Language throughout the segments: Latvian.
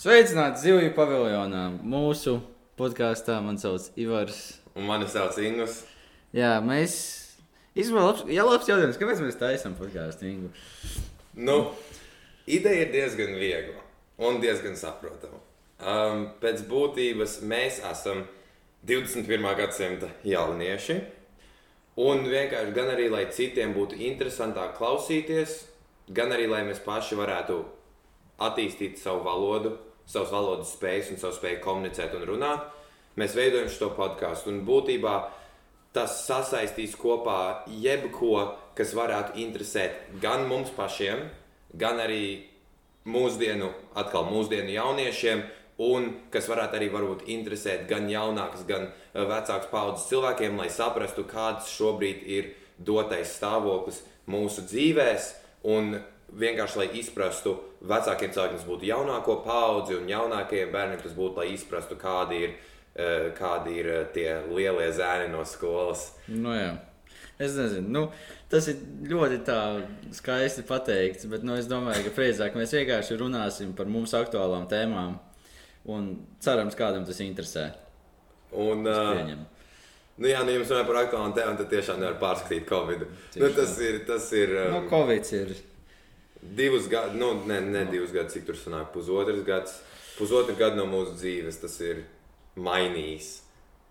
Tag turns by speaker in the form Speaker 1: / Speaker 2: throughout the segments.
Speaker 1: Sveicināti Zivju paviljonā. Mūsu podkāstā man sauc Ivars.
Speaker 2: Un mani sauc Ingus.
Speaker 1: Jā, mēs. Īstenībā, labs, jā, labs jautājums. Kāpēc mēs taisām podkāstu Ingu?
Speaker 2: Nu, ideja ir diezgan viegla un diezgan saprotama. Um, pēc būtības mēs esam 21. gadsimta jaunieši. Un vienkārši gan arī, lai citiem būtu interesantāk klausīties, gan arī, lai mēs paši varētu attīstīt savu valodu, savas valodas spējas un savu spēju komunicēt un runāt, mēs veidojam šo podkāstu. Un būtībā tas sasaistīs kopā jebko, kas varētu interesēt gan mums pašiem, gan arī mūsdienu, atkal mūsdienu jauniešiem, un kas varētu arī varbūt interesēt gan jaunākas, gan eh, vecākas paudzes cilvēkiem, lai saprastu, kāds šobrīd ir dotais stāvoklis mūsu dzīvēs, un vienkārši lai izprastu vecākiem cilvēkiem, tas būtu jaunāko paudzi, un jaunākajiem bērniem tas būtu, lai izprastu, kādi ir, eh, kādi ir eh, tie lielie zēni no skolas.
Speaker 1: Nu, jā. Es nezinu, nu, tas ir ļoti skaisti pateikts, bet nu, es domāju, ka precīzāk mēs vienkārši runāsim par mums aktuālām tēmām. Un cerams, kādam tas interesē.
Speaker 2: Un, uh, nu, jā, nu, jums runāja par aktuālām tēmām, tad tiešām nevar pārskatīt Covid.
Speaker 1: Tieši
Speaker 2: Nu, tas ir, tas ir um,
Speaker 1: Nu, Covid ir.
Speaker 2: Divus gadus, nu, ne, ne divus gadus, cik tur sanāk, pusotrs gads. Pusotru gadu no mūsu dzīves tas ir mainījis.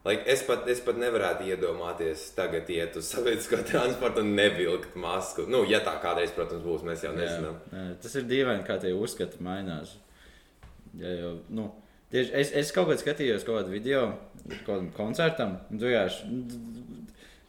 Speaker 2: Like, es, pat, es pat nevarētu iedomāties, tagad iet uz sabiedrisko transportu un nevilkt masku. Nu, ja tā kādreiz, protams, būs, mēs jau nezinām.
Speaker 1: Jā, jā, tas ir dīvaini, kā tie uzskati mainās. Ja jau, nu, tieši, es, es kaut kad skatījos kaut kādu video, kaut kādam koncertam. vienkārši-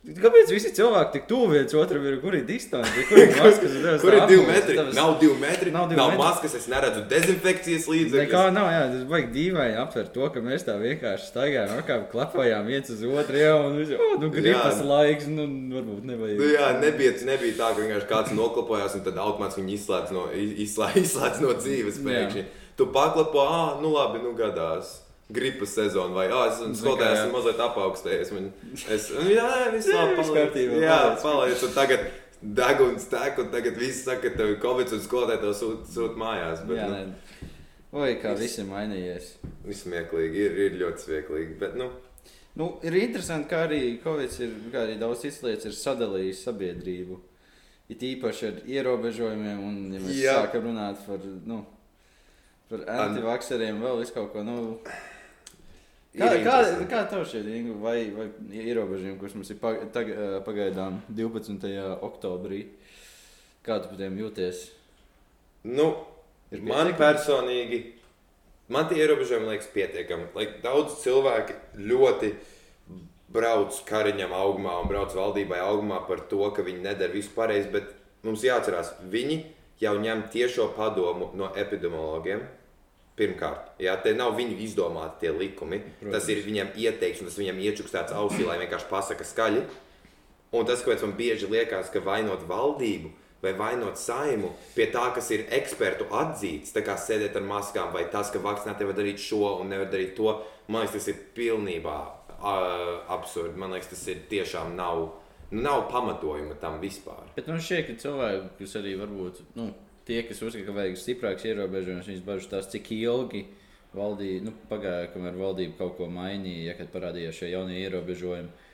Speaker 1: Kāpēc visi cilvēki tik tuvu viens otram ir? Kur ir distance? Kur ir maskas?
Speaker 2: Kur ir divi metri? Nav divi metri.
Speaker 1: Nav divi
Speaker 2: nav
Speaker 1: metri.
Speaker 2: maskas, es neredzu dezinfekcijas līdzekļus.
Speaker 1: nav, jā, tas vajag dīvaini aptvert to, ka mēs tā vienkārši staigājām, apkārt klapājām viens uz otru, jau un visi, oh, nu, gripas
Speaker 2: Jā.
Speaker 1: laiks, nu, varbūt nevajag.
Speaker 2: Nu, jā, nebija, nebija tā, ka vienkārši kāds noklapojās un tad automātiski viņu izslēdz no, izslēdz, izslēdz no dzīves. Pēkšņi. Tu paklapo, ah, nu labi, nu gadās. Gripas sezona, vai ah, es esmu skolotājs, esmu mazliet apaugstējies. Man, es, nu, jā, viss labi,
Speaker 1: kārtībā,
Speaker 2: Jā,
Speaker 1: paliec.
Speaker 2: Un tagad deguns tek, un tagad viss saka, ka tev ir covid un skolotāji tev sūt, sūt mājās. Bet,
Speaker 1: Jā,
Speaker 2: nu.
Speaker 1: Oi, kā viss ir mainījies.
Speaker 2: viss smieklīgi, ir, ir ļoti smieklīgi. Bet, nu,
Speaker 1: Nu, ir interesanti, kā arī Covid ir, kā arī daudz citas lietas ir sadalījis sabiedrību. It īpaši ar ierobežojumiem, un ja mēs. Jā. sākam runāt par, nu, par antivakseriem, vēl visu kaut ko. Nu, kā,
Speaker 2: Ir
Speaker 1: kā, kā tev šķiet, Ingu, vai, vai ierobežojumi, kurus mums ir pagaidām 12. oktobrī, kā tu par tiem jūties?
Speaker 2: Nu,
Speaker 1: Ir
Speaker 2: man personīgi, man tie ierobežojumi liekas pietiekami. Like, daudz cilvēki ļoti brauc kariņam augumā un brauc valdībai augumā par to, ka viņi nedara visu pareizi, bet mums jāatcerās, viņi jau ņem tiešo padomu no epidemiologiem. Pirmkārt, jā, te nav viņu izdomāti tie likumi.
Speaker 1: Protams.
Speaker 2: Tas ir viņam ieteikts, un tas viņam iečukstēts ausī, lai vienkārši pasaka skaļi. Un tas, kāpēc man bieži liekas, ka vainot valdību vai vainot saimu pie tā, kas ir ekspertu atzīts, tā kā sēdēt ar maskām, vai tas, ka vakcinētie var darīt šo un nevar darīt to, man liekas, tas ir pilnībā uh, absurdi. Man liekas, tas ir tiešām nav, nu, nav pamatojuma tam vispār.
Speaker 1: Bet man šķiet, ka cilvēki, kas arī varbūt nu, tie, kas uzskata, ka vajag stiprāks ierobežojums, viņas bažas tās, cik ilgi valdība, nu, pagāja, kamēr valdība kaut ko mainīja, ja kad parādījās šie jaunie ierobežojumi.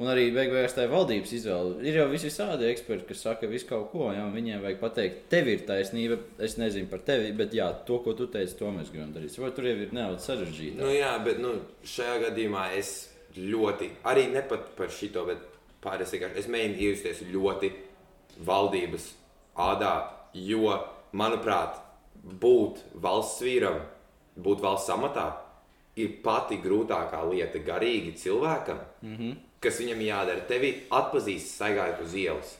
Speaker 1: Un arī beigās tā ir valdības izvēle. Ir jau visādi eksperti, kas saka visu kaut ko, ja viņiem vajag pateikt, tev ir taisnība. Es nezinu par tevi, bet jā, to, ko tu teici, to mēs gribam darīt. Vai tur jau ir nedaudz sarežģīti?
Speaker 2: Nu, jā, bet nu, šajā gadījumā es ļoti, arī ne pat par šito, bet pārējais vienkārši es mēģinu iejusties ļoti valdības ādā, jo, manuprāt, būt valsts vīram, būt valsts amatā, ir pati grūtākā lieta garīgi cilvēkam, mm -hmm. kas viņam jādara. Tevi atpazīst, staigājot uz ielas.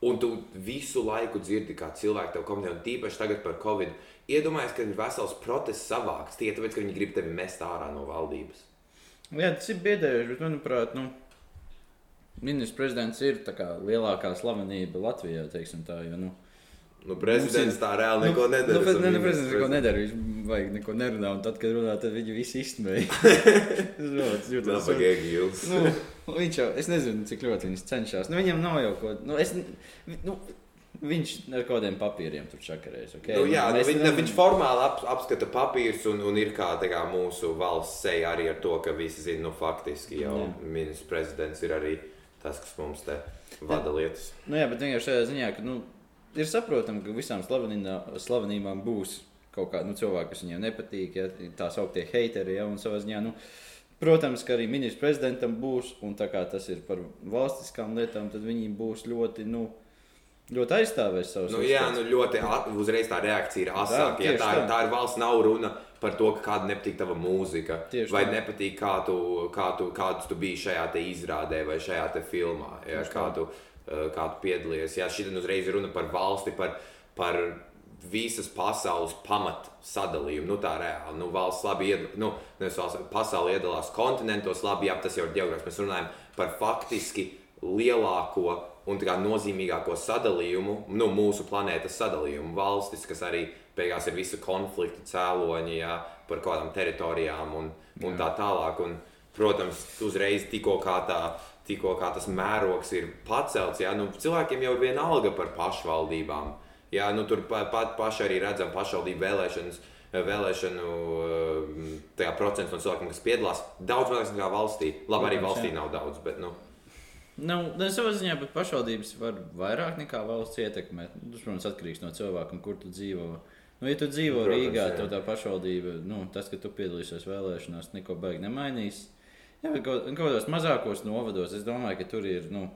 Speaker 2: Un tu visu laiku dzirdi, kā cilvēki tev komentē, un tīpaši tagad par covid. Iedomājies, ka ir vesels protests savāks tikai tāpēc, ka viņi grib tevi mest ārā no valdības.
Speaker 1: Jā, tas ir biedējoši, bet, manuprāt, nu, ministrs prezidents ir tā kā lielākā slavenība Latvijā, teiksim tā, jo, nu,
Speaker 2: Nu, prezidents tā reāli neko nedara.
Speaker 1: Nu, bet,
Speaker 2: esam
Speaker 1: ne, ne, prezidents neko nedara, viņš vajag neko nerunā, un tad, kad runā, tad viņi visi izsmēja. Tas ļoti
Speaker 2: gils.
Speaker 1: Nu, viņš jau, es nezinu, cik ļoti viņš cenšas. Nu, viņam nav jau ko, nu, es, nu, Viņš ar kaut kādiem papīriem tur čakarēs. Okay?
Speaker 2: Nu, jā, nu, viņ,
Speaker 1: nevaram-
Speaker 2: viņš formāli ap, apskata papīrus un, un ir kā, kā mūsu valsts seja arī ar to, ka visi zina, nu, faktiski jau ministrs prezidents ir arī tas, kas mums te vada lietas.
Speaker 1: Nu, jā, bet vienkārši šajā ziņā, ka nu, ir saprotami, ka visām slavenībā, slavenībām būs kaut kādi nu, cilvēki, kas viņiem nepatīk, ja, tā sauktie heiteri. Ja, un savā ziņā, nu, protams, ka arī ministrs prezidentam būs, un tā kā tas ir par valstiskām lietām, tad viņi būs ļoti, nu, ļoti aizstāvēs savus
Speaker 2: Nu, jā, nu, ļoti uzreiz tā reakcija ir asāka. Ja,
Speaker 1: tieši
Speaker 2: tā,
Speaker 1: tā.
Speaker 2: tā ir valsts, nav runa par to, ka kādam nepatīk tava mūzika,
Speaker 1: Tieši
Speaker 2: vai
Speaker 1: tā.
Speaker 2: nepatīk, kā tu, kā tu, kāds tu biji šajā izrādē vai šajā filmā, ja,
Speaker 1: Tieši
Speaker 2: kā,
Speaker 1: tā.
Speaker 2: tu, kā tu piedalījies. Jā, šī uzreiz ir runa par valsti, par, par visas pasaules pamat sadalījumu. Nu, tā reāli. Nu, valsts labi ied, nu, nevis valsts, pasaule iedalās kontinentos, labi, jā, tas jau ir geogrāfs. Mēs runājam par faktiski lielāko un tā kā nozīmīgāko sadalījumu, nu, mūsu planētas sadalījumu. Valstis, kas arī beigās ir visa konflikta cēloņi jā, par kādām teritorijām un, un tā tālāk. Un, protams, uzreiz tikko kā tā. Tikko kā tas mērogs ir pacelts, jā, nu, cilvēkiem jau ir viena alga par pašvaldībām. Jā, nu, tur pat pa, paši arī redzam pašvaldību vēlēšanas, vēlēšanu eh, procents no cilvēkiem, kas piedalās. Daudz mazāk nekā valstī. Labi, arī valstī nav daudz, bet nu,
Speaker 1: Nu, ne savā ziņā, bet pašvaldības var vairāk nekā valsts ietekmēt. Nu, Tas, protams, atkarīgs no cilvēka, kur tu dzīvo. Nu, ja tu dzīvo
Speaker 2: Protams,
Speaker 1: Rīgā, tad tā pašvaldība, nu, tas, ka tu piedalīsies vēlēšanās, neko baigi nemainīs. Jā, bet kaut, kaut kādos mazākos novados es domāju, ka tur ir. Nu,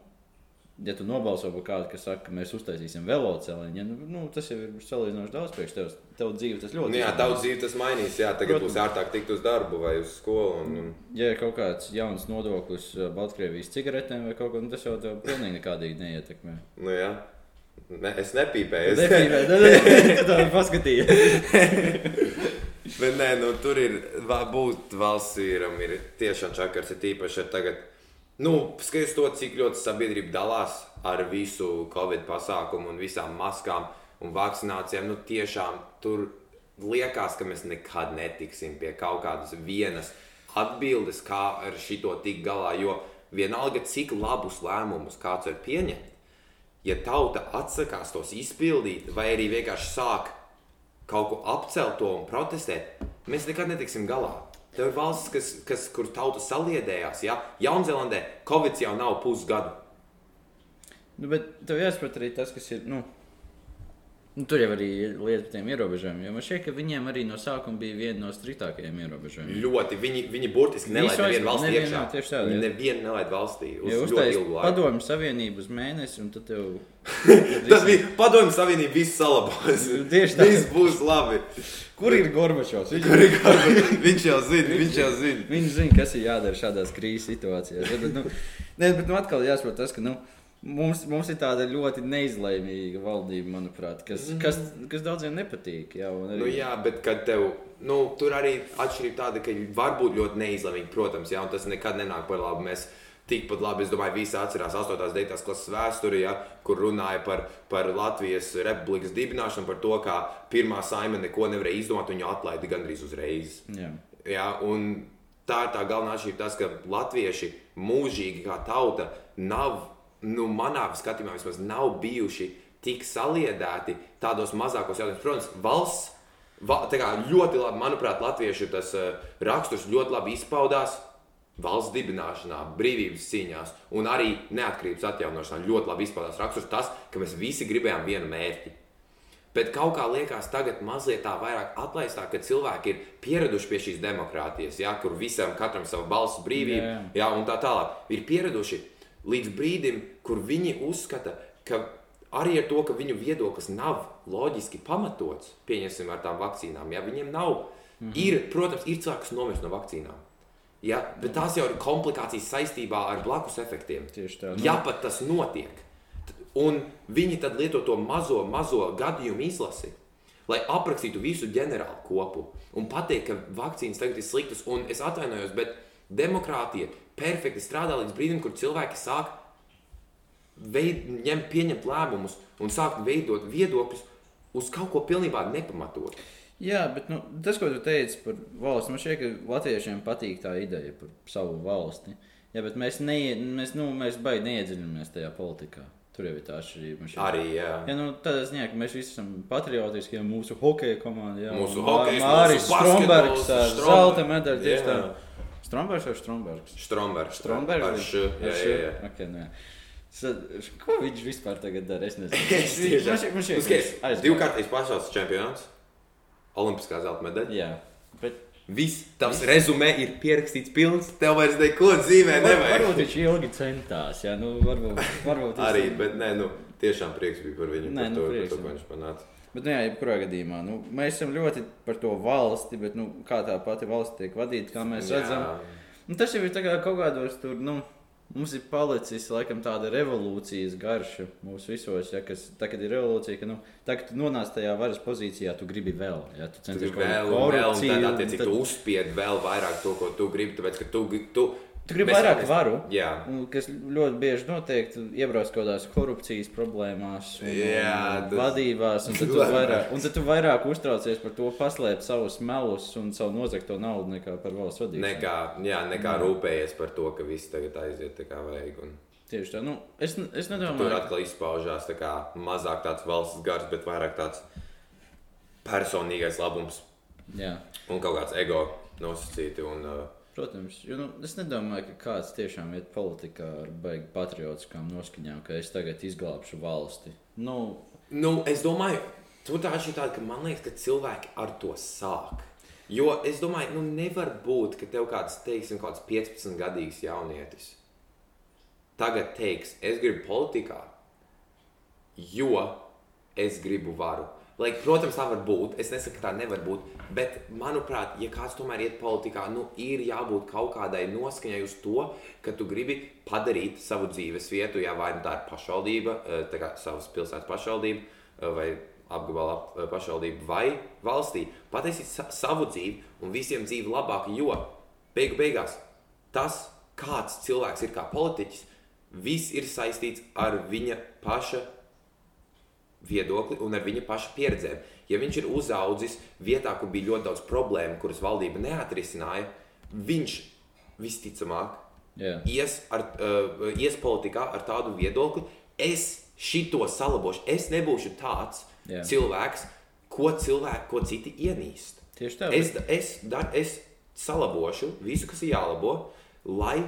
Speaker 1: Ja tu nobalso par kādu, kas saka, ka mēs uztaisīsim velosipēdu, ja, nu, nu, tas jau ir salīdzinoši daudz priekš tevis. Tev dzīve tas ļoti
Speaker 2: nu jā, daudz dzīve tas mainīs. Jā, tagad
Speaker 1: Protams.
Speaker 2: būs ērtāk tikt uz darbu vai uz skolu. Un, un,
Speaker 1: Ja ir kaut kāds jauns nodoklis uh, Baltkrievijas cigaretēm vai kaut ko tādu, tas jau tev pilnīgi nekādīgi neietekmē.
Speaker 2: nu, jā. ne, es nepīpēju. Es
Speaker 1: Defīvē, nu, nu, tu tā paskatījies.
Speaker 2: Bet nē, nu, tur ir būt valsts vīram, ir tiešām čakars, ir tīpaši ar tagad. Nu, skaties to, cik ļoti sabiedrība dalās ar visu covid pasākumu un visām maskām un vakcinācijām. Nu, tiešām tur liekas, ka mēs nekad netiksim pie kaut kādas vienas atbildes, kā ar šito tikt galā. Jo vienalga, cik labus lēmumus kāds var pieņemt, ja tauta atsakās tos izpildīt, vai arī vienkārši sāk kaut ko apcelt to un protestēt, mēs nekad netiksim galā. Tev ir valsts, kas, kas, kur tauta saliedējās. Ja? Jaunzēlandē Covid jau nav pusgadu.
Speaker 1: Nu, bet tev jāsaprot arī tas, kas ir. Nu, nu, tur jau arī lieta par tiem ierobežojumiem. Jo man šķiet, ka viņiem arī no sākuma bija viena no striktākajiem ierobežojumiem.
Speaker 2: Ļoti. Viņi, viņi burtiski nelaid
Speaker 1: Visu
Speaker 2: nevienu valstī
Speaker 1: nevienu,
Speaker 2: iekšā.
Speaker 1: tieši tā, jā.
Speaker 2: Viņi nevienu nelaid valstī uz
Speaker 1: Ja
Speaker 2: ļoti
Speaker 1: uztaisīt
Speaker 2: ilgu laiku.
Speaker 1: padomju savienību uz mēnesi, un tad tev.
Speaker 2: Tas bija padomju savienība, viss salabos.
Speaker 1: Tieši tā.
Speaker 2: Viss būs labi.
Speaker 1: Kur ir Gorbačovs? Viņš,
Speaker 2: Kur ir Gorbačovs? Viņš jau zina, viņš jau zina.
Speaker 1: viņš zina, kas ir jādara šādās krīzes situācijās. Bet, nu, ne, bet nu, atkal jāsaprot tas, ka. Nu, Mums, mums ir tāda ļoti neizlēmīga valdība, manuprāt, kas, kas, kas daudziem nepatīk. Jā, un arī,
Speaker 2: Nu, jā, bet kad tev, nu, tur arī atšķirība tāda, ka var būt ļoti neizlēmīgi, protams, jā, un tas nekad nenāk par labu. Mēs tikpat labi, es domāju, visi atcerās 8. un 9. klases vēsturi, ja, kur runāja par, par Latvijas republikas dibināšanu, par to, kā pirmā saime neko nevarēja izdomāt, un viņu atlaida gandrīz uzreiz.
Speaker 1: jā.
Speaker 2: Ja, un tā ir tā galvenā atšķirība, tas, ka latvieši mūžīgi kā tauta nav, nu, manā skatījumā vismaz nav bijuši tik saliedēti tādos mazākos jautājumos. Protams, valsts va, kā ļoti labi, manuprāt, latviešu tas uh, raksturs ļoti labi izpaudās. Valsts dibināšanā, brīvības cīņās un arī neatkarības atjaunošanā ļoti labi izpaudās raksturs tas, ka mēs visi gribējām vienu mērķi. Bet kaut kā liekas, tagad mazliet tā vairāk atlaistā, ka cilvēki ir pieraduši pie šīs demokrātijas, ja, kur visam katram savu balsu brīvību,
Speaker 1: Jā,
Speaker 2: ja, un tā tālāk. Ir pieraduši līdz brīdim, kur viņi uzskata, ka arī ar to, ka viņu viedoklis nav loģiski pamatots, pieņemsim ar tām vakcīnām, ja viņiem nav, mhm. ir, protams, ir cilvēki, kas nomirst no vakcīnām. Ja, bet tās jau ir komplikācijas saistībā ar blakus efektiem.
Speaker 1: Tieši tā, nu.
Speaker 2: Ja pat tas notiek, un viņi tad lieto to mazo, mazo gadījumu izlasi, lai aprakstītu visu ģenerālu kopu un pateikt, ka vakcīnas tagad ir sliktas, un es atvainojos, bet demokrātija perfekti strādā līdz brīdim, kur cilvēki sāk veid, ņemt, pieņemt lēmumus un sākt veidot viedokļus uz kaut ko pilnībā nepamatotu.
Speaker 1: Jā, bet nu, tas, ko tu teici par valsti, man šķiet, ka latviešiem patīk tā ideja par savu valsti. Jā, bet mēs, neie, mēs, nu, mēs baigi neiedziļināmies tajā politikā. Tur jau ir tā atšķirība.
Speaker 2: Arī, jā.
Speaker 1: Ja, nu, tādā ziņā, ka mēs visi esam patriotiski, ja mūsu hokeja komanda, jā,
Speaker 2: Mūsu
Speaker 1: Māris
Speaker 2: mūsu
Speaker 1: Strombergs
Speaker 2: basketbols,
Speaker 1: ar zelta medaļu. Tieši
Speaker 2: Jā.
Speaker 1: tā. Strombergs vai Strombergs?
Speaker 2: Strombergs.
Speaker 1: Strombergs.
Speaker 2: Ar š, jā, jā, jā.
Speaker 1: Okay, nu, jā. Ko viņš vispār tagad dara? Es nezinu.
Speaker 2: Es
Speaker 1: Viņš-
Speaker 2: tiešām- Nu,
Speaker 1: viņš aizgāja.
Speaker 2: Divkārtais pasaules čempions. Olimpiskā zelta medaļa.
Speaker 1: Jā, bet
Speaker 2: Viss tavs rezumē ir pierakstīts pilns. Tev vairs neko dzīvē
Speaker 1: var,
Speaker 2: nevajag.
Speaker 1: varbūt viņš ilgi centās. Jā, nu, varbūt, varbūt
Speaker 2: Arī, bet nē, nu, tiešām prieks bija par viņu.
Speaker 1: Nē,
Speaker 2: par
Speaker 1: nu,
Speaker 2: to,
Speaker 1: prieks,
Speaker 2: par to, ko viņš panāca.
Speaker 1: Bet, nu, jā, jebkurā gadījumā, nu, mēs esam ļoti par to valsti, bet, nu, kā tā pati valsts tiek vadīta, kā mēs redzam, nu, tas jau ir kā kaut kādos tur, nu, mums ir palicis, laikam, tāda revolūcijas garša mūsu visos, ja, kas, tā, kad ir revolūcija, ka, nu, tā, tu nonāc tajā varas pozīcijā, tu gribi vēl, ja, tu
Speaker 2: Tu
Speaker 1: centies
Speaker 2: gribi vēl, vēl, un tad, attiecīgi,
Speaker 1: tad-
Speaker 2: tu uzspied vēl vairāk to, ko tu gribi, tāpēc, ka tu, tu,
Speaker 1: Tu gribi vairāk
Speaker 2: mēs-
Speaker 1: varu.
Speaker 2: Jā.
Speaker 1: Un, kas ļoti bieži notiek, tu iebrauc kaut kādās korupcijas problēmās, un,
Speaker 2: Jā, tas-
Speaker 1: vadībās, un tad, vairāk, un tad tu vairāk uztraucies par to, paslēpt savus melus un savu nozagto naudu nekā par valsts vadību.
Speaker 2: Nekā, jā, nekā rūpējies par to, ka viss tagad aiziet tā kā vajag. Un
Speaker 1: Tieši tā. Nu, es, es
Speaker 2: tur
Speaker 1: nedomāju,
Speaker 2: atkal izpaužās tā kā mazāk tāds valsts gars, bet vairāk tāds personīgais labums
Speaker 1: jā.
Speaker 2: un kaut kāds ego nosacīti. Un, uh,
Speaker 1: Protams, jo, nu, es nedomāju, ka kāds tiešām iet politikā ar baigi patriotiskām noskaņām, ka es tagad izglābšu valsti. Nu,
Speaker 2: Nu, es domāju, tur tā ir tāda, ka man liekas, ka cilvēki ar to sāk. Jo es domāju, nu nevar būt, ka tev kāds, teiksim, kāds 15 gadīgs jaunietis tagad teiks, es gribu politikā, jo es gribu varu. Lai, protams, tā var būt. Es nesaku, ka tā nevar būt. Bet, manuprāt, ja kāds tomēr iet politikā, nu, ir jābūt kaut kādai noskaņai uz to, ka tu gribi padarīt savu dzīves vietu, ja vai nu tā ir pašvaldība, eh, tā kā savas pilsētas pašvaldība eh, vai apgabala ap- eh, pašvaldība vai valstī. Pataisīt sa savu dzīvi un visiem dzīvi labāk, jo beigu beigās tas, kāds cilvēks ir kā politiķis, viss ir saistīts ar viņa paša viedokli un ar viņa paša pieredzēm. Ja viņš ir uzaudzis vietā, kur bija ļoti daudz problēmu, kuras valdība neatrisināja, viņš visticamāk
Speaker 1: jā.
Speaker 2: ies, ar, uh, ies politikā ar tādu viedokli, es šito salabošu. Es nebūšu tāds
Speaker 1: Jā.
Speaker 2: cilvēks, ko cilvēki, ko citi ienīst.
Speaker 1: Tieši tā.
Speaker 2: Es, es, dar, es salabošu visu, kas ir jālabo, lai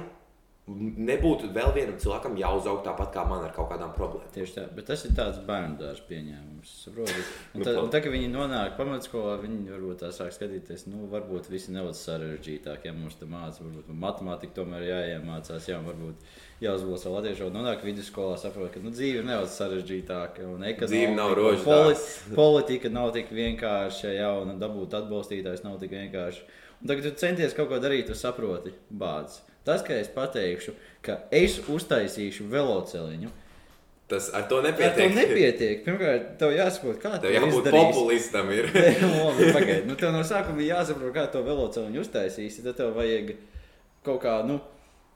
Speaker 2: nebūtu vēl vienam cilvēkam jāuzaug tāpat kā man ar kaut kādām problēmām.
Speaker 1: Tieši tā, bet tas ir tāds bērnu dārza pieņēmums. Un tad, tad, kad viņi nonāk pamatskolā, viņi varbūt tā sāk skatīties, nu, varbūt visi nedaudz sarežģītāk, ja mums te mācās, varbūt matemātika tomēr jāiemācās, jā, varbūt jāuzlasa vēl latviešu, un nonāk vidusskolā, saprot, ka nu, dzīve ir nedaudz sarežģītāka, un
Speaker 2: Dzīve nav
Speaker 1: ekonomika, un
Speaker 2: rožu
Speaker 1: poli
Speaker 2: dārzs.
Speaker 1: politika nav tik vienkārša, jā, un dabūt atbalstītājs nav tik vienkārši. Un tagad tu centies kaut ko darīt, tu saproti, bāds. Tas, ka es pateikšu, ka es uztaisīšu veloceliņu,
Speaker 2: Tas ar to
Speaker 1: Ar to
Speaker 2: nepietiek.
Speaker 1: nepietiek. Pirmkārt, tev jāsaprot, kā
Speaker 2: Tev jābūt
Speaker 1: izdarīsi.
Speaker 2: populistam. Ir.
Speaker 1: Pagaidiet, nu, tev no sākuma bija jāsaprot, kā to veloceliņu uztaisīsi. Tad tev vajag kaut kā, nu,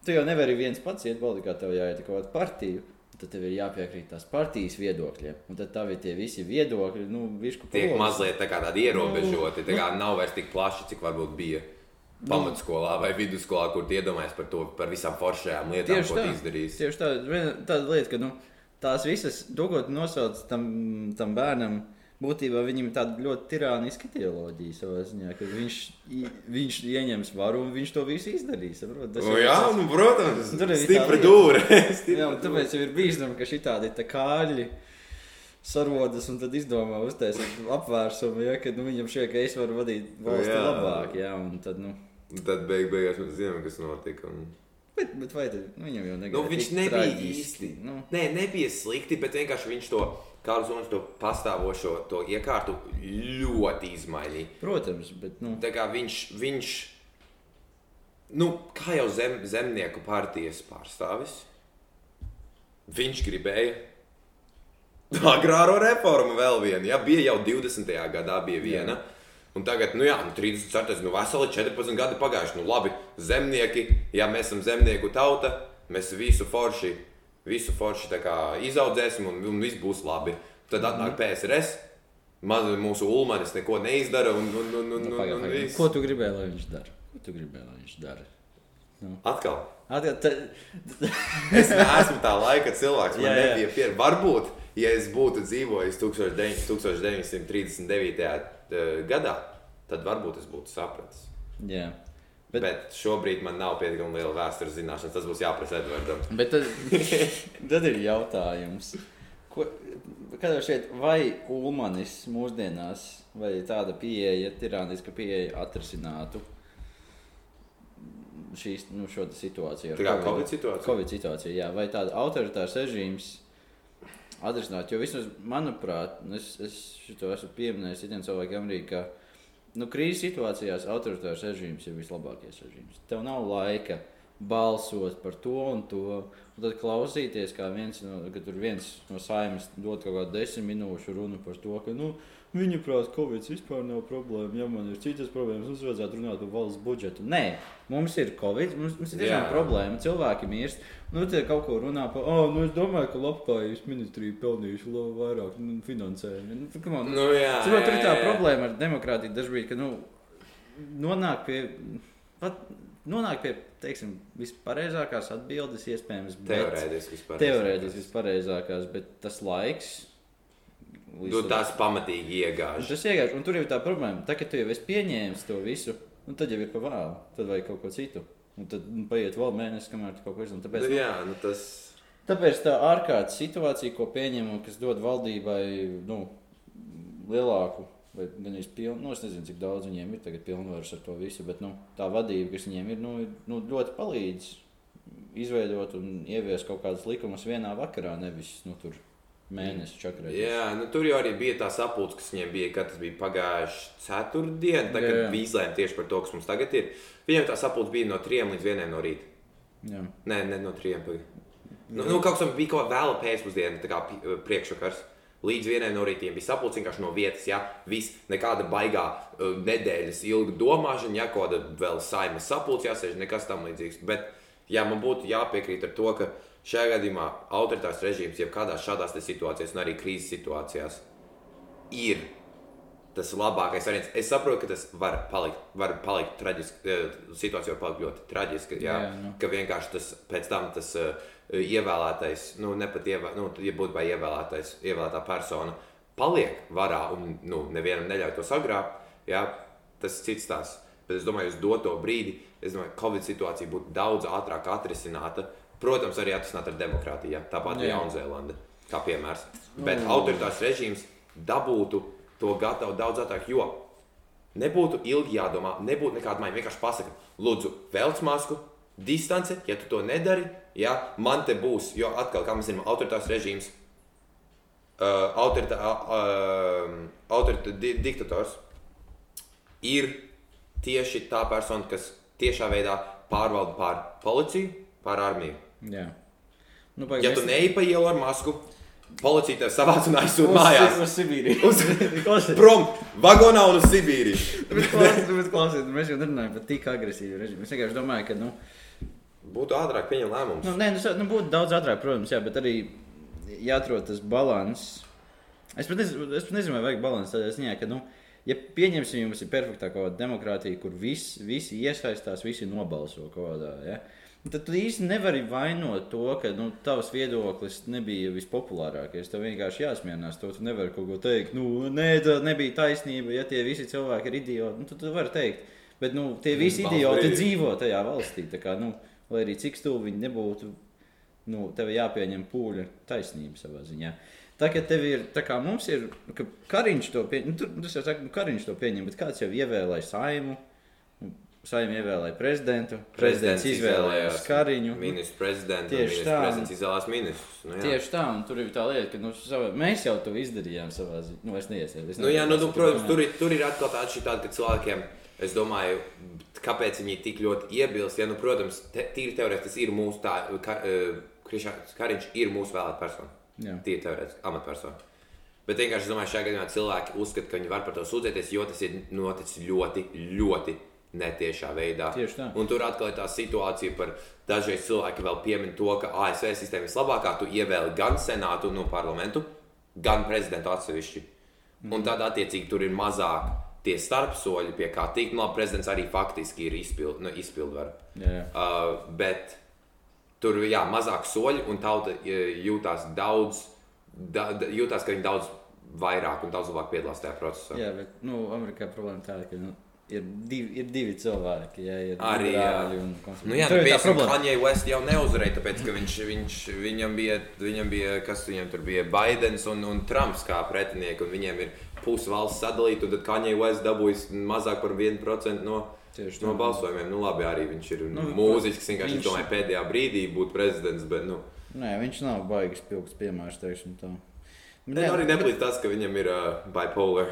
Speaker 1: tu jau nevari viens pats iet politikā, tev jāiet kaut kāda partija. Tad tev ir jāpiekrīt tās partijas viedokļiem. Un tad tavi tie visi viedokļi, nu, višku
Speaker 2: Tiek mazliet tā kā tādi ierobežoti. Tā kā nav vairs tik plaši, cik varbūt bija pamatskolā vai vidusskolā, kur iedomājas par to, par visām foršajām lietām,
Speaker 1: Tieši
Speaker 2: ko
Speaker 1: tā.
Speaker 2: tu izdarīsi.
Speaker 1: Tieši tā, viena tāda lieta, ka nu, tās visas, to, ko tu nosauc tam, tam bērnam, būtībā viņam ir tāda ļoti tirāniska ideoloģija savā ziņā, ka viņš, viņš ieņems varu un viņš to visu izdarīs. saprot?
Speaker 2: O,
Speaker 1: ir
Speaker 2: jā,
Speaker 1: tas-
Speaker 2: nu, protams,
Speaker 1: Tur ir tā
Speaker 2: stipra dūra.
Speaker 1: Jā, tāpēc jau ir bīstami, ka šī tādi kāļi sarodas un tad izdomā uztaisīt apvērsumu, ja, kad nu, viņam šķiet, ka es varu vadīt valsti labāk. Jā, un tad, nu,
Speaker 2: Tad beig beigās mēs zinām, kas notika. Un...
Speaker 1: bet, bet vai tad, nu, viņam jau
Speaker 2: Nu,
Speaker 1: negāja
Speaker 2: viņš nebija
Speaker 1: traģiski,
Speaker 2: īsti.
Speaker 1: Nu,
Speaker 2: Nē, nebija slikti, bet vienkārši viņš to, uz to pastāvošo to iekārtu ļoti izmainīja.
Speaker 1: protams, bet, nu,
Speaker 2: Tā kā viņš, viņš nu, kā jau zem, zemnieku partijas pārstāvis, viņš gribēja agrāro reformu vēl vienu. Ja, bija jau 20. gadā, bija viena. Jā. Un tagad, nu jā, nu 34, nu veseli 14 gadi pagājuši. Nu labi, zemnieki, ja mēs esam zemnieku tauta, mēs visu forši, visu forši izaudzēsim un, un viss būs labi. Tad atnāk PSRS, maz, mūsu ulmanis neko neizdara un, un, un, un,
Speaker 1: Nu,
Speaker 2: un, un viss.
Speaker 1: Ko tu gribēji, lai viņš dara? Ko tu gribēji, lai viņš dara?
Speaker 2: Atkal.
Speaker 1: Atkal, ta,
Speaker 2: Es neesmu tā laika cilvēks. Man
Speaker 1: Jā, jā.
Speaker 2: nebija pieredze. Varbūt, ja es būtu dzīvojis 19- 1939. Eh, gadā, tad varbūt es būtu sapratis.
Speaker 1: jā.
Speaker 2: Bet,
Speaker 1: Bet-
Speaker 2: šobrīd man nav pietiekami liela vēstures zināšanas. Tas būs jāprasa Edvardam.
Speaker 1: Bet tad, tad ir jautājums, ko, šeit, vai Ulmanis mūsdienās, vai tāda pieeja, tirāniska pieeja atrisinātu šīs, nu, šo situāciju?
Speaker 2: Tā kā? Covid situācija?
Speaker 1: Covid situācija, jā, vai tāda autoritāra režīms atrisināt, jo vismaz, manuprāt, un es, es šo esmu pieminējis citiem cilvēkiem arī, ka nu, krīzes situācijās autoritārs režīms ir vislabākais režīms. Tev nav laika balsot par to un to, un tad klausīties, kā viens no, viens no saimnes dod kaut kādu desmit minūšu runu par to, ka, nu, Viņa prāt, ka Covid vispār nav problēma. Ja man ir citas problēmas, mums vajadzētu runāt par valsts budžetu. Nē, mums ir Covid, mums, mums ir tiešām
Speaker 2: Jā.
Speaker 1: problēma. Cilvēki mirst. Nu, te kaut ko runā par, oh, nu, es domāju, ka labklājības ministrija pelnījuši vairāk nu, finansējumu. Nu, on.
Speaker 2: Nu, jā,
Speaker 1: Saprot, tur ir tā
Speaker 2: jā, jā.
Speaker 1: problēma ar demokrātiju dažkārt, ka nu, nonāk pie, pat, nonāk pie teiksim, vispareizākās atbildes, iespējams,
Speaker 2: Teorētiski vispār.
Speaker 1: teorētiski vispareizākās, bet tas laiks.
Speaker 2: Nu, tas pamatīgi iegāž.
Speaker 1: Tas iegāž, un tur jau ir tā problēma. Tā, ka tu jau esi pieņēmis to visu, nu, tad jau ir pa vēlu. Tad vajag kaut ko citu. Un tad nu, paiet vēl mēnesis, kamēr tu kaut ko izdarīsi. Tāpēc,
Speaker 2: Nu, jā, nu, tas.
Speaker 1: tāpēc tā ārkārtas situācija, ko pieņem un kas dod valdībai nu, lielāku. Vai gan es pilnu, nu, es nezinu, cik daudz viņiem ir tagad pilnvaras ar to visu, bet nu, tā vadība, kas viņiem ir, nu, nu, ļoti palīdz izveidot un ieviest kaut kādas likumus vienā vakarā, nevis nu, tur mēnesi čakarēt.
Speaker 2: Jā, nu, tur jau arī bija tā sapulce, kas viņiem bija, kad tas bija pagājuši ceturtdien,
Speaker 1: Jā,
Speaker 2: kad bija izlēmts tieši par to, kas mums tagad ir. Viņiem tā sapulce bija no 3 līdz 1 no rīta.
Speaker 1: Jā.
Speaker 2: Nē, ne no 3. Pag... Nu, nu, kaut kas bija kaut kāda vēla pēcpusdiena, tā kā eh, priekšvakars. Līdz vienai no rītiem bija sapulce vienkārši no vietas, ja viss nekāda baigā uh, nedēļas ilga domāšana, ja kaut kāda vēl saimas sapulce jāsēž, nekas tam līdzīgs. Bet, jā, man būtu jāpiekrīt ar to, ka šajā gadījumā autoritārs režīms, jeb kādās šādās situācijās, un arī krīzes situācijās, ir tas labākais variants. Es saprotu, ka tas var palikt, var palikt traģiski, eh, situācija var palikt ļoti traģiska. Jā,
Speaker 1: Jā, nu.
Speaker 2: Ka vienkārši tas pēc tam tas uh, ievēlētais, nu, ne pat ievē, nu, ja būtu vai ievēlētais, ievēlētā persona paliek varā un nu, nevienam neļauj to sagrābt, jā, tas cits stāsts. Bet es domāju, uz doto brīdi, es domāju, ka Covid situācija būtu daudz ātrāk atrisināta. Protams, arī atrisināta ar demokrātiju, jā, tāpat kā
Speaker 1: Jā.
Speaker 2: Jaunzēlande, kā piemērs. Bet autoritārs režīms dabūtu to gatavu daudz ātrāk, jo nebūtu ilgi jādomā, nebūtu nekāda maiņa. Vienkārši pasaka, lūdzu, velc masku, distance, ja tu to nedari, ja man te būs, jo atkal, kā mēs zinām, autoritārs režīms, uh, autoritā, uh, autorita, di, diktators ir tieši tā persona, kas tiešā veidā pārvalda pār policiju, pār armiju.
Speaker 1: Jā. Nu,
Speaker 2: Ja tu neej pa ielu ar masku, policija tev savāc un aizsūta mājās.
Speaker 1: Uz Sibīriju.
Speaker 2: Uz- Prom, vagonā un uz Sibīriju.
Speaker 1: bet klausies, bet klausies, mēs jau nerunājam par tik agresīvu režīmu. Es vienkārši domāju, ka, nu,
Speaker 2: Būtu ātrāk pieņemt lēmumus.
Speaker 1: nu, nē, nu, nu būtu daudz ātrāk, protams, jā, bet arī jāatrod tas balans. Es pat nezinu, es pat nezinu vai vajag balansu tādā ziņā, ka, nu, ja pieņemsim, jums ir perfektā kaut kāda demokrātija, kur vis, visi iesaistās, visi nobalso kaut kādā, ja? Nu, Tad tu īsti nevari vainot to, ka nu, tavs viedoklis nebija vispopulārākais. Tev vienkārši jāsmienās to. Tu nevari kaut ko teikt. Nu, nē, tā nebija taisnība. Ja tie visi cilvēki ir idioti, nu, tad tu vari teikt. Bet nu, tie visi
Speaker 2: Balsts
Speaker 1: idioti dzīvo tajā valstī. Kā, nu, lai arī cik stūri viņi nebūtu, nu, tev jāpieņem pūļa taisnība savā ziņā. Tā kā tev ir, tā kā mums ir, ka Kariņš to pieņem, nu, tur, tas jau saka, nu, Kariņš to pieņem, bet kāds jau ievēlēja saimu, saimu ievēlēja prezidentu, prezidents izvēlējās Kariņu.
Speaker 2: Ministrs prezidents.
Speaker 1: Tieši tā.
Speaker 2: Prezidents izvēlējās ministrus. Nu, jā.
Speaker 1: Tieši tā, un tur ir tā lieta, ka nu, sava, mēs jau to izdarījām savā ziņā. Nu, es es
Speaker 2: Nu, jā, nu, nu, protams, tur ir, tur ir atkal tā atšķirība, ka cilvēkiem, es domāju, kāpēc viņi tik ļoti iebilst. Ja, nu, protams, te, tīri teorētiski tas ir mūsu, tā, ka, uh, Kariņš ir mūsu vēlēta persona.
Speaker 1: Jā.
Speaker 2: Tīri teorētiski amatpersona. Bet vienkārši es domāju, šajā gadījumā cilvēki uzskata, ka viņi var par to sūdzēties, jo tas ir noticis ļoti, ļoti netiešā veidā.
Speaker 1: Tieši tā.
Speaker 2: Un tur atkal ir tā situācija par dažreiz cilvēki vēl piemin to, ka ASV sistēma ir vislabākā. Tu ievēli gan senātu, nu, parlamentu, gan prezidentu atsevišķi. Un tad, attiecīgi, tur ir mazāk tie starpsoļi, pie kā tikt, no prezidents arī faktiski ir izpild, nu, izpildvar.
Speaker 1: Jā, jā.
Speaker 2: Uh, bet tur ir mazāk soļi, un tauta uh, jūtās daudz, da, da, jūtās, ka viņi daudz vairāk un daudz labāk piedalās tajā procesā.
Speaker 1: jā, bet nu, Amerikā problēma tāda, ka nu, ir, divi, ir divi cilvēki. Jā, ir
Speaker 2: Arī,
Speaker 1: liberāļi un konservatīvi.
Speaker 2: Nu, jā,
Speaker 1: Tur
Speaker 2: nu, piemēram,
Speaker 1: problēma.
Speaker 2: Kanye West jau neuzvarēja, tāpēc, ka viņš, viņš, viņam, bija, viņam bija, kas viņam tur bija, Baidens un, un Trumps kā pretinieki, un viņiem ir pusi valsts sadalīta, un tad Kanye West dabūjis mazāk par 1% no,
Speaker 1: Tieši
Speaker 2: no balsojumiem. Nu, labi, arī viņš ir
Speaker 1: Nu,
Speaker 2: mūziķis, vienkārši
Speaker 1: viņš-
Speaker 2: domāja pēdējā brīdī būt prezidents, bet, nu,
Speaker 1: Nē, viņš nav baigs pilns piemērs, teiksim tā.
Speaker 2: Ne, nu arī nepalīdz tas, ka viņam ir uh, bipolar.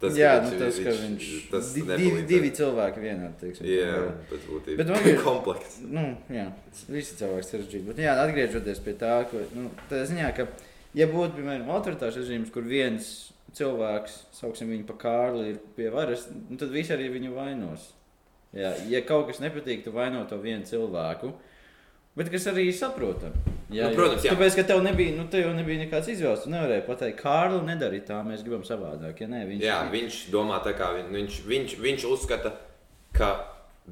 Speaker 2: Tas,
Speaker 1: jā, nu, tas, ka viņš
Speaker 2: tas
Speaker 1: di- divi, divi cilvēki vienādi, teiksim. tā.
Speaker 2: Jā, pēc būtības.
Speaker 1: Bet man ir-
Speaker 2: komplekts.
Speaker 1: Nu, jā, visi cilvēki sarežģīti. Bet, jā, atgriežoties pie tā, ka, nu, tā ziņā, ka, ja būtu, piemēram, autoritārs režīms, kur viens cilvēks, sauksim viņu par Kārli, ir pie varas, nu, tad visi arī viņu vainos. Jā, ja kaut kas nepatīk, tu vaino to vienu cilvēku. Bet kas arī saprotam. Jā,
Speaker 2: Nu, protams, jā.
Speaker 1: tāpēc, ka tev nebija, nu, tev nebija nekāds izvēles. Tu nevarēji pateikt, Kārli, nedari tā, mēs gribam savādāk. Ja nē, viņš,
Speaker 2: Jā, viņš domā tā, kā viņ, viņš, viņš, viņš uzskata, ka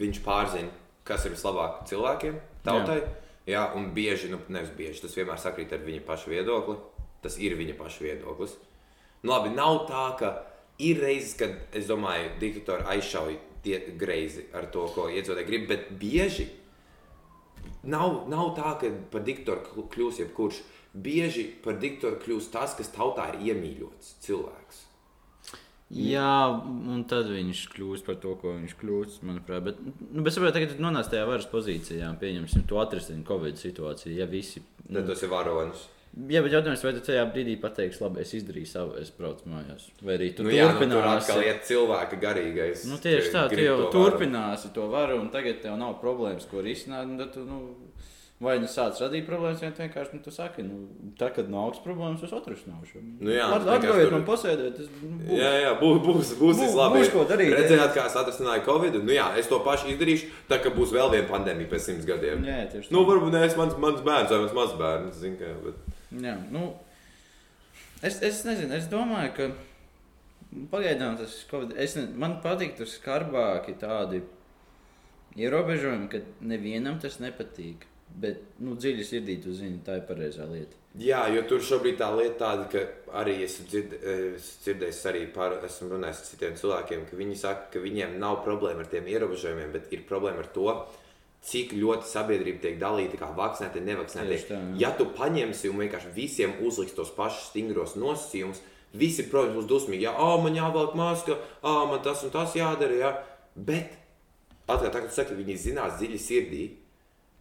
Speaker 2: viņš pārzina, kas ir vislabāk cilvēkiem, tautai. Jā. Jā, un bieži, nu, nevis bieži, tas vienmēr sakrīt ar viņa paša viedokli. Tas ir viņa paša viedoklis. Nu, labi, nav tā, ka ir reizes, kad es domāju, diktatori aizšauj tie greizi ar to, ko iedzīvotāji grib, bet bieži nav, nav tā, ka par diktatoru kļ- kļūs jebkurš. Bieži par diktatoru kļūst tas, kas tautā ir iemīļots cilvēks.
Speaker 1: Jā, un tad viņš kļūst par to, ko viņš kļūst. Manuprāt, bet, nu, bet saprot, tagad tu nonāc tajā varas pozīcijā, pieņemsim, tu atrisini Covid situāciju. Ja visi,
Speaker 2: Tad tas ir varonis.
Speaker 1: Jā, bet jautājums, vai tu tajā brīdī pateiksi, labi, es izdarīju savu, es braucu mājās. Vai arī tu
Speaker 2: Nu, jā, nu, tur
Speaker 1: turpināsi.
Speaker 2: iet cilvēka garīgais.
Speaker 1: Nu, tieši tā, tu jau
Speaker 2: to
Speaker 1: turpināsi to varu, un tagad tev nav problēmas, ko risināt. Tu, nu, vai nu sāc radīt problēmas, vai vienkārši nu, tu saki, nu, tā, kad nāks problēmas, es atrisināšu.
Speaker 2: Nu jā,
Speaker 1: At-
Speaker 2: vienkārši
Speaker 1: Atļaujiet
Speaker 2: tur-
Speaker 1: man posēdēt. Es, nu, būs.
Speaker 2: Jā, jā, būs, būs, būs,
Speaker 1: Būs-
Speaker 2: labi.
Speaker 1: būs ko darīt, jā.
Speaker 2: Redzējāt, kā es atrisināju Covid. Nu, jā, es to pašu izdarīšu. Tā kā būs vēl viena pandēmija pēc simts gadiem.
Speaker 1: Jā, tieši tā.
Speaker 2: Nu, varbūt ne es mans, mans bērns vai mans mazbērns. zini Kā, bet...
Speaker 1: Jā, nu, es, es nezinu, es domāju, ka pagaidām tas kaut kas, man patīk tur skarbāki tādi ierobežojumi, ka nevienam tas nepatīk. Bet, nu, dziļi sirdī tu zini, tā ir pareizā lieta.
Speaker 2: Jā, jo tur šobrīd tā lieta tāda, ka arī esmu dzird, es dzirdējis arī par, esmu runājis ar citiem cilvēkiem, ka viņi saka, ka viņiem nav problēma ar tiem ierobežojumiem, bet ir problēma ar to, cik ļoti sabiedrība tiek dalīta kā vakcinēti, nevakcinēti.
Speaker 1: Tā, jā.
Speaker 2: Ja tu paņemsi un vienkārši visiem uzliks tos pašus stingros nosacījumus, visi, protams, būs dusmīgi. Jā, oh, man jāvelk maska, oh, man tas un tas jādara. Jā. Bet, atkal, tā, kad tu saki, viņi zinās dziļi sirdī,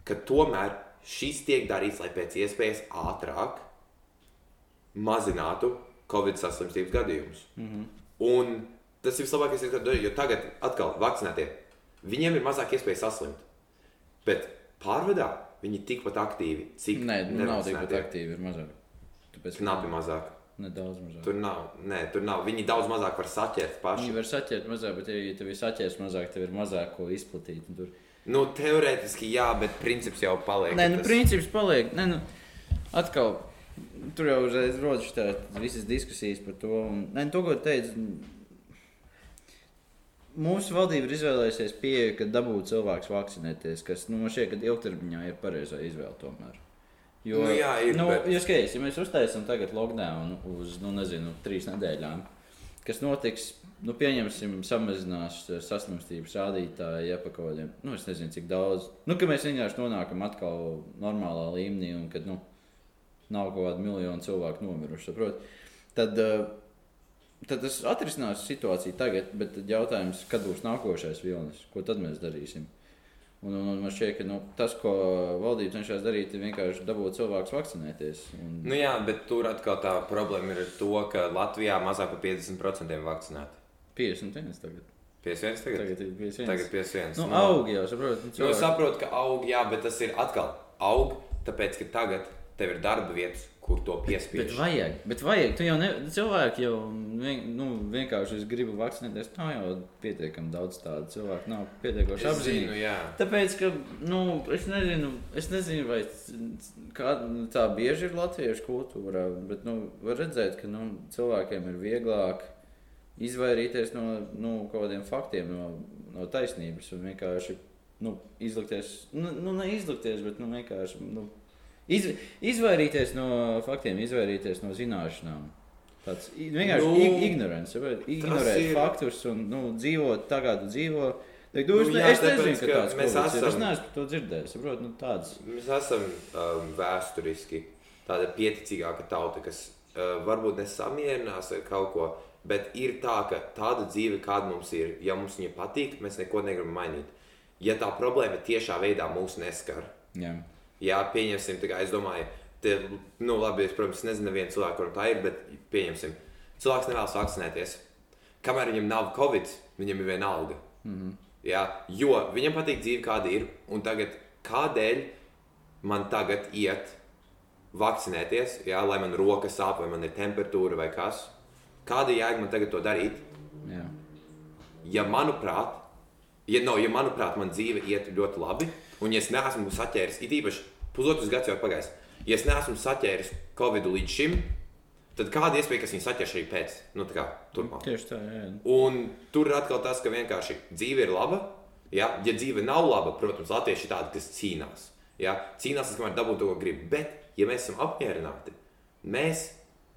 Speaker 2: ka tomēr šis tiek darīts, lai pēc iespējas ātrāk mazinātu Covid saslimstības gadījumus. Mm. -hmm. Un tas ir vislabākais, kas ir, jo tagad atkal vakcinētie, viņiem ir mazāk iespēja saslimt. Bet pārvedā viņi tikpat aktīvi, cik
Speaker 1: Nē, nu, nav tik pat
Speaker 2: nevakcinētie.
Speaker 1: aktīvi, ir mazāk. Tāpēc
Speaker 2: Knapi mazāk.
Speaker 1: Nedaudz mazāk.
Speaker 2: Tur nav, nē, tur nav. Viņi daudz mazāk var saķert paši.
Speaker 1: Viņi var saķert mazāk, bet, ja tev ir saķers mazāk, tev ir mazāk ko izplatīt. Tur...
Speaker 2: Nu, teorētiski jā, bet princips jau paliek.
Speaker 1: Nē, nu,
Speaker 2: tas-
Speaker 1: princips paliek. Nē, nu, atkal, tur jau uzreiz rodas tādas visas diskusijas par to. Un, nē, nu, to, ko teicu, mūsu valdība ir izvēlējusies pieeja, ka dabūt cilvēks vakcinēties, kas nu, man šķiet, ka ilgtermiņā ir pareizā izvēle tomēr. Jo,
Speaker 2: Nu, jā, ir,
Speaker 1: nu,
Speaker 2: bet-
Speaker 1: jo skaties, ja mēs uztaisām tagad lockdown uz, nu, nezinu, trīs nedēļām, kas notiks, nu, pieņemsim, samazinās eh, saslimstības rādītāji, ja pa kaut kādiem, nu, es nezinu, cik daudz, nu, ka mēs vienkārši nonākam atkal normālā līmenī un kad, nu, nav kaut kāda miljonu cilvēku nomiruši, saprot, tad, eh, tad tas atrisinās situāciju tagad, bet jautājums, kad būs nākošais vilnis, ko tad mēs darīsim? Un, un, un man šķiet, ka nu, tas, ko valdība cenšas darīt, ir vienkārši dabūt cilvēkus vakcinēties. Un,
Speaker 2: Nu jā, bet tur atkal tā problēma ir ar to, ka Latvijā mazāk par 50% vakcinēti.
Speaker 1: 51 tagad.
Speaker 2: 51 tagad?
Speaker 1: Tagad ir 51.
Speaker 2: Tagad 51.
Speaker 1: Nu, aug jau, saprotiet. Nu,
Speaker 2: Nu, es
Speaker 1: cilvēki-
Speaker 2: saprotu, ka aug, jā, bet tas ir atkal aug, tāpēc, ka tagad tev ir darba vietas, kur to
Speaker 1: Bet
Speaker 2: piespiež.
Speaker 1: vajag, bet vajag. Tu jau ne, cilvēki jau vien, nu, vienkārši es gribu vakcinēties. Tā jau pietiekami daudz tādu cilvēku nav pietiekoši
Speaker 2: jā.
Speaker 1: Tāpēc, ka nu, es, nezinu, es nezinu, vai kā, nu, tā bieži ir latviešu kultūrā, bet nu, var redzēt, ka nu, cilvēkiem ir vieglāk izvairīties no nu, kaut kādiem faktiem, no, no taisnības un vienkārši nu, izlikties, nu, nu neizlikties, bet nu, vienkārši nu, iz, izvairīties no faktiem, izvairīties no zināšanām. Tāds vienkārši
Speaker 2: Nu,
Speaker 1: ignorants, ignorēt
Speaker 2: ir-
Speaker 1: faktus un nu, dzīvot tā, kā tu dzīvo. Teikt, nu,
Speaker 2: jā,
Speaker 1: es nezinu, ka tāds
Speaker 2: mēs
Speaker 1: ir. Es
Speaker 2: esam-
Speaker 1: neesmu par to dzirdējis. Saprot, nu, tāds.
Speaker 2: Mēs esam um, vēsturiski tāda pieticīgāka tauta, kas uh, varbūt nesamierinās ar kaut ko, bet ir tā, ka tāda dzīve, kāda mums ir, ja mums viņa patīk, mēs neko negribam mainīt. Ja tā problēma tiešā veidā mūs neskar,
Speaker 1: Jā.
Speaker 2: Jā, pieņemsim, tā kā es domāju, te, nu, labi, es, protams, nezinu, vienu cilvēku, kuram tā ir, bet pieņemsim, cilvēks nevēlas vakcinēties. Kamēr viņam nav covid, viņam ir viena alga. Mm -hmm. Jā, jo viņam patīk dzīve, kāda ir, un tagad kādēļ man tagad iet vakcinēties, jā, lai man roka sāp, vai man ir temperatūra vai kas. Kāda jēga man tagad to darīt?
Speaker 1: Jā.
Speaker 2: ja manuprāt, ja, no, ja manuprāt, man dzīve iet ļoti labi, un ja es neesmu saķēris, it īpaši pusotrs gads jau pagājis, ja es neesmu saķēris Covid līdz šim, tad kāda iespēja, ka es viņu saķeršu arī pēc, nu, tā kā turpmāk.
Speaker 1: Tieši tā, jā.
Speaker 2: Un tur ir atkal tas, ka vienkārši dzīve ir laba. Ja, ja dzīve nav laba, protams, Latvieši ir tādi, kas cīnās. Ja, cīnās, kamēr dabū to, ko grib. Bet, ja mēs esam apmierināti, mēs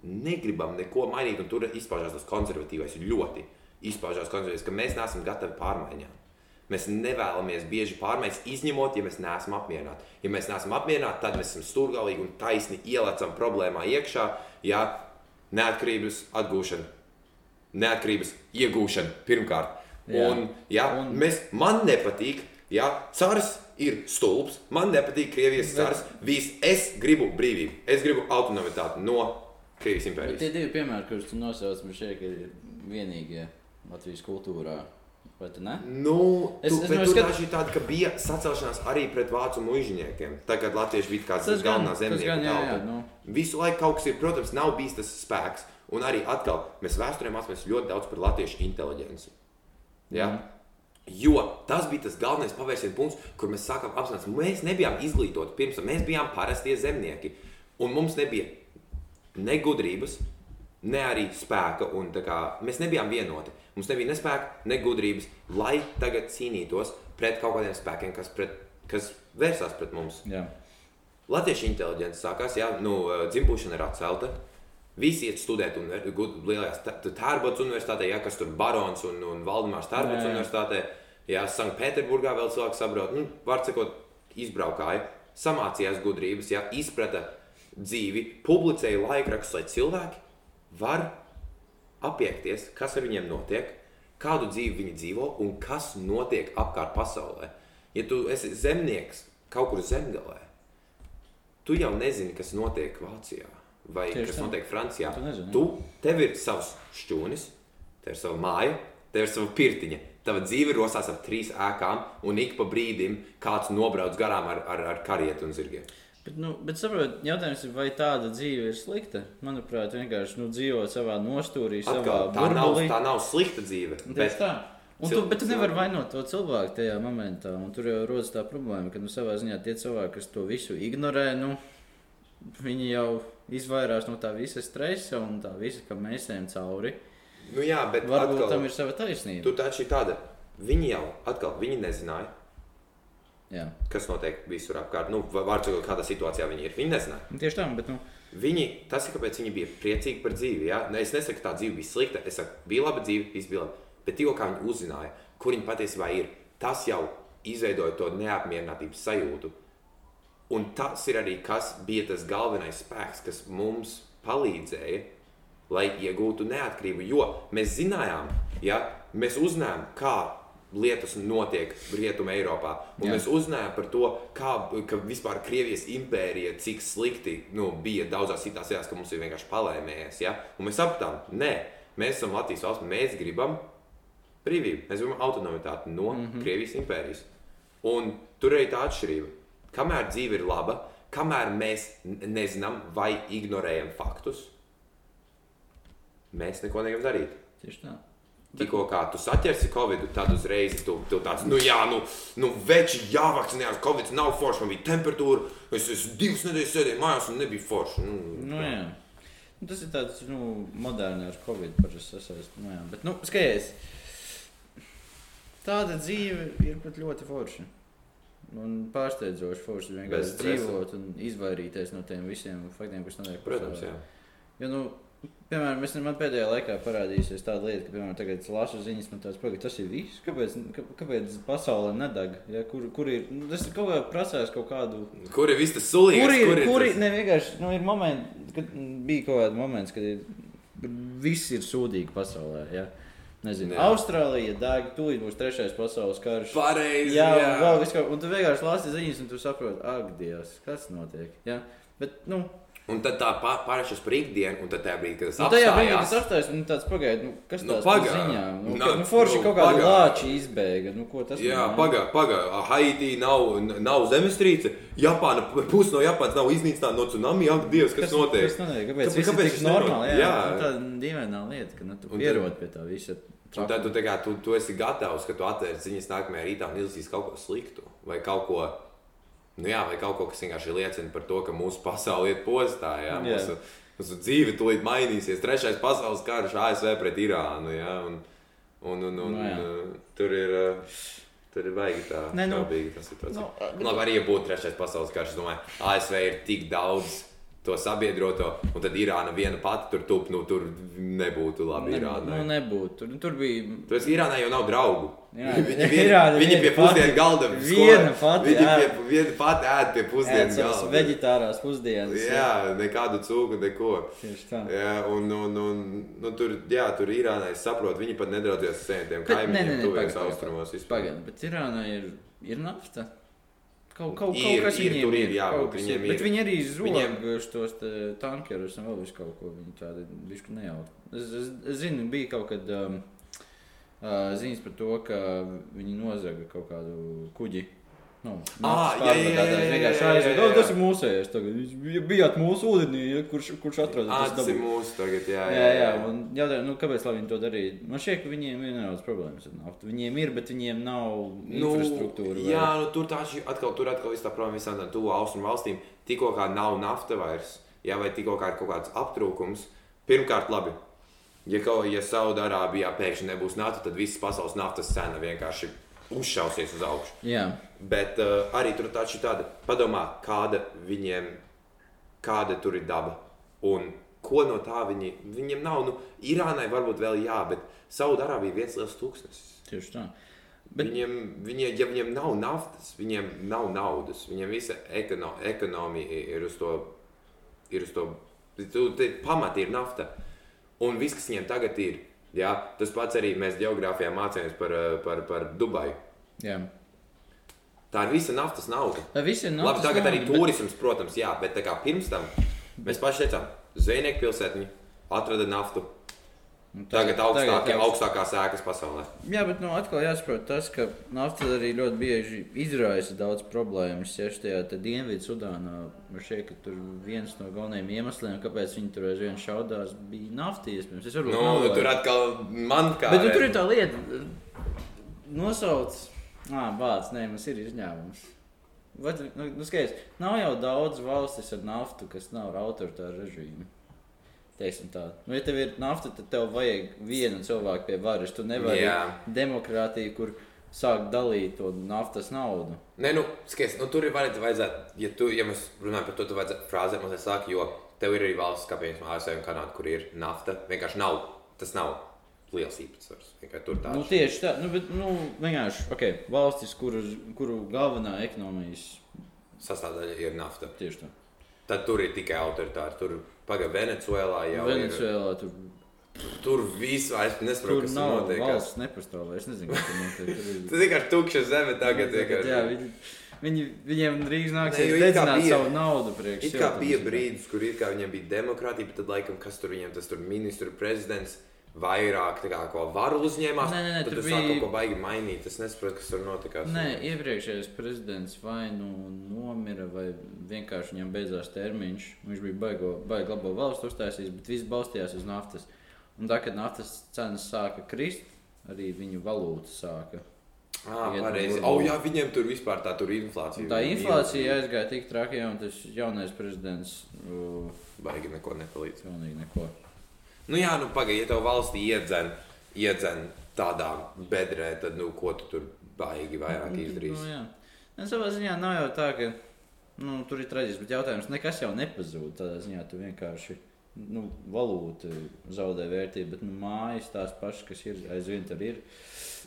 Speaker 2: negribam neko mainīt. Un tur izpaužās tas konservatīvais ļoti. Izpaužās konservatīvais, ka mēs neesam gatavi pārmaiņām. Mēs nevēlamies bieži pārmaiņas, izņemot, ja mēs neesam apmierināti. Ja mēs neesam apmierināti, tad mēs esam stūrgalīgi un taisni ielecam problēmā iekšā, ja neatkarības atgūšana neatkarības iegūšana pirmkārt.
Speaker 1: Jā.
Speaker 2: Un, ja, un... Mēs, man nepatīk, ja cars ir stulbs, man nepatīk Krievijas
Speaker 1: Bet-
Speaker 2: cars. Vis, es gribu brīvību, es gribu autonomitāti no Krievijas
Speaker 1: Bet
Speaker 2: impērijas.
Speaker 1: tie divi piemēri, kurus tu nosauc, man ka ir vienīgie Latvijas kultūrā. Vai tu ne?
Speaker 2: Nu,
Speaker 1: Es-
Speaker 2: tu,
Speaker 1: es no
Speaker 2: tur
Speaker 1: skat-
Speaker 2: tādi, ka bija sacelšanās arī pret vācu mužģiniekiem. Tagad Latvieši bija kāds
Speaker 1: Tas
Speaker 2: galvenā zemnieka
Speaker 1: nu.
Speaker 2: Visu laiku kaut kas ir, protams, nav bijis tas spēks. Un arī atkal mēs vēsturē mācāmies ļoti daudz par latviešu inteligenci. Ja? Mm. Jo tas bija tas galvenais pavērsienu punkts, kur mēs sākām apzināties, ka mēs nebijām izglītoti pirms tam. Mēs bijām parastie zemnieki. Un mums nebija ne gudrības, ne arī spēka. Un, kā, mēs nebijām vienoti. Mums nebija ne spēka, ne gudrības, lai tagad cīnītos pret kaut kādiem spēkiem, kas, pret, kas vērsās pret mums.
Speaker 1: Jā.
Speaker 2: Latviešu inteliģence sākās, jā, nu, dzimbušana ir atcelta. Visi iet studēt un lielajās Tērbotas universitātē, jā, kas tur barons un, un Valdemārs
Speaker 1: jā.
Speaker 2: universitātē. Jā, Sanktpēterburgā vēl cilvēks sabrauc, nu, var sakot, izbraukāja, samācījās gudrības, jā, izprata dzīvi, publicēja laikrakstus, lai cilvēki var apiekties, kas ar viņiem notiek, kādu dzīvi viņi dzīvo un kas notiek apkārt pasaulē. Ja tu esi zemnieks kaut kur zemgalē, tu jau nezini, kas notiek Vācijā vai
Speaker 1: Tieši
Speaker 2: kas
Speaker 1: tā.
Speaker 2: notiek Francijā.
Speaker 1: Tu nezini, jā.
Speaker 2: tu, tev ir savs šķūnis, tev ir sava māja, tev ir sava pirtiņa. Tava dzīve rosās ap trīs ēkām, un ik pa brīdim kāds nobrauc garām ar, ar, ar karietu un zirgiem.
Speaker 1: Bet, nu, bet saprot, jautājums ir, vai tāda dzīve ir slikta? Manuprāt, vienkārši nu, dzīvot savā nostūrī, savā
Speaker 2: Atkal, tā, nav,
Speaker 1: burbulī.
Speaker 2: tā nav slikta dzīve. Bet,
Speaker 1: tā. Un tu, bet tu nevari vainot to cilvēku tajā momentā. Tur jau rodas tā problēma, ka nu, savā ziņā tie cilvēki, kas to visu ignorē, nu, viņi jau izvairās no tā visa stresa un tā visa, ka mēs ejam cauri.
Speaker 2: nu jā, bet
Speaker 1: Varbūt
Speaker 2: atkal,
Speaker 1: tam ir sava taisnība.
Speaker 2: Tu taču ir tāda, viņi jau atkal viņi nezināja,
Speaker 1: Jā,
Speaker 2: kas notiek visur apkārt. Nu, teikt, kādā situācijā viņi ir. Viņi nezināja.
Speaker 1: Un tieši tā, bet nu,
Speaker 2: Viņi, tas ir kāpēc viņi bija priecīgi par dzīvi. Ja? Ne, es nesaku, ka tā dzīve bija slikta. Es saku, bija laba dzīve, viss bija labi. Bet tikko viņi uzzināja, kur viņi patiesībā ir, tas jau izveidoja to neapmierinātības sajūtu. Un tas ir arī kas bija tas galvenais spēks, kas mums palīdzēja, lai iegūtu neatkarību. Jo mēs zinājām, ja mēs uzzinājām, kā lietas notiek Rietumē, Eiropā. Un
Speaker 1: Jā.
Speaker 2: mēs uzzinājām par to, kā, ka vispār Krievijas impērija, cik slikti nu, bija daudzās citās vietās, ka mums ir vienkārši palēmējies. Ja? Un mēs sapratām, nē, mēs esam Latvijas valsts, mēs gribam brīvību, mēs gribam autonomitāti no mm -hmm. Krievijas impērijas. Un tur ir tā atšķirība. Kamēr dzīve ir laba, kamēr mēs nezinām vai ignorējam faktus, mēs neko nevaram darīt.
Speaker 1: tieši tā.
Speaker 2: Tikko kā tu saķersi Covid, tad uzreiz tu, tu tāds, nu jā, nu, nu veči jāvakcinējās, Covid nav forši, man bija temperatūra, es, es divas nedēļas sēdēju mājās un nebija forši. Nu,
Speaker 1: Nu, jā. Nu, Tas ir tāds nu, moderns covid parasti sasaistīts. Nu, jā, bet, nu, skaties, tāda dzīve ir pat ļoti forša. Un pārsteidzoši forši vienkārši dzīvot un izvairīties no tiem visiem faktiem, kas notiek
Speaker 2: Protams, jā.
Speaker 1: Jo, nu, piemēram, es, man pēdējā laikā parādījusies tāda lieta, ka, piemēram, tagad lasu ziņas, man tāds pagaidi, tas ir viss. Kāpēc, kā- kāpēc pasaulē nedeg? Ja, kur, kur ir? Nu, tas ir kaut kā prasās kaut kādu.
Speaker 2: Kur ir viss tas sulīgs?
Speaker 1: Kur ir?
Speaker 2: kur
Speaker 1: Kur ir?
Speaker 2: tas-
Speaker 1: Ne vienkārši, nu, ir momenti, kad bija kaut kāds moments, kad ir, viss ir sūdīgi pasaulē. Ja? Nezinu,
Speaker 2: Jā.
Speaker 1: Austrālija deg, tūlīt būs trešais pasaules karš.
Speaker 2: Pareizi.
Speaker 1: Jā,
Speaker 2: jā.
Speaker 1: vēl viss kaut- un tu vienkārši lasi ziņas, un tu saproti, ak, Dievs, kas notiek. Ja? Bet, nu,
Speaker 2: Un tad tā pārēšas par ikdienu, un tad tajā brīdī, kad tas
Speaker 1: Nu, tajā brīdī, kad
Speaker 2: apstājās.
Speaker 1: tas apstājas, nu, tāds pagaidi, nu, kas
Speaker 2: Nu,
Speaker 1: par ziņām? Nu, ka, nu, forši
Speaker 2: nu,
Speaker 1: kaut kāda
Speaker 2: paga-
Speaker 1: lāča izbēga. Nu, ko tas
Speaker 2: Jā, pagaidi, pagaidi. Haitī nav, nav zemestrīce. Japāna, pusi no Japānas nav iznīcināta no tsunami. Ak, Dievs, kas, notiek?
Speaker 1: Kas notiek? Kāpēc,
Speaker 2: Kāpēc-
Speaker 1: kāpēc tas
Speaker 2: tas
Speaker 1: ir normāli? Jā,
Speaker 2: Jā.
Speaker 1: jā. tāda dīvaina lieta, ka nu, tu
Speaker 2: Un
Speaker 1: pierod pie tā visa.
Speaker 2: Un tad tu, tā kā, tu, tu esi gatavs, ka tu atvērsi ziņas nākamajā rītā un izlasīsi kaut ko sliktu. Vai kaut ko, nu jā, vai kaut kas vienkārši liecina par to, ka mūsu pasaule iet postā. Jā,
Speaker 1: Jā.
Speaker 2: mūsu, mūsu dzīve tūlīt mainīsies. Trešais pasaules karš ASV pret Irānu. Jā, un, un, un, un,
Speaker 1: Nu jā.
Speaker 2: uh, tur ir. uh, Tur ir baigi tā,
Speaker 1: Nē, nu,
Speaker 2: šaubīga tā situācija.
Speaker 1: nu,
Speaker 2: Nu, Labi, arī ja būtu trešais pasaules karš, es domāju, ASV ir tik daudz to sabiedroto, un tad Irāna viena pati tur tup, nu tur nebūtu labi
Speaker 1: Ne,
Speaker 2: Irānai.
Speaker 1: nu, nebūtu. Tur, tur bija.
Speaker 2: Tāpēc Irānai jau nav draugu.
Speaker 1: Jā,
Speaker 2: viņi vien,
Speaker 1: Irāna
Speaker 2: viņi pie pusdienu galda
Speaker 1: viena pati
Speaker 2: Viņi
Speaker 1: ēd.
Speaker 2: pie, viena pati ēd pie pusdienu galda.
Speaker 1: veģetārās pusdienas.
Speaker 2: Jā, nekādu cūku, neko.
Speaker 1: Tieši tā.
Speaker 2: Jā, un, un, un nu, tur, jā, tur Irānai saprot, viņi pat nedraudzēs ar
Speaker 1: nē,
Speaker 2: kaimiņiem,
Speaker 1: pagaid,
Speaker 2: austrumos.
Speaker 1: Pagaid, bet Irānā ir, ir nafta. Kaut, kaut,
Speaker 2: Ir,
Speaker 1: kaut kas
Speaker 2: ir,
Speaker 1: viņiem
Speaker 2: ir, jā,
Speaker 1: kaut
Speaker 2: bet
Speaker 1: kas
Speaker 2: viņiem
Speaker 1: Bet
Speaker 2: ir.
Speaker 1: viņi arī zog
Speaker 2: Viņiem-
Speaker 1: tos tankerus un vēl kaut ko. Tādi višku nejaut. Es, es, es zinu, bija kaut kad um, uh, ziņas par to, ka viņi nozaga kaut kādu kuģi. Nu,
Speaker 2: Ā,
Speaker 1: naftas
Speaker 2: jā, jā, jā, jā, jā,
Speaker 1: vienkārši
Speaker 2: jā, jā, jā.
Speaker 1: "O, Tas ir mūsējais. Jūs bij- bijāt mūsu ūdenī, kurš, kurš atrodas.
Speaker 2: Ā,
Speaker 1: tas
Speaker 2: tas ir
Speaker 1: dabū."
Speaker 2: mūsu tagad, jā,
Speaker 1: Jā, jā, un jautājums, nu, kāpēc viņi to darītu? Man šķiet, ka viņiem ir nedaudz problēmas ar naftu. Viņiem ir, bet viņiem nav infrastruktūra. vai-
Speaker 2: Jā, nu, tur taču atkal, tur atkal viss tā problēma visām tādām tuvu austrumu valstīm. Tikko kā nav nafta vairs, jā, vai tikko kā ir kaut kāds aptrūkums, pirmkārt, labi. Ja, kaut, ja Saudārābijā pēkšņi nebūs nafta, tad visas pasaules naftas cena vienkārši uzšausies uz augšu.
Speaker 1: Jā,
Speaker 2: Bet uh, arī tur taču tāda, padomā, kāda viņiem, kāda tur ir daba. Un ko no tā viņi, viņiem nav, nu, Irānai varbūt vēl jā, bet Saudārābija viens liels tūkstnesis.
Speaker 1: tieši tā.
Speaker 2: Bet... Viņiem, viņiem, ja viņiem nav naftas, viņiem nav naudas. Viņiem visa ekono, ekonomija ir uz to, ir uz to, pamati ir nafta. Un viss, kas viņiem tagad ir, jā, tas pats arī mēs geogrāfijā mācījāmies par, eh, par, par Dubaju.
Speaker 1: Jā.
Speaker 2: Tā ir visa naftas nauda.
Speaker 1: Vai visi ir
Speaker 2: Labi,
Speaker 1: naftas
Speaker 2: tagad arī
Speaker 1: nauda, bet-
Speaker 2: turisms, protams, jā, bet tā kā pirms tam mēs paši teicām, Zvejnieku pilsētiņa atrada naftu.
Speaker 1: Un
Speaker 2: Tagad augstākie,
Speaker 1: tagad-
Speaker 2: augstākās ēkas pasaulē.
Speaker 1: Jā, bet nu, atkal jāsaprot tas, ka nafta arī ļoti bieži izraisa daudz problēmas. Ja tajā Sudānā man šķiet, ka tur viens no galvenajiem iemesliem, kāpēc viņi tur aizvien šaudās, bija nafta. Iespējams, es varbūt
Speaker 2: Nu, tur atkal man kā.
Speaker 1: Bet nu, tur ir tā lieta, nosauc, ah, bācis, nē, mums ir izņēmums. Tu- Nu, nu, skaties, nav jau daudz valstis ar naftu, kas nav ar autoritāru režīmu. Teiksim tā. Nu, ja tev ir nafta, tad tev vajag vienu cilvēku pie varas. Tu nevari
Speaker 2: Jā.
Speaker 1: demokrātiju, kur sāk dalīt to naftas naudu.
Speaker 2: Nē, nu, skaties, nu, tur ir vajadzētu, ja, tu, ja mēs runājam par to, tad vajadzētu frāzēt mazliet sāk, jo tev ir arī valsts, kā piemēram ASV un Kanāda, kur ir nafta. Vienkārši nav, tas nav liels īpatsvars. Tur tā
Speaker 1: Nu, tieši tā, nu, bet nu, vienkārši okay, valstis, kuru, kuru galvenā ekonomijas
Speaker 2: sastāvdaļa ir nafta.
Speaker 1: tieši tā.
Speaker 2: Tad tur ir tikai autoritāri. Tur pagaidi Venecuēlā jau
Speaker 1: Venecijā tur,
Speaker 2: ir. Tur viss vairs nesaprot,
Speaker 1: tur
Speaker 2: kas tur
Speaker 1: nav
Speaker 2: notiek.
Speaker 1: valsts nepastāv. Es nezinu, kas tur notiek. Tur ir-
Speaker 2: vienkārši tukša zeme tagad. vienkārši.
Speaker 1: Jā, viņi, viņi, viņiem drīz nāksies dedzināt savu naudu priekš.
Speaker 2: It kā bija brīdis, kur it kā viņiem bija demokrātija, bet tad laikam, kas tur viņiem tas tur ministru prezidents vairāk kā ko varu uzņēmās.
Speaker 1: Nē, nē, nē,
Speaker 2: tad sāk
Speaker 1: bija-
Speaker 2: kaut ko baigi mainīt. Es nesaprotu, kas tur notikās.
Speaker 1: Nē, iepriekšējais prezidents vai nu nomira, vai vienkārši viņam beidzās termiņš. Viņš bija baigo, baigi labo valstu uztaisījis, bet viss balstījās uz naftas. Un tā, kad naftas cenas sāka krist, arī viņu valūta sāka
Speaker 2: Ah. Oh, jā, viņiem tur vispār tā tur inflācija.
Speaker 1: Tā inflācija aizgāja tik traki, un tas jaunais prezidents uh,
Speaker 2: Baigi neko nepalīdz.
Speaker 1: pilnīgi neko.
Speaker 2: Nu jā, nu pagaidi, ja tev valstī iedzen, iedzen tādā bedrē, tad nu ko tu tur baigi vairāk
Speaker 1: Nu,
Speaker 2: izdarīsi?
Speaker 1: jā. Nu, savā ziņā nav jau tā, ka nu, tur ir traģiski, bet jautājums nekas jau nepazūd. Tādā ziņā tu vienkārši nu, valūta zaudē vērtību, bet nu, mājas tās pašas, kas ir aizvien tur ir.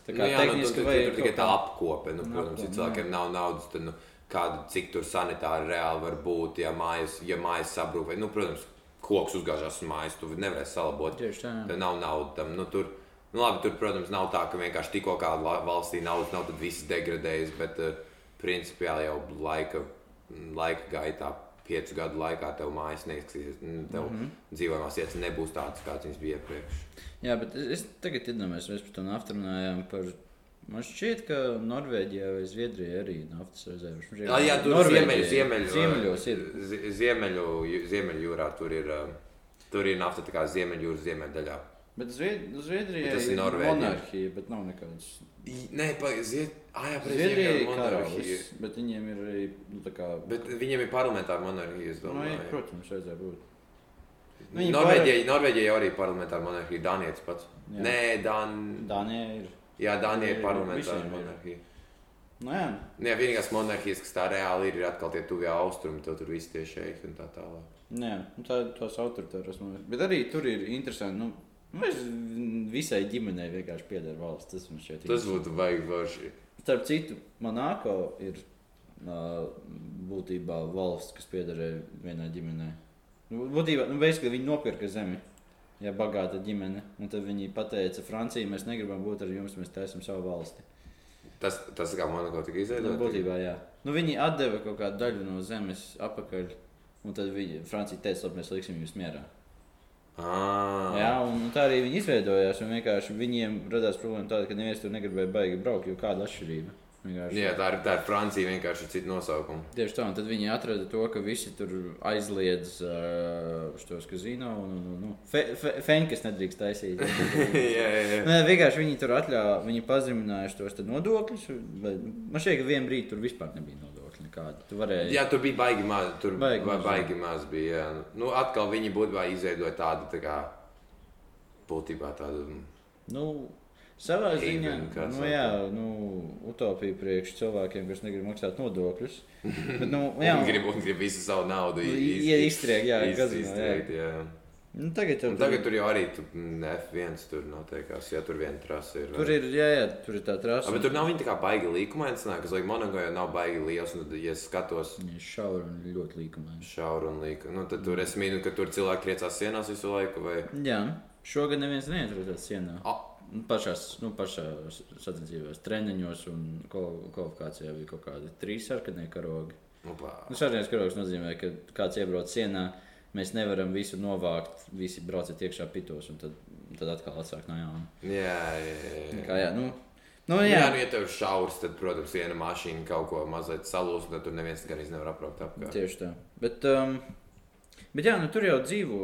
Speaker 1: Tā
Speaker 2: Nu,
Speaker 1: kā
Speaker 2: jā, nu,
Speaker 1: tehniski
Speaker 2: tur, tur,
Speaker 1: vajag
Speaker 2: tur tikai
Speaker 1: kaut
Speaker 2: tā apkope. Nu,
Speaker 1: Nu,
Speaker 2: protams, ja cilvēkiem nav naudas, tad nu, kāda, cik tur sanitāri reāli var būt, ja mājas, ja mājas sabrūk. Vai, nu, protams, koks uzgāžās uz mājas, tu nevarēsi salabot.
Speaker 1: Tieši tā.
Speaker 2: Tev nav naudas tam. Nu, tur, nu, labi, tur, protams, nav tā, ka vienkārši tikko kāda valstī naudas nav, tad viss degradējas. Bet, uh, principiāli jau laika, laika gaitā, piecu gadu laikā, tev mājas neizskatīsies. nu, Tev mm. -hmm. dzīvojamās vietas nebūs tādas, kādas viņas bija iepriekš.
Speaker 1: Jā, bet es, tagad iedomājos, mēs par to runājām. Par... Man šķiet, ka Norvēģijā vai Zviedrijā arī ir naftas rezerves. Šķiet,
Speaker 2: Jā, jā tur ziemeļu, ziemeļu,
Speaker 1: Ziemeļos ir.
Speaker 2: zi- Ziemeļu, ziemeļjūrā tur ir, uh, tur ir nafta tā kā ziemeļjūras ziemeļdaļā.
Speaker 1: Bet Zvied- Zviedrijā
Speaker 2: Bet tas ir
Speaker 1: ir
Speaker 2: Norvēģija.
Speaker 1: monarhija, bet nav nekādas.
Speaker 2: I- Nē, zied... ah, jā,
Speaker 1: Zviedrijā ir
Speaker 2: monarhija.
Speaker 1: bet viņiem ir arī nu, kā.
Speaker 2: Bet viņiem ir parlamentāra monarhija, es
Speaker 1: Nu, jā, protams, vajadzēja būt. Viņi
Speaker 2: Norvēģija, Norvēģija jau arī ir parlamentāra monarhija, Dānijas pats.
Speaker 1: Jā.
Speaker 2: Nē, Dan...
Speaker 1: Dānijā ir.
Speaker 2: Jā, Dānija ir
Speaker 1: Ir
Speaker 2: parlamentāra
Speaker 1: ir.
Speaker 2: monarhija.
Speaker 1: Nu, jā,
Speaker 2: Nē, vienīgās monarhijas, kas tā reāli ir, ir atkal tie tuvie austrumi, to tur viss tie šeit un tā tālāk.
Speaker 1: nē, nu, tā tos autoritāros monarhijas. Bet arī tur ir interesanti. Nu, Mēs visai ģimenei vienkārši pieder valsts. Tas man šķiet.
Speaker 2: Tas
Speaker 1: interesanti.
Speaker 2: būtu baigi forši.
Speaker 1: Starp citu, Monako ir uh, būtībā valsts, kas piederēja vienai ģimenei. Nu, Būtībā nu, veids, ka viņi nopirka zemi. Ja bagāta ģimene, un tad viņi pateica, Francija, mēs negribam būt ar jums, mēs taisām savu valsti.
Speaker 2: Tas, tas kā Monako tika
Speaker 1: Nu,
Speaker 2: izveidots.
Speaker 1: būtībā, jā. Nu, viņi atdeva kaut kādu daļu no zemes atpakaļ, un tad viņi, Francija teica, labi, mēs liksim jūs mierā.
Speaker 2: Ah,
Speaker 1: Jā, un tā arī viņi izveidojās, viņiem radās problēma tāda, ka neviens tur negribēja baigi braukt, jo kāda atšķirība. Vienkārši.
Speaker 2: jā, tā ir, tā ir Francija vienkārši ar citu nosaukumu.
Speaker 1: Tieši tā, un tad viņi atrada to, ka visi tur aizliedz uh, šos kazino un, un, un, un fe, fe, feņķus nedrīkst taisīt.
Speaker 2: jā, jā, jā.
Speaker 1: Nē, vienkārši viņi tur atļāva, viņi pazeminājuši tos nodokļus. Man šķiet, ka vienā brīdī tur vispār nebija nodokļu nekāda. Tu varēji.
Speaker 2: Jā, tur bija baigi maz. Tur
Speaker 1: Baigi
Speaker 2: baigi,
Speaker 1: maz,
Speaker 2: baigi maz bija. Jā. Nu, atkal viņi būtībā izveidoja tādu tā kā būtībā tādu.
Speaker 1: Nu, savā ziņā, nu, jā, nu, utopija priekš cilvēkiem, kas negrib maksāt nodokļus. Bet, nu, jā,
Speaker 2: Viņi grib, viņi grib visu savu naudu
Speaker 1: Nu,
Speaker 2: iz-
Speaker 1: ie- iztriekt, jā,
Speaker 2: iz-
Speaker 1: kazino, jā.
Speaker 2: iztriekt, jā.
Speaker 1: nu, tagad
Speaker 2: Un tagad tur jau arī tu, mm, F1 tur noteikās. Jā, tur viena trasa ir.
Speaker 1: tur ir, jā, jā, tur ir tā trasa.
Speaker 2: A, bet tur nav viņa tā kā baigi līkumaini, sanāk, kas liek Monako jau nav baigi liels. Un, tad, ja es skatos
Speaker 1: Viņa šaura un ļoti līkumaina.
Speaker 2: šauru un līku, nu, tad tur es mīnu, ka tur cilvēki triecās sienās visu laiku. Vai...
Speaker 1: Jā, šogad neviens neatrodas sienā.
Speaker 2: A,
Speaker 1: Pašās, nu, pašā sacensībās, treniņos un kvalifikācijā bija kaut kādi trīs sarkanie karogi.
Speaker 2: nu.
Speaker 1: Nu, sarkanais karogs nozīmē, ka kāds iebrauc sienā, mēs nevaram visu novākt, visi brauciet iekšā pitos un tad, tad atkal atsākt no jauna.
Speaker 2: Jā, jā, jā. Jā.
Speaker 1: Kā, jā, nu, nu,
Speaker 2: Jā,
Speaker 1: jā.
Speaker 2: jā, nu, ja tev ir šaurs, tad, protams, viena mašīna kaut ko mazliet salūst, tad tur neviens gan nevar apraukt apkārt.
Speaker 1: Tieši tā. Bet, um, bet jā, nu, tur jau dzīvo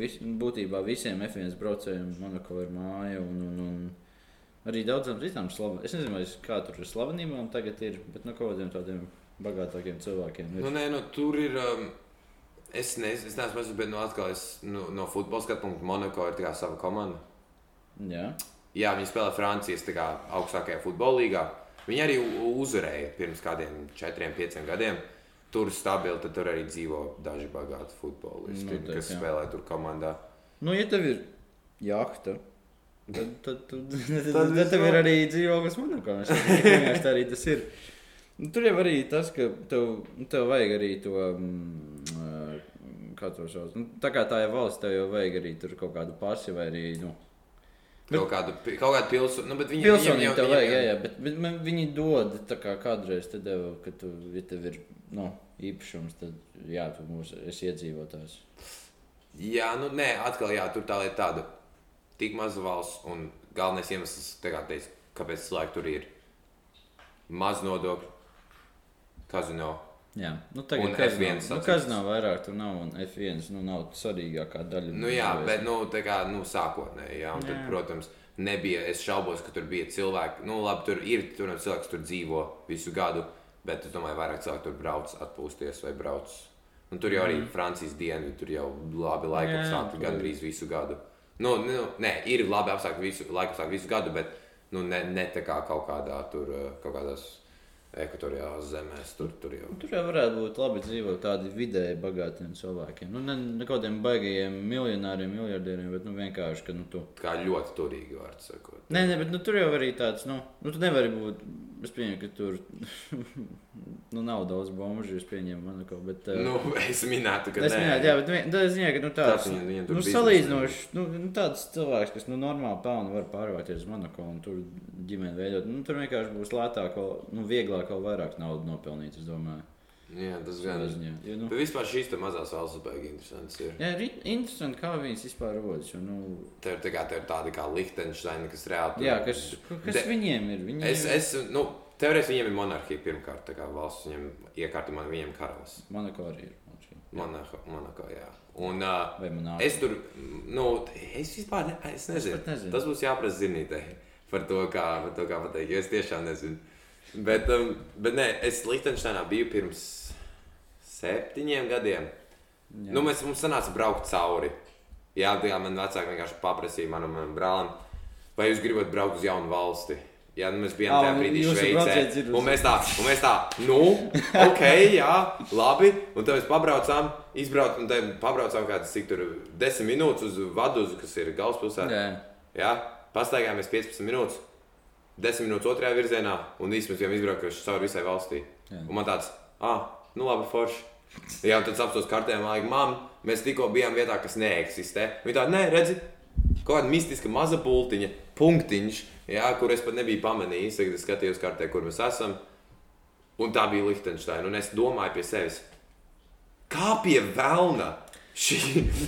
Speaker 1: vis, būtībā visiem F1 braucējiem. Monako ir māja un, un, un arī daudzām citām slavenībām. Es nezinu, kā tur ar slavenībām tagad ir, bet no kaut kādiem tādiem bagātākiem cilvēkiem ir.
Speaker 2: Nu, nē, nu, tur ir. Um, es, ne, es neesmu mazliet, bet nu, atkal es, nu, no futbola skatu punkta Monako ir tā sava komanda.
Speaker 1: Jā,
Speaker 2: Jā, viņi spēlē Francijas kā, augstākajā futbola līgā. Viņi arī uzvarēja pirms kādiem četriem, pieciem gadiem. Tur stabili, tad tur arī dzīvo daži bagāti futbolisti,
Speaker 1: Noteikti,
Speaker 2: kas
Speaker 1: jā.
Speaker 2: spēlē tur komandā.
Speaker 1: nu, ja tev ir jahta. Tad, tad, tad, tad,
Speaker 2: Tad
Speaker 1: tad, tev ir arī dzīvoklis ka vienkārši tā arī tas ir. Nu, tur jau arī tas, ka tev, nu, tev vajag arī to, mm, kā to sauc. Nu, tā kā tā ir valsts, tev jau vajag arī tur kaut kādu pasi vai arī, nu, Bet-
Speaker 2: Kaut kādu, kaut kādu pilsētu, nu, bet viņi
Speaker 1: Pilsonība tev
Speaker 2: viņiem
Speaker 1: vajag, jā,
Speaker 2: jau-
Speaker 1: jā, bet, bet man, viņi dod tā kā kādreiz te deva, ka tu, ja tev ir nu, īpašums, tad jā, tu mūs esi iedzīvotājs.
Speaker 2: Jā, nu nē, atkal, jā, tur tā lieta tāda. Tik maza valsts un galvenais iemesls, kā teicu, kāpēc cilvēki tur ir. Maz nodokļu, kazino.
Speaker 1: Jā, nu tagad
Speaker 2: Un
Speaker 1: kas
Speaker 2: F1
Speaker 1: nav, nu, kas nav vairāk, tur nav, un F1 nu, nav svarīgākā daļa.
Speaker 2: Nu jā, bet, nu, tā kā, nu, sākotnēji, jā, un tad,
Speaker 1: Jā.
Speaker 2: protams, nebija. Es šaubos, ka tur bija cilvēki. Nu, labi, tur ir tur cilvēki, kas tur dzīvo visu gadu, bet es domāju, vairāk cilvēku tur brauc atpūsties vai brauc. Un tur jau arī mm. Francijas dienvidu, tur jau labi laika apstākļi gandrīz visu gadu. Nu, nu, nē, ir labi apstākļi visu, laika apstākļi visu gadu, bet nu, ne, ne tā kā kaut kādā tur, kaut kādās ekvatoriālās zemēs. Tur, tur jau.
Speaker 1: Tur jau varētu būt labi dzīvot tādi vidēji bagātiem cilvēkiem. Nu, ne, ne kaut kādiem baigajiem miljonāriem, miljardieriem, bet nu, vienkārši, ka nu, tu.
Speaker 2: Kā ļoti turīgi vārds sakot.
Speaker 1: Nē, nē, bet nu, tur jau arī tāds, nu, nu tu nevari būt. Es pieņemu, ka tur nu, nav daudz bombuļu, es pieņemu Monako. Bet, uh,
Speaker 2: Nu, es minētu, ka
Speaker 1: Es
Speaker 2: nē.
Speaker 1: minēju, jā, bet tā es zinu, ka nu, tāds
Speaker 2: viņam tur
Speaker 1: nu, salīdzinoši, nu, nu, tāds cilvēks, kas nu, normāli pelna, var pārvākties uz Monako un tur ģimeni veidot. Nu, tur vienkārši būs lētāk, nu, vieglāk vēl vairāk naudas nopelnīt, es domāju.
Speaker 2: Jā, tas gan ir.
Speaker 1: Jo, nu,
Speaker 2: vispār šīs mazās valsts baigi interesants ir.
Speaker 1: jā, ir in- interesanti, kā viņas vispār rodas. Jo, nu,
Speaker 2: Te ir, tā kā, te ir tādi kā Liechtensteina, kas reāli.
Speaker 1: jā, kas, kas
Speaker 2: De-
Speaker 1: viņiem ir? Viņiem
Speaker 2: Es, es, nu, teorētiski viņiem ir monarhija pirmkārt, tā kā valsts viņiem iekārta, man viņiem karalis.
Speaker 1: Monako arī ir.
Speaker 2: Monako, Monako, jā. Un uh, es tur, nu, es vispār ne, es nezinu.
Speaker 1: pat nezinu.
Speaker 2: Tas būs jāprasa zinītē par to, kā, par to, kā pateikt, jo es tiešām nezinu. Bet, um, bet nē, es Liechtensteinā biju pirms septiņiem gadiem.
Speaker 1: Jā.
Speaker 2: Nu, mēs, mums sanāca braukt cauri. Jā, tā kā man vecāki vienkārši paprasīja manam, manam brālim, vai jūs gribat braukt uz jaunu valsti. Jā, nu mēs bijām
Speaker 1: Ā,
Speaker 2: tajā brīdī Šveicē. Un mēs tā, un mēs tā, nu, ok, jā, labi. Un tad mēs pabraucām, izbraucām, un tad pabraucām kādas, cik tur, 10 minūtes uz Vaduzu, kas ir galvaspilsēta.
Speaker 1: Jā.
Speaker 2: Jā, pastaigājāmies 15 minūtes, 10 minūtes otrajā virzienā, un īstenībā mēs bijām izbraukuši cauri visai valstī.
Speaker 1: Jā.
Speaker 2: Un man tāds, ah, nu labi, forši. Jā, un tad apstāties kartē, man liekas, mam, mēs tikko bijām vietā, kas neeksistē. Viņa tāda, nē, redzi, kaut kāda mistiska maza pultiņa, punktiņš, jā, kur es pat nebiju pamanījis, kad es skatījos kartē, kur mēs esam. Un tā bija Liechtensteina. Un es domāju pie sevis, kā pie velna. Šī,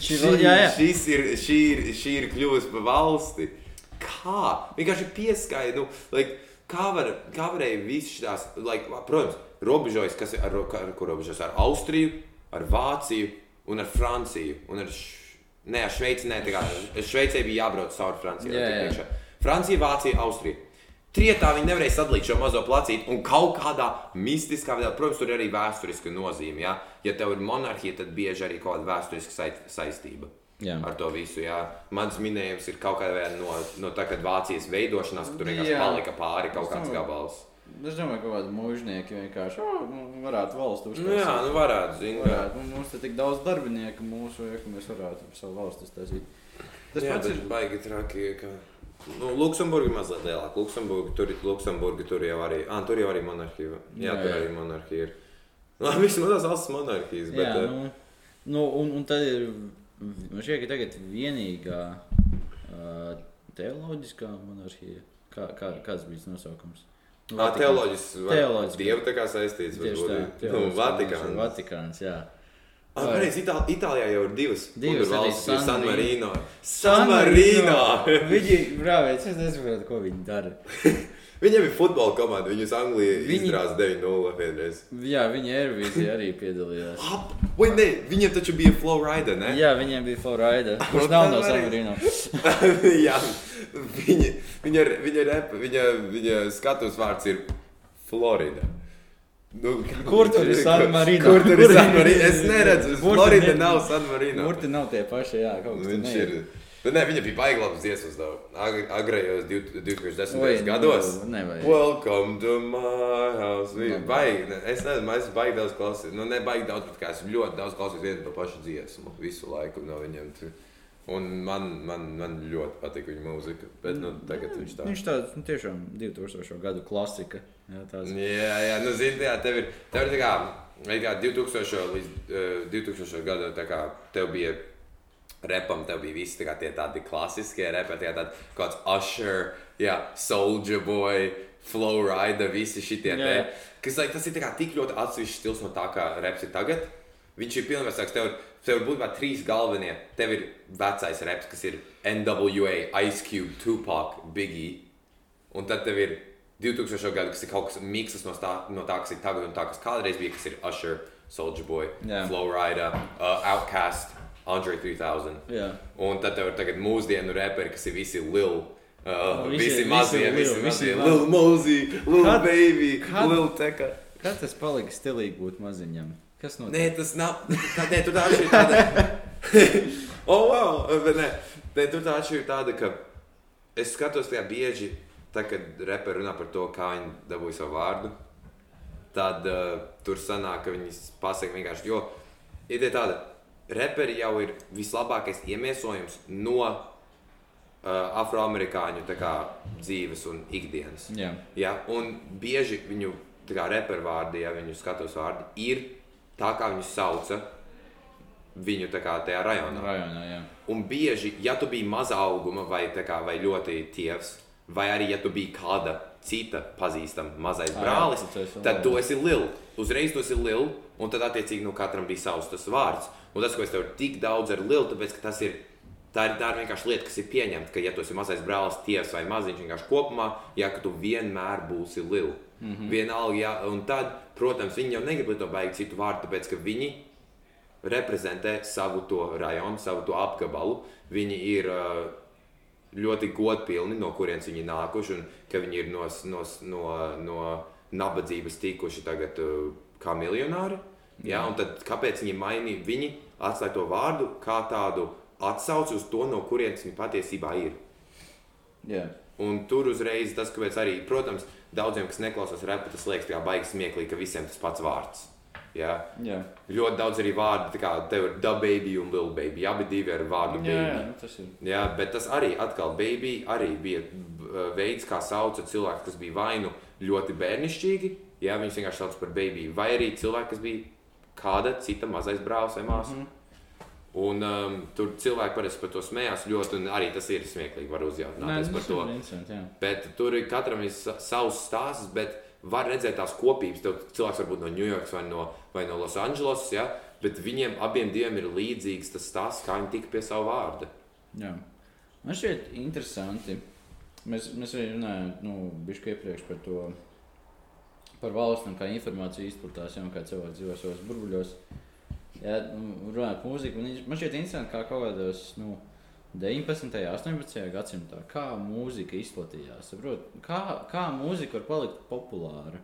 Speaker 1: Šī
Speaker 2: šī,
Speaker 1: jā, jā.
Speaker 2: šis ir, šī, ir, šī ir kļuvusi par valsti. Kā? Vienkārši pieskaidro, nu, like, kā, var, kā varēja visas šīs, like, protams, robežojas, kas ir ar, ar ko robežojas ar Austriju, ar Vāciju un ar Franciju. Un ar š... Nē, ar Šveici, nē, tā kā Šveicē bija jābrauc cauri Francijai.
Speaker 1: Jā.
Speaker 2: iekšā. Francija, Vācija, Austrija. Trietā viņi nevarēja sadalīt šo mazo placīti, un kaut kādā mistiskā veidā, protams, tur ir arī vēsturiska nozīme. Ja, ja tev ir monarhija, tad bieži arī kaut kāda vēsturiska sai- saistība
Speaker 1: Jā.
Speaker 2: ar to visu. Jā. Mans minējums ir kaut kādā veidā no, no tā, kad Vācijas veidošanās, ka tur vienkārši
Speaker 1: Jā.
Speaker 2: palika pāri kaut kāds gabals.
Speaker 1: Es domāju, ka kādi mūžnieki vienkārši oh, nu, varētu valsts
Speaker 2: Nu, jā, nu varētu, zināt.
Speaker 1: Varētu. Nu, mums te tik daudz darbinieku mūsu, ja, ka mēs varētu savu valsti uztaisīt. Tas
Speaker 2: jā,
Speaker 1: pats ir.
Speaker 2: baigi traki. Ka... Nu, Luksemburga ir mazliet lielāka. Luksemburga tur, Luksemburga tur jau arī, ah, tur jau arī monarhija. Jā,
Speaker 1: Jā,
Speaker 2: jā, tur
Speaker 1: jā.
Speaker 2: arī monarhija ir. Labi, vismaz tās valsts monarhijas. Bet,
Speaker 1: Jā,
Speaker 2: eh,
Speaker 1: nu, nu, un, un tad ir. Man šķiet, ka tagad vienīgā uh, teoloģiskā monarhija. Kā, kā, kāds bija tas nosaukums? Vatikāns.
Speaker 2: Teoloģiski.
Speaker 1: Teoloģiski.
Speaker 2: Dievu tā kā saistīts.
Speaker 1: Tā,
Speaker 2: varbūt. Nu, Vatikāns.
Speaker 1: Vatikāns, jā.
Speaker 2: Ah, pareizi, Itāl Itālijā jau ir divas.
Speaker 1: Divas
Speaker 2: ir
Speaker 1: San
Speaker 2: San
Speaker 1: Marino.
Speaker 2: Marino. San Marino!
Speaker 1: viņi, brāvēs, es nesaprotu, ko viņi dara.
Speaker 2: Viņiem ir futbola komanda. Viņus Anglijā
Speaker 1: Viņi-
Speaker 2: izrāza 9-0 vienreiz.
Speaker 1: Jā, viņi Eirovīzijā arī piedalījās.
Speaker 2: Ap, vai ne? Viņiem taču bija Flowrider, ne?
Speaker 1: Jā, viņiem bija Florida. Kurš nav no
Speaker 2: arī-
Speaker 1: San Marino?
Speaker 2: Jā, viņa, viņa, viņa, rep, viņa, viņa skatus vārds ir Florida. Nu,
Speaker 1: Kur tur ir San Marino?
Speaker 2: Kur tur
Speaker 1: Kur
Speaker 2: ir San
Speaker 1: ir-
Speaker 2: Marino? Es neredzu.
Speaker 1: Kur tur
Speaker 2: Florida nav San Marino.
Speaker 1: Murti nav tie paši, jā, kaut kas tur
Speaker 2: Viņš
Speaker 1: neiet.
Speaker 2: Bet nē, viņa bija baigta labas dziesmas. though. Ag- Agrējos div- 2010.
Speaker 1: Oi,
Speaker 2: gados.
Speaker 1: nu, nevajag.
Speaker 2: Welcome to my house. Viņa
Speaker 1: Nevajag.
Speaker 2: baigi. ne- Es nezinu, es baigi daudz klausījos. Nu, ne baigi daudz, bet es ļoti daudz klausījos vienu to pašu dziesmu visu laiku no viņiem. Un man, man, man ļoti patīk viņa mūzika. Bet nu, tagad viņš tā.
Speaker 1: Viņš tāds nu, tiešām 2000. gadu klasika. Jā, tās.
Speaker 2: Jā, jā, nu, zini, jā, tev ir, tev ir tā kā, kā 2000 līdz uh, 2000 gadu, tā kā tev bija repam, tev bija visi tā tie tādi klasiskie repi, tie tādi kāds Usher, jā, Soldier Boy, Flow Rider, visi šitie
Speaker 1: Jā,
Speaker 2: te. Kas, like, tas ir tā kā tik ļoti atsevišķs stils no tā, kā reps ir tagad. Viņš ir pilnvērtīgs. Tev, ir- tev ir būtībā trīs galvenie. Tev ir vecais reps, kas ir NWA, Ice Cube, Tupac, Biggie. Un tad tev ir 2000. gada, kas ir kaut kas miksas no tā, no tā kas ir tagad un tā, kas kādreiz bija, kas ir Usher, Soldier Boy,
Speaker 1: Jā.
Speaker 2: Flow Rider, uh, Outcast, Andre 3000.
Speaker 1: Jā.
Speaker 2: Un tad tev ir tagad mūsdienu reperi, kas ir visi Lil, Uh,
Speaker 1: Visi-
Speaker 2: visi mazie,
Speaker 1: Lil,
Speaker 2: visi
Speaker 1: visi
Speaker 2: mazie. Lil Mozy, Lil
Speaker 1: Kad-
Speaker 2: Baby,
Speaker 1: kad-
Speaker 2: Lil Teka.
Speaker 1: Kā tas palika stilīgi būt maziņam? Kas no
Speaker 2: Nē, tas nav. Tā, nē, tur tā ir tāda. oh, wow! Bet nē, nē, tur tā ir tāda, ka es skatos tajā bieži, tā, kad reperi runā par to, kā viņi dabūja savu vārdu. Tad uh, tur sanāk, ka viņi pasaka vienkārši, jo ideja tāda, reperi jau ir vislabākais iemiesojums no uh, afroamerikāņu kā, dzīves un ikdienas.
Speaker 1: Jā,
Speaker 2: Ja? Un bieži viņu reperu vārdi, ja viņu skatos vārdi, ir tā, kā viņus sauca viņu kā tajā rajonā.
Speaker 1: rajonā, jā.
Speaker 2: Un bieži, ja tu biji maza auguma vai, kā, vai ļoti tievs, vai arī ja tu biji kāda cita pazīstama mazais
Speaker 1: jā,
Speaker 2: brālis,
Speaker 1: tad tu esi liels.
Speaker 2: Uzreiz tu esi liels, un tad attiecīgi nu, katram bija savs tas vārds. Un tas, ko es tev tik daudz ar lielu, tāpēc ka tas ir. Tā ir, tā ir vienkārši lieta, kas ir pieņemta, ka, ja tu esi mazais brālis, tiesa vai maziņš, vienkārši kopumā, ja tu vienmēr būsi liels. Mm. -hmm. Vienalga, ja, un tad, protams, viņi jau negrib to baigt citu vārdu, tāpēc ka viņi reprezentē savu to rajonu, savu to apgabalu. Viņi ir ļoti godpilni, no kurienes viņi nākuši, un ka viņi ir no, no, no, no nabadzības tikuši tagad kā miljonāri. Ja? Un tad kāpēc viņi mainīja? Viņi atstāja to vārdu kā tādu atsauci uz to, no kurienes viņi patiesībā ir.
Speaker 1: jā.
Speaker 2: Un tur uzreiz tas, kāpēc arī, protams, daudziem, kas neklausās repu, tas liekas, kā baigi smieklīgi, ka visiem tas pats vārds. Ja?
Speaker 1: jā.
Speaker 2: Ļoti daudz arī vārdu, tā kā tev ir da baby un lil baby. Abi divi ar vārdu
Speaker 1: jā,
Speaker 2: baby.
Speaker 1: jā tas ir.
Speaker 2: Jā, bet tas arī, atkal, baby arī bija veids, kā sauca cilvēku, kas bija vai nu ļoti bērnišķīgi, ja viņus vienkārši sauc par baby, vai arī cilvēki, kas bija kāda cita mazais brālis vai māsa. Mm -hmm. Un um, tur cilvēki parasti par to smējās ļoti, un arī tas ir smieklīgi, var uzjautināties
Speaker 1: Nē,
Speaker 2: par to.
Speaker 1: interesanti, jā.
Speaker 2: Bet tur ir katram ir sa- savs stāsts, bet var redzēt tās kopības. Tev cilvēks var būt no Ņujorkas vai no, vai no Losandželosas, ja? bet viņiem abiem diviem ir līdzīgs tas stāsts, kā viņi tika pie sava vārda.
Speaker 1: Jā. Man šķiet interesanti. Mēs, mēs arī runājām, nu, bišķi iepriekš par to, par valsts un kā informācija izplatās, jau kā cilvēki dzīvo savos burbuļos. Jā, nu, runājot par mūziku, man šķiet interesanti, kā kaut kādos, nu, 19. un 18. gadsimtā, kā mūzika izplatījās. Saprot, kā, kā mūzika var palikt populāra?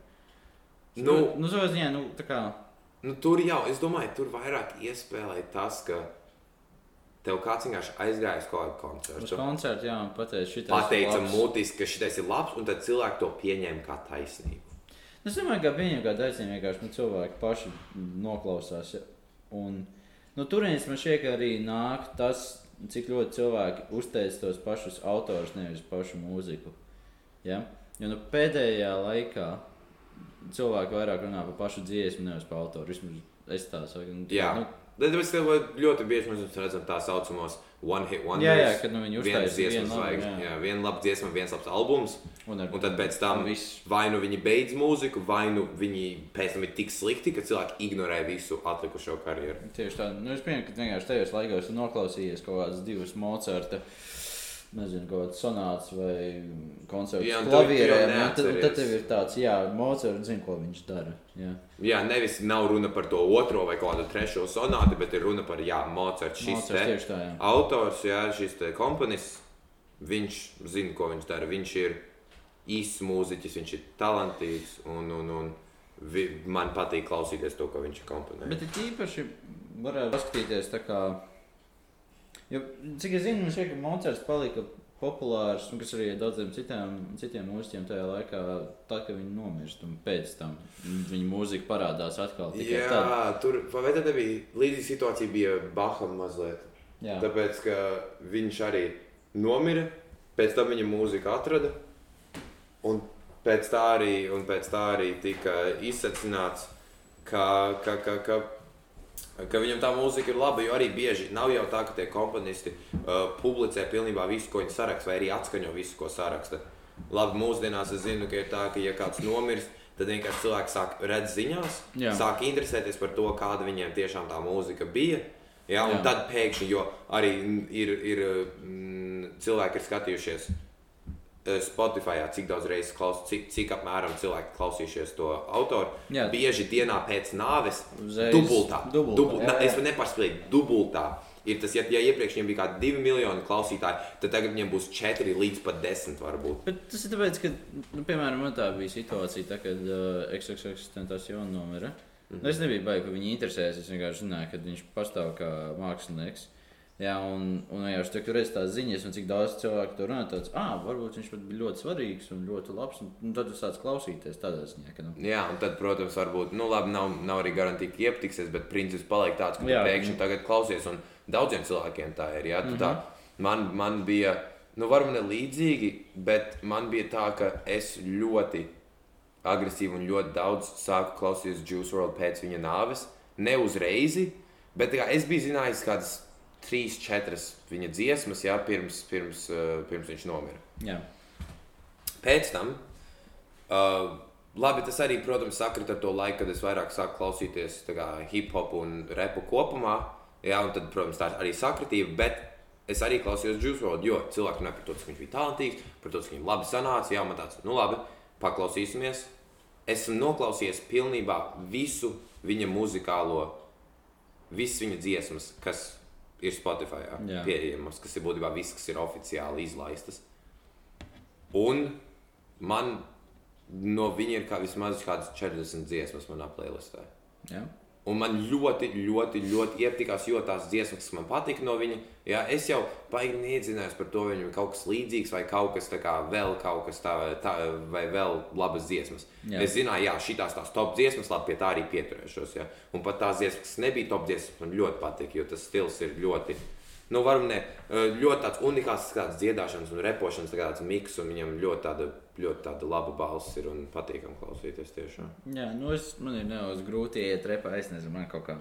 Speaker 2: Nu,
Speaker 1: nu, savā ziņā, nu, tā kā,
Speaker 2: Nu, tur jau, es domāju, tur vairāk iespēlēja tas, ka tev kāds vienkārši aizgāja uz kādu
Speaker 1: uz
Speaker 2: koncertu.
Speaker 1: koncertu, jā, pateica, šī
Speaker 2: Pateica mutiski, ka šis ir labs, un tad cilvēki to pieņēma kā taisnību.
Speaker 1: Es domāju, ka viņi kā taisnība vienkārši nu, cilvēki paši noklausās. ja. Un, nu, turienes man šķiet, ka arī nāk tas, cik ļoti cilvēki uzteic tos pašus autorus, nevis pašu mūziku. Ja? Jo nu, pēdējā laikā cilvēki vairāk runā par pašu dziesmu, nevis par autoru. Vismaz es tā saku. Nu,
Speaker 2: Jā.
Speaker 1: nu,
Speaker 2: Tev ļoti bieži mēs redzam tā saucamos one hit wonders.
Speaker 1: Jā, jā, kad, nu, viņi
Speaker 2: dziesma
Speaker 1: vienu labu,
Speaker 2: zvaigzne,
Speaker 1: jā.
Speaker 2: jā, viena laba dziesma, viens labs albums.
Speaker 1: un, ar,
Speaker 2: Un tad pēc tam
Speaker 1: viss.
Speaker 2: vai nu viņi beidz mūziku, vai nu viņi pēc tam ir tik slikti, ka cilvēki ignorē visu atlikušo karjeru.
Speaker 1: Tieši tā, nu, es pieņemu, ka vienkārši tajos laikos noklausījies kaut kādas divas Mocarta. Nezinu, kaut kāda sonāts vai koncerts
Speaker 2: Jā, un tu- tu
Speaker 1: klavierē.
Speaker 2: jau
Speaker 1: un Tad, tad tev ir tāds, jā, Mocarts zina, ko viņš dara. Jā,
Speaker 2: Jā, nevis nav runa par to otro vai kādu trešo sonāti, bet ir runa par, jā, Mocards, šis
Speaker 1: Mocarts
Speaker 2: te
Speaker 1: tā, jā.
Speaker 2: autors, jā, šis te komponists, viņš zina, ko viņš dara. Viņš ir īsts mūziķis, viņš ir talantīgs un, un, un vi, man patīk klausīties to, ko viņš komponē.
Speaker 1: Bet ir īpaši varētu paskatīties tā kā. Jo, cik es zinu, man šķiet, ka Mocarts palika populārs, un kas arī daudziem citiem, citiem mūziķiem tajā laikā, tad, kad viņi nomirst, un pēc tam viņa mūzika parādās atkal
Speaker 2: Jā,
Speaker 1: tad.
Speaker 2: tur tad bija līdzīga situācija bija Baham mazliet.
Speaker 1: Jā,
Speaker 2: Tāpēc, ka viņš arī nomira, pēc tam viņa mūziku atrada. Un pēc tā arī, un pēc tā arī tika izsacināts, ka, ka, ka, ka, ka viņam tā mūzika ir laba. Jo arī bieži nav jau tā, ka tie komponisti uh, publicē pilnībā visu, ko viņi saraksta, vai arī atskaņo visu, ko saraksta. Labi, mūsdienās es zinu, ka ir tā, ka ja kāds nomirst, tad vienkārši cilvēks sāk redzēt ziņās,
Speaker 1: Jā.
Speaker 2: sāk interesēties par to, kāda viņiem tiešām tā mūzika bija. Ja, un
Speaker 1: Jā.
Speaker 2: tad pēkšņi, jo arī ir, ir mm, cilvēki ir skatījušies Spotify, cik daudz reizes klausās, cik, cik apmēram cilvēki klausījušies to autoru.
Speaker 1: Jā.
Speaker 2: Bieži dienā pēc nāves
Speaker 1: Uzreiz
Speaker 2: dubultā.
Speaker 1: dubultā,
Speaker 2: Dubul,
Speaker 1: jā, jā.
Speaker 2: es nepaspēju, dubultā Ir tas, ja, ja iepriekš viņiem bija kādi divi miljoni klausītāji, tad tagad viņiem būs četri līdz pat desmit varbūt.
Speaker 1: Bet tas ir tāpēc, ka, nu, piemēram, man tā bija situācija, tā, kad uh, XXX tentācija nomira. Mm -hmm. Es nebiju baigi, ka viņi interesēs. Es vienkārši zināju, ka viņš pastāv kā mākslinieks. Jā, un, un vienkārši tur redzēt tās ziņas, un cik daudz cilvēku tur runā. Tāds, ah, varbūt viņš pat bija ļoti svarīgs un ļoti labs. Un, un tad jūs sākat klausīties tādā ziņā. Ka, nu.
Speaker 2: Jā, un tad, protams, varbūt, nu, labi, nav, nav arī garantīva, ka iepatiksies, bet princips paliek tāds, ka pēkšņi tagad klausies. Un daudziem cilvēkiem tā ir. Jā, tu
Speaker 1: Mhm.
Speaker 2: tā, man, man bija, nu, varbūt ne līdzīgi, bet man bija tā, ka es ļoti agresīvi un ļoti daudz sāku klausīties Juice WRLD pēc viņa nāves. Ne uzreiz, bet kā, es biju zinājis kādas trīs, četras viņa dziesmas, jā, pirms, pirms, uh, pirms viņš nomira.
Speaker 1: Jā.
Speaker 2: Pēc tam, uh, labi, tas arī, protams, sakrita ar to laiku, kad es vairāk sāku klausīties hip hop un repu kopumā. Jā, un tad, protams, tā arī sakritība, bet es arī klausījos Juice WRLD, jo cilvēki runāja par to, cik viņš bija talantīgs, par to, cik viņam labi sanāca. Jā, man tāds, nu labi, paklausīsimies. Esmu noklausījies pilnībā visu viņa muzikālo, visas viņa dziesmas, kas ir Spotify
Speaker 1: Jā.
Speaker 2: pieejamas, kas ir būtībā viss, kas ir oficiāli izlaistas. Un man no viņa ir kā vismaz kādas 40 dziesmas manā playlistē.
Speaker 1: Jā.
Speaker 2: Un man ļoti, ļoti, ļoti iepatikās, jo tās dziesmas, kas man patika no viņa, jā, es jau baigi neiedziļinājos par to, vai viņam ir kaut kas līdzīgs, vai kaut kas tā kā vēl kaut kas tā, tā vai vēl labas dziesmas.
Speaker 1: Jā.
Speaker 2: Es zināju, jā, šīs tās top dziesmas, labi, pie tā arī pieturēšos. Jā. Un pat tās dziesmas, kas nebija top dziesmas, man ļoti patika, jo tas stils ir ļoti. Nu, varam ne, ļoti tāds unikāls tāds dziedāšanas un repošanas tāds miks, un viņam ļoti tāda, ļoti tāda laba balss ir un patīkam klausīties tiešām.
Speaker 1: Jā, nu es, man ir nedaudz grūti iet repā. Es nezinu, man kaut kā.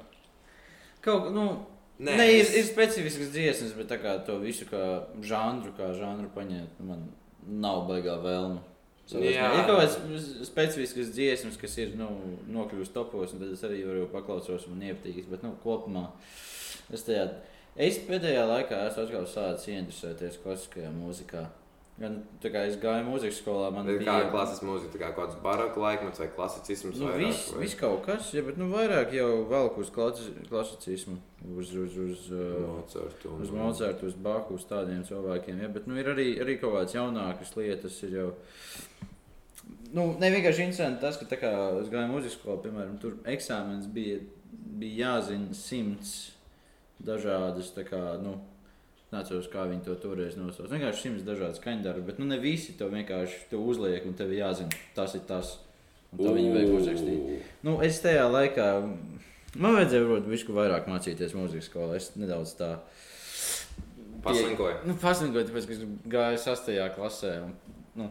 Speaker 1: Kaut, nu,
Speaker 2: Nē,
Speaker 1: Nē, Nē ir,
Speaker 2: es-
Speaker 1: ir specifisks dziesmas, bet tā kā to visu kā žanru, kā žanru paņemt, nu, man nav baigā vēlme.
Speaker 2: Jā.
Speaker 1: Ir kaut kāds specifisks dziesmas, kas ir nu, nokļuvusi topos, un tad es arī varu paklausīties un iepatīties. Bet nu, kopumā es tajā. Es pēdējā laikā esmu atkal sācis ieinteresēties klasiskajā mūzikā. Gan tā kā es gāju mūzikas skolā, man bija
Speaker 2: Kā klases mūzika, tā kā kaut kāds baroka laikmets vai klasicisms?
Speaker 1: Nu,
Speaker 2: vairāk,
Speaker 1: viss,
Speaker 2: vai?
Speaker 1: viss kaut kas, ja, bet nu, vairāk jau velk uz klasi, klasicismu, uz, uz, uz, uh,
Speaker 2: Mocartu un-
Speaker 1: uz Mocartu, uz Baku, uz tādiem cilvēkiem. Ja, bet nu, ir arī, arī kaut kādas jaunākas lietas. Ir jau, nu, ne vienkārši interesanti tas, ka kā es gāju mūzikas skolā, piemēram, tur eksāmenis bija, bija jāzina simts dažādas, kā, nu, Nācos, kā viņi to toreiz nosauca. Vienkārši simts dažādas skaņdarbi, bet nu, ne visi to vienkārši to uzliek, un tev jāzina, tas ir tas. Un tā viņi vajag uzrakstīt. Nu, es tajā laikā man vajadzēja varbūt bišku vairāk mācīties mūzikas skolā. Es nedaudz tā
Speaker 2: Paslinkoja.
Speaker 1: Nu, paslinkoju, tāpēc, ka es gāju sastajā klasē. Un, nu,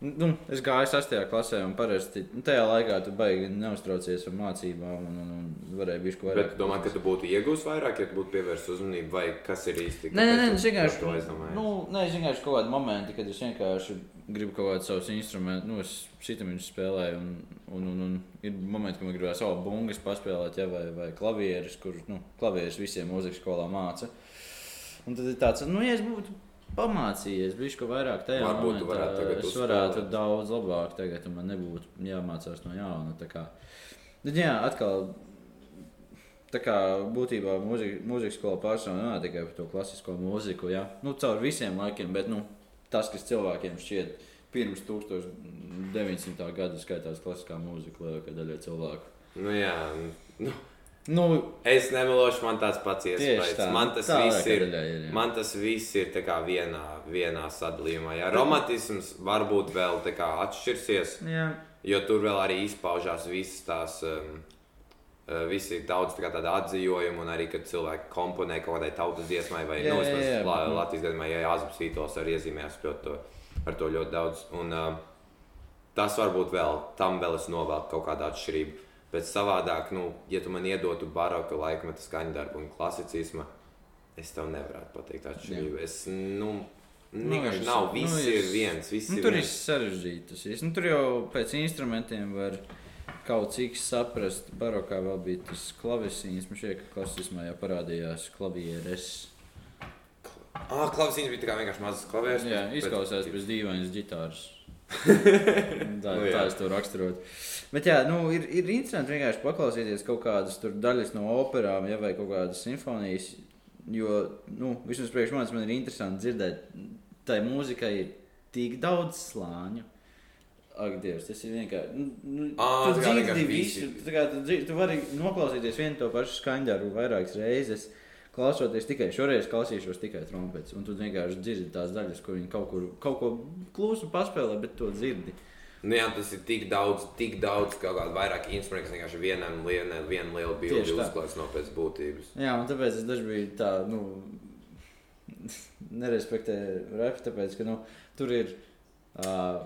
Speaker 1: nu, es gāju sastajā klasē, un parasti nu, tajā laikā tu baigi neuztraucies ar mācībām, un, un, un varēja bišku
Speaker 2: Bet
Speaker 1: vairāk.
Speaker 2: tu domā, ka tu būtu iegūmis vairāk, ja tu būtu pievērsis uzmanību, vai kas ir īsti?
Speaker 1: Nē, nē, nē, es vienkārši
Speaker 2: to aizdomājies?
Speaker 1: nu, nē, es vienkārši kaut kādi momenti, kad es vienkārši gribu kaut kādus savus instrumentus, nu, es šitam viņus spēlēju, un, un, un, un ir momenti, kad man gribās savu bungas paspēlēt, ja, vai, vai klavierus, kurus, nu, klavierus visiem mūzikas skolā māca. Un tad ir tāds, nu, ja es būtu pamācījies, ko vairāk tajā
Speaker 2: Varbūt
Speaker 1: momentā,
Speaker 2: varētu tagad
Speaker 1: es
Speaker 2: uzspēlēt.
Speaker 1: varētu daudz labāk tagad, un man nebūtu jāmācās no jauna. Bet, jā, atkal Tā kā būtībā mūzika, mūzikas skola pārsvarā nav tikai par to klasisko mūziku, ja? nu, caur visiem laikiem, bet nu, tas, kas cilvēkiem šķiet pirms 1900. gada, skaitās klasiskā mūzika lielākā daļa cilvēku.
Speaker 2: Nu, jā, nu,
Speaker 1: Nu,
Speaker 2: es nemelošu, man tāds pats iespējas.
Speaker 1: tā.
Speaker 2: Man tas
Speaker 1: Tā
Speaker 2: ir.
Speaker 1: daļā ir, jā.
Speaker 2: Man tas viss ir vienā, vienā sadalījumā. Jā, romantisms varbūt vēl atšķirsies,
Speaker 1: jā,
Speaker 2: jo tur vēl arī izpaužās visas tās. Um, uh, Visi ir daudz tā kā tāda atzījuma, un arī, kad cilvēki komponē kaut kādai tautas dziesmai, vai
Speaker 1: Jā,
Speaker 2: nu,
Speaker 1: jā, jā,
Speaker 2: La,
Speaker 1: bet, nu-
Speaker 2: Latvijas gadījumā, ja Jānis Vītols arī iezīmējās ļoti to, ar to ļoti daudz. Un, uh, tas varbūt vēl, tam vēl es novēlu kaut kādu atšķirību. Bet savādāk, nu, ja tu man iedotu baroka laikmeta skaņdarbu un klasicismu, es tev nevarētu pateikt atšķirību. Es, nu, vienkārši
Speaker 1: es-
Speaker 2: nav.
Speaker 1: nu,
Speaker 2: Viss
Speaker 1: es-
Speaker 2: ir viens. Viss
Speaker 1: nu,
Speaker 2: ir
Speaker 1: tur ir
Speaker 2: viens.
Speaker 1: sarežģīti. tas viss. Nu, tur jau pēc instrumentiem var kaut cik saprast. Barokā vēl bija tas klavesīns, man šķiet, ka klasismā jau parādījās klavieres.
Speaker 2: Ah, klausīns bija vienkārši mazs klavieris.
Speaker 1: Jā, izklausās pēc dīvainas ģitāras. tā,
Speaker 2: Nu, jā.
Speaker 1: tā es to raksturotu. Bet jā, nu, ir, ir interesanti vienkārši paklausīties kaut kādas tur daļas no operām, ja, vai kaut kādas simfonijas. Jo, nu, vismaz priekš manis man ir interesanti dzirdēt, tai mūzikai ir tik daudz slāņu. Ak, Dievs, tas ir vienkārši. Nu, nu,
Speaker 2: Ā,
Speaker 1: tu dzirdi visu. Tu, dzirdi- tu vari noklausīties vienu to pašu skaņdaru vairākas reizes. Klausoties tikai šoreiz, klausīšos tikai trompetes. Un tu vienkārši dzirdi tās daļas, kur viņi kaut, kur, kaut ko klusu paspēlē, bet to dzirdi.
Speaker 2: Nu, jā, tas ir tik daudz, tik daudz kaut kāda vairāk instrumentu, kas vienkārši vienam lielai, viena liela bilde uzklājas no pēc būtības.
Speaker 1: Jā, un tāpēc es dažkārt tā, nu, nerespektēju repu, tāpēc, ka, nu, tur ir. Uh,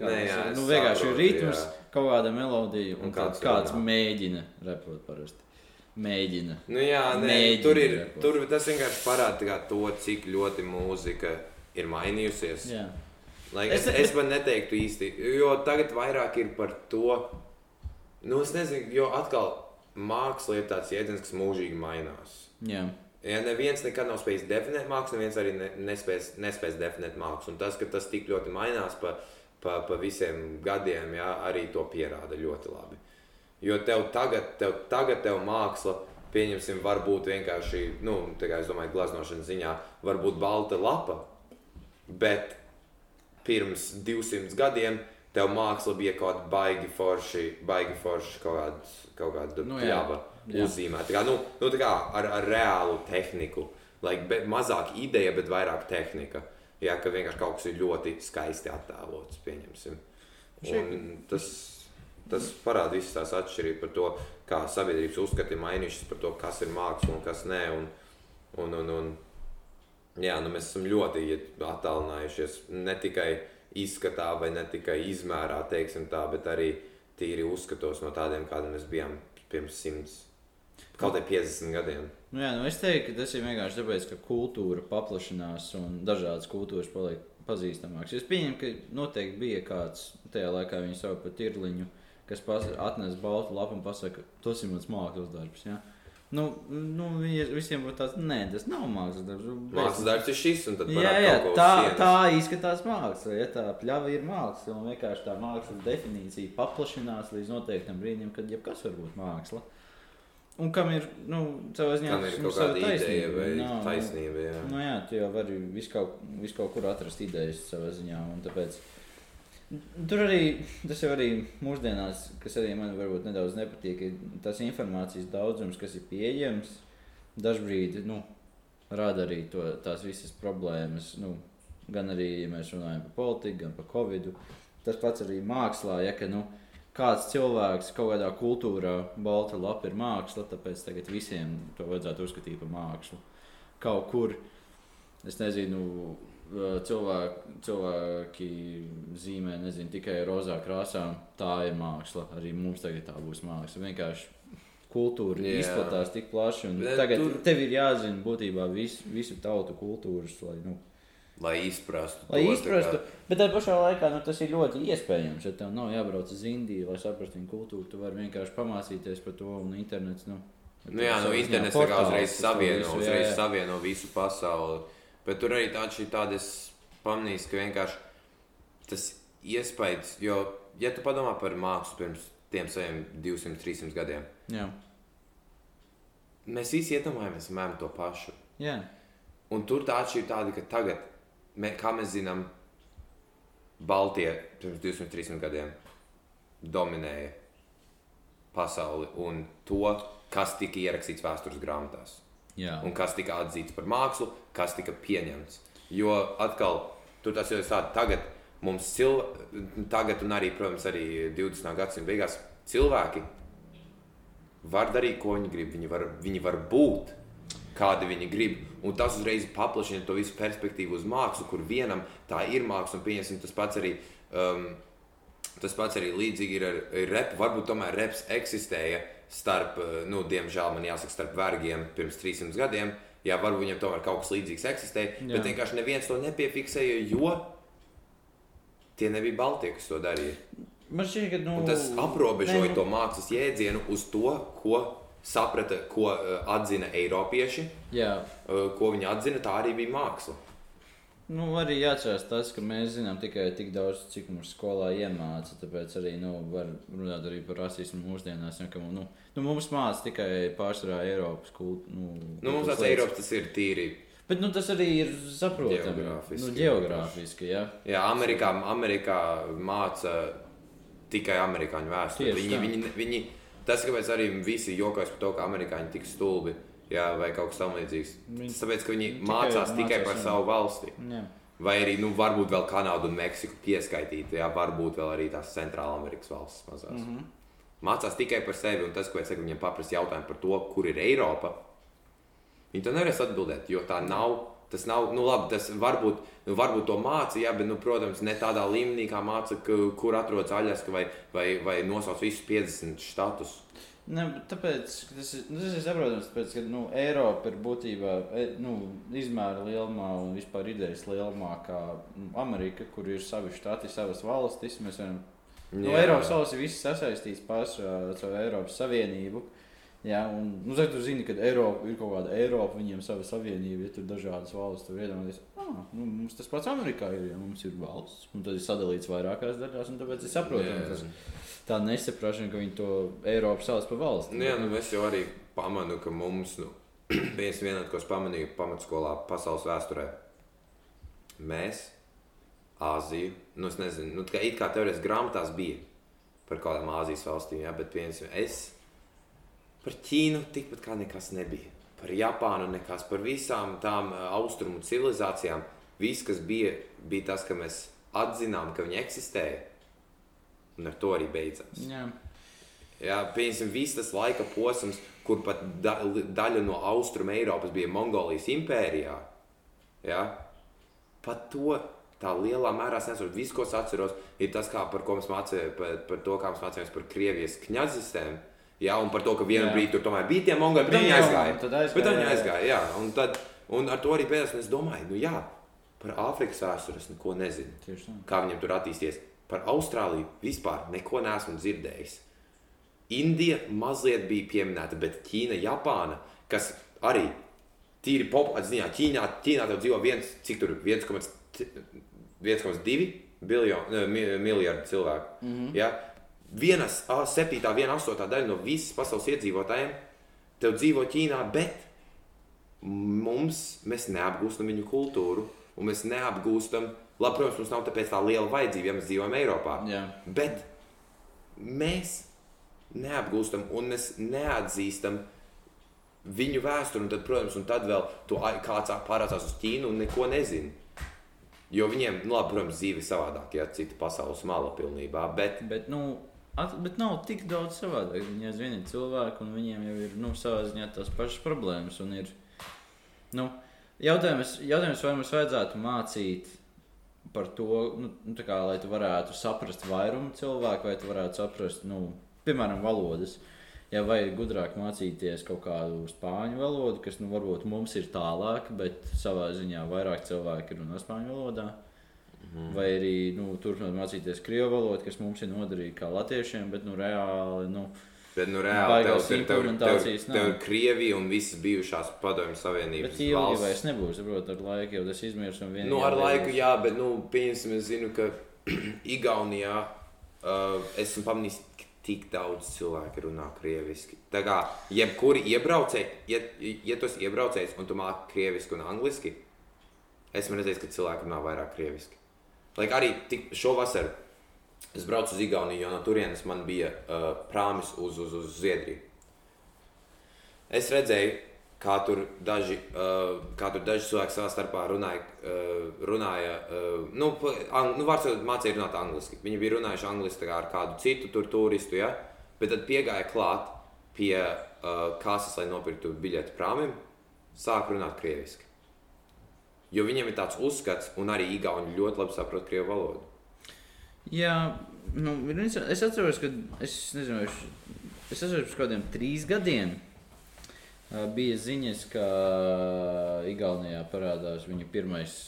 Speaker 2: Nē, jā,
Speaker 1: nu, vienkārši ir
Speaker 2: saprotu,
Speaker 1: ritms,
Speaker 2: jā.
Speaker 1: kaut kāda melodija, un,
Speaker 2: Un kāds
Speaker 1: kāds, kāds
Speaker 2: runā.
Speaker 1: mēģina repot parasti. Mēģina.
Speaker 2: Nu, jā, nē,
Speaker 1: Mēģina
Speaker 2: tur ir.
Speaker 1: repot.
Speaker 2: Tur tas vienkārši parāda to, cik ļoti mūzika ir mainījusies.
Speaker 1: Jā,
Speaker 2: Lai,
Speaker 1: Es-
Speaker 2: es, pat neteiktu īsti, jo tagad vairāk ir par to. Nu, es nezinu, jo atkal māksla ir tāds jēdziens, kas mūžīgi mainās.
Speaker 1: jā.
Speaker 2: Ja neviens nekad nav spējis definēt mākslu, neviens arī ne, nespēs, nespēs definēt mākslu. Un tas, ka tas tik ļoti mainās pa, pa, pa visiem gadiem, jā, arī to pierāda ļoti labi. Jo tev tagad, tev, tagad tev māksla, pieņemsim, var būt vienkārši, nu, tā kā es domāju, glaznošanas ziņā, var būt balta lapa, bet pirms 200 gadiem tev māksla bija kaut kāda baigi forši, baigi forši kaut kāda, kaut kāda
Speaker 1: Nu, jā.
Speaker 2: pļava
Speaker 1: Jā.
Speaker 2: uzzīmēta. Tā kā, nu, nu, tā kā ar, ar reālu tehniku. Like, be, mazāk ideja, bet vairāk tehnika. Jā, ka vienkārši kaut kas ir ļoti skaisti attēlots, pieņemsim. Un tas, tas parāda visas tās atšķirības par to, kā sabiedrības uzskati ir mainījušies par to, kas ir māksla un kas nē. Un, un, un, un, jā, nu, mēs esam ļoti attālinājušies ne tikai izskatā vai ne tikai izmērā, tā, bet arī tīri uzskatos no tādiem, kādiem mēs bijām pirms simts, kaut vai 50 gadiem.
Speaker 1: Nu, jā, nu es teiktu, ka tas ir vienkārši tāpēc, ka kultūra paplašinās un dažādas kultūras paliek pazīstamākas. Es pieņemu, ka noteikti bija kāds tajā laikā, viņa sauc par tirliņu, kas pas- atnes baltu lapu un pasaka, tas ir mans mākslas darbs. Ja? Nu, nu, visiem būtu tāds, nē, tas nav mākslas darbs.
Speaker 2: Mākslas darbs ir šis, un tad
Speaker 1: Jā, jā tā, tā izskatās māksla. Ja tā pļava ir māksla, un vienkārši tā mākslas definīcija paplašinās līdz noteiktam brīdim, kad jebkas var būt māksla. Un kam ir, nu, savā ziņā,
Speaker 2: ir
Speaker 1: nu,
Speaker 2: kaut kāda ideja vai
Speaker 1: nav, nu,
Speaker 2: taisnība? Jā.
Speaker 1: Nu, jā, tu jau vari visu kaut, visu kaut kur atrast idejas savā ziņā. un Tāpēc, tur arī tas jau arī mūsdienās, kas arī man varbūt nedaudz nepatīk, ir tas informācijas daudzums, kas ir pieejams. Dažbrīd nu, rada arī to, tās visas problēmas. Nu, gan arī, ja mēs runājam par politiku, gan par covid. Tas pats arī mākslā, ja ka, nu, kāds cilvēks kaut kādā kultūrā, balta lapa ir māksla, tāpēc tagad visiem to vajadzētu uzskatīt par mākslu. Kaut kur, es nezinu, cilvēki, cilvēki zīmē nezinu, tikai rozā krāsām, tā ir māksla. Arī mums tagad tā būs māksla. Vienkārši kultūra
Speaker 2: Jā.
Speaker 1: izplatās tik plaši,
Speaker 2: Bet
Speaker 1: tagad
Speaker 2: tur-
Speaker 1: tev ir jāzina būtībā visu, visu tautu kultūras, lai, nu,
Speaker 2: Lai izprastu.
Speaker 1: lai
Speaker 2: to,
Speaker 1: izprastu.
Speaker 2: kā-
Speaker 1: Bet tajā pašā laikā nu, tas ir ļoti iespējams. Ja tev nav jābrauc uz Indiju, lai saprastu viņu kultūru, tu vari vienkārši pamācīties par to un internets. Nu,
Speaker 2: Nu, jā, nu,
Speaker 1: ziņā
Speaker 2: internets tā kā uzreiz savieno, uzreiz savieno visu pasauli. Bet tur arī tāds ir tāds pamanījis, ka vienkārši tas iespējas, jo, ja tu padomā par mākslu pirms tiem saviem 200, 300 gadiem,
Speaker 1: Jā,
Speaker 2: mēs visi iedomājamies mēm to pašu.
Speaker 1: jā.
Speaker 2: Un tur tā atšķirība ir tāda, ka tagad, mē, kā mēs zinām, Baltija pirms 200, 300 gadiem dominēja pasauli un to, kas tika ierakstīts vēstures grāmatās.
Speaker 1: Jā.
Speaker 2: un kas tika atzīts par mākslu, kas tika pieņemts. Jo atkal, tur tas jau ir tāds, tagad mums cilvēki, tagad un arī, protams, arī 20. gadsimta beigās cilvēki var darīt, ko viņi grib. Viņi var, viņi var būt, kādi viņi grib. Un tas uzreiz paplašina to visu perspektīvu uz mākslu, kur vienam tā ir māksla, un pieņemsim tas pats arī. Um, Tas pats arī līdzīgi ir ar repu. Varbūt tomēr reps eksistēja starp, eh, nu, diemžēl man jāsaka, starp vergiem pirms 300 gadiem. Jā, varbūt viņam tomēr kaut kas līdzīgs eksistēja. Jā. Bet vienkārši neviens to nepiefiksēja, jo tie nebija Baltijas, kas to darīja.
Speaker 1: Man šķiet, ka nu,
Speaker 2: Un tas aprobežoja
Speaker 1: nē,
Speaker 2: to mākslas jēdzienu uz to, ko saprata, ko uh, atzina Eiropieši.
Speaker 1: Jā,
Speaker 2: Uh, ko viņi atzina, tā arī bija māksla.
Speaker 1: Nu, arī jāatcerās tas, ka mēs zinām tikai tik daudz, cik mums skolā iemāca. Tāpēc arī nu, var runāt arī par rasismu mūsdienās. Ja, ka, nu, nu, mums māca tikai pārsvarā Eiropas kultūru. Nu,
Speaker 2: Nu, mums tas Eiropas tas ir tīri.
Speaker 1: Bet nu, tas arī ir saprotami.
Speaker 2: Geogrāfiski.
Speaker 1: Nu, geogrāfiski ja.
Speaker 2: Jā, Amerikā, Amerikā māca tikai amerikāņu vēsturi. Viņi,
Speaker 1: tā.
Speaker 2: viņi, viņi, tas, kāpēc arī visi jokojas par to, ka amerikāņi tik stulbi. Jā, vai kaut kas tamlīdzīgs. Tas tāpēc, ka viņi
Speaker 1: tikai
Speaker 2: mācās tikai
Speaker 1: mācās,
Speaker 2: par
Speaker 1: jā.
Speaker 2: savu valsti.
Speaker 1: Jā.
Speaker 2: Vai arī, nu, varbūt vēl Kanādu un Meksiku pieskaitīt, jā, varbūt vēl arī tās Centrāla Amerikas valstis mazās. Mm. -hmm. Mācās tikai par sevi, un tas, ko es saku, viņiem paprasti jautājumu par to, kur ir Eiropa, viņi to nevarēs atbildēt, jo tā nav. Tas nav, nu, labi, tas varbūt, nu, varbūt to māca, jā, bet, nu, protams, ne tādā līmenī, kā māca, kur atrodas Aļaska vai, vai, vai nosauc visus 50 štatus.
Speaker 1: Ne, tāpēc tas ir, nu, tas ir saprotams, tāpēc, ka nu, Eiropa ir būtībā e, nu, izmēra lielumā un vispār idejas lielumā, kā nu, Amerika, kur ir savi štati, savas valstis. Mēs varam, nu,
Speaker 2: Jā.
Speaker 1: Eiropas valsts ir pārsvarā ar Eiropas Savienību. Jā, un, nu, zini, tu zini, ka Eiropa ir kaut kāda Eiropa, viņiem sava savienība, ja tur ir dažādas valstis. Tur iedomāties, ah, nu, mums tas pats Amerikā ir, ja mums ir valsts, un tad ir sadalīts vairākās daļās, un tāpēc es saprotu, tas tā nesaprašana, ka viņi to Eiropu sauc par valsti.
Speaker 2: Nu, jā, nu, es jau arī pamanu, ka mums, nu, viens vienot, ko es pamanīju pamatskolā, pasaules vēsturē, mēs, Āziju, nu, es nezinu, nu, kā it kā teorētiski grāmatās bija par kādām Āzijas valstīm, jā, bet piemēram, es par Ķīnu tikpat kā nekas nebija. Par Japānu nekas, par visām tām austrumu civilizācijām. Viss, kas bija, bija tas, ka mēs atzinām, ka viņi eksistēja, un ar to arī beidzās.
Speaker 1: Jā.
Speaker 2: Jā, piemēram, viss tas laika posms, kur pat da, daļa no austruma Eiropas bija Mongolijas impērijā. Jā, pat to tā lielā mērā es nesaprotu. Viss, ko es atceros, ir tas, kā, par ko mēs mācījāmies, par, par to, kā mēs mācījāmies par Krievijas kņazistēm. Jā, un par to, ka vienā brīdī tur tomēr bija tie mongoli, bet viņi aizgāja.
Speaker 1: tad aizgāja,
Speaker 2: Bet viņi aizgāja, jā. Un, tad, un ar to arī beidzās. un Es domāju, nu jā, par Āfrikas vēsturi es neko nezinu kā viņam tur attīstīties. Par Austrāliju vispār neko neesmu dzirdējis. Indija mazliet bija pieminēta, bet Ķīna, Japāna, kas arī tīri populārs ziņā, Ķīnā, Ķīnā dzīvo viens, cik tur 1,2 biljonu, miljardu cilvēku. Mm -hmm. ja? Viena septītā, viena astotā daļa no visas pasaules iedzīvotājiem tev dzīvo Ķīnā, bet mums mēs neapgūstam viņu kultūru, un mēs neapgūstam, labi, protams, mums nav tā liela vajadzība, ja mēs dzīvojam Eiropā.
Speaker 1: Jā.
Speaker 2: Bet mēs neapgūstam un mēs neatzīstam viņu vēsturi. Tad, protams, un tad vēl to kāds pārācās uz Ķīnu un neko nezina. Jo viņiem, nu, labi, protams, dzīve ir savādāk, ja cita pasaules mala pilnībā. Bet
Speaker 1: Bet, nu, at, bet nav tik daudz savādāk. Viņi aizvien ir cilvēki, un viņiem jau ir nu, savā ziņā tās pašas problēmas. Ir, nu, jautājums, jautājums, vai mums vajadzētu mācīt par to, nu, nu, kā, lai tu varētu saprast vairumu cilvēku, vai tu varētu saprast, nu, piemēram, valodas. Ja vajag gudrāk mācīties kaut kādu spāņu valodu, kas nu, varbūt mums ir tālāk, bet savā ziņā vairāk cilvēki runā spāņu valodā. Mm. Vai arī nu, turpināt mācīties krievu valodu, kas mums ir noderīga kā latviešiem, bet nu, reāli nu,
Speaker 2: Bet, nu, reāli tev, tev, tev, tev,
Speaker 1: implementācijas
Speaker 2: tev ir Krievija un visas bijušās padomju savienības
Speaker 1: Bet ilgi vairs nebūs. Saprot, ar laiku jau tas izmirs. un vienīgi
Speaker 2: Nu, ar laiku, jā, bet, nu, pieņemsim, es zinu, ka Igaunijā uh, esmu pamanījis, tik daudz cilvēku runā krieviski. Tā kā jebkuri iebraucēji, ja, ja tu esi iebraucējs un tu māki krieviski un angliski, esmu redzējis, ka cilvēki runā vairāk krieviski. Lai arī tik šovasar es braucu uz Igauniju, jo no turienes man bija uh, prāmis uz, uz, uz Zviedriju. Es redzēju, kā tur daži, uh, kā tur daži cilvēki savā starpā runāja. Uh, runāja uh, nu, ang, nu, vārds sakot, mācīja runāt angliski. Viņi bija runājuši angliski kā ar kādu citu tur turistu, ja? bet tad piegāja klāt pie uh, kases, lai nopirktu biļeti prāmim, sāk runāt krieviski. Jo viņiem ir tāds uzskats, un arī Igauni ļoti labi saprot krievu valodu.
Speaker 1: Jā, nu, es atceros, ka es nezinu, es, es atceros pirms kādiem trīs gadiem. Ā, Bija ziņas, ka Igaunijā parādās viņa pirmais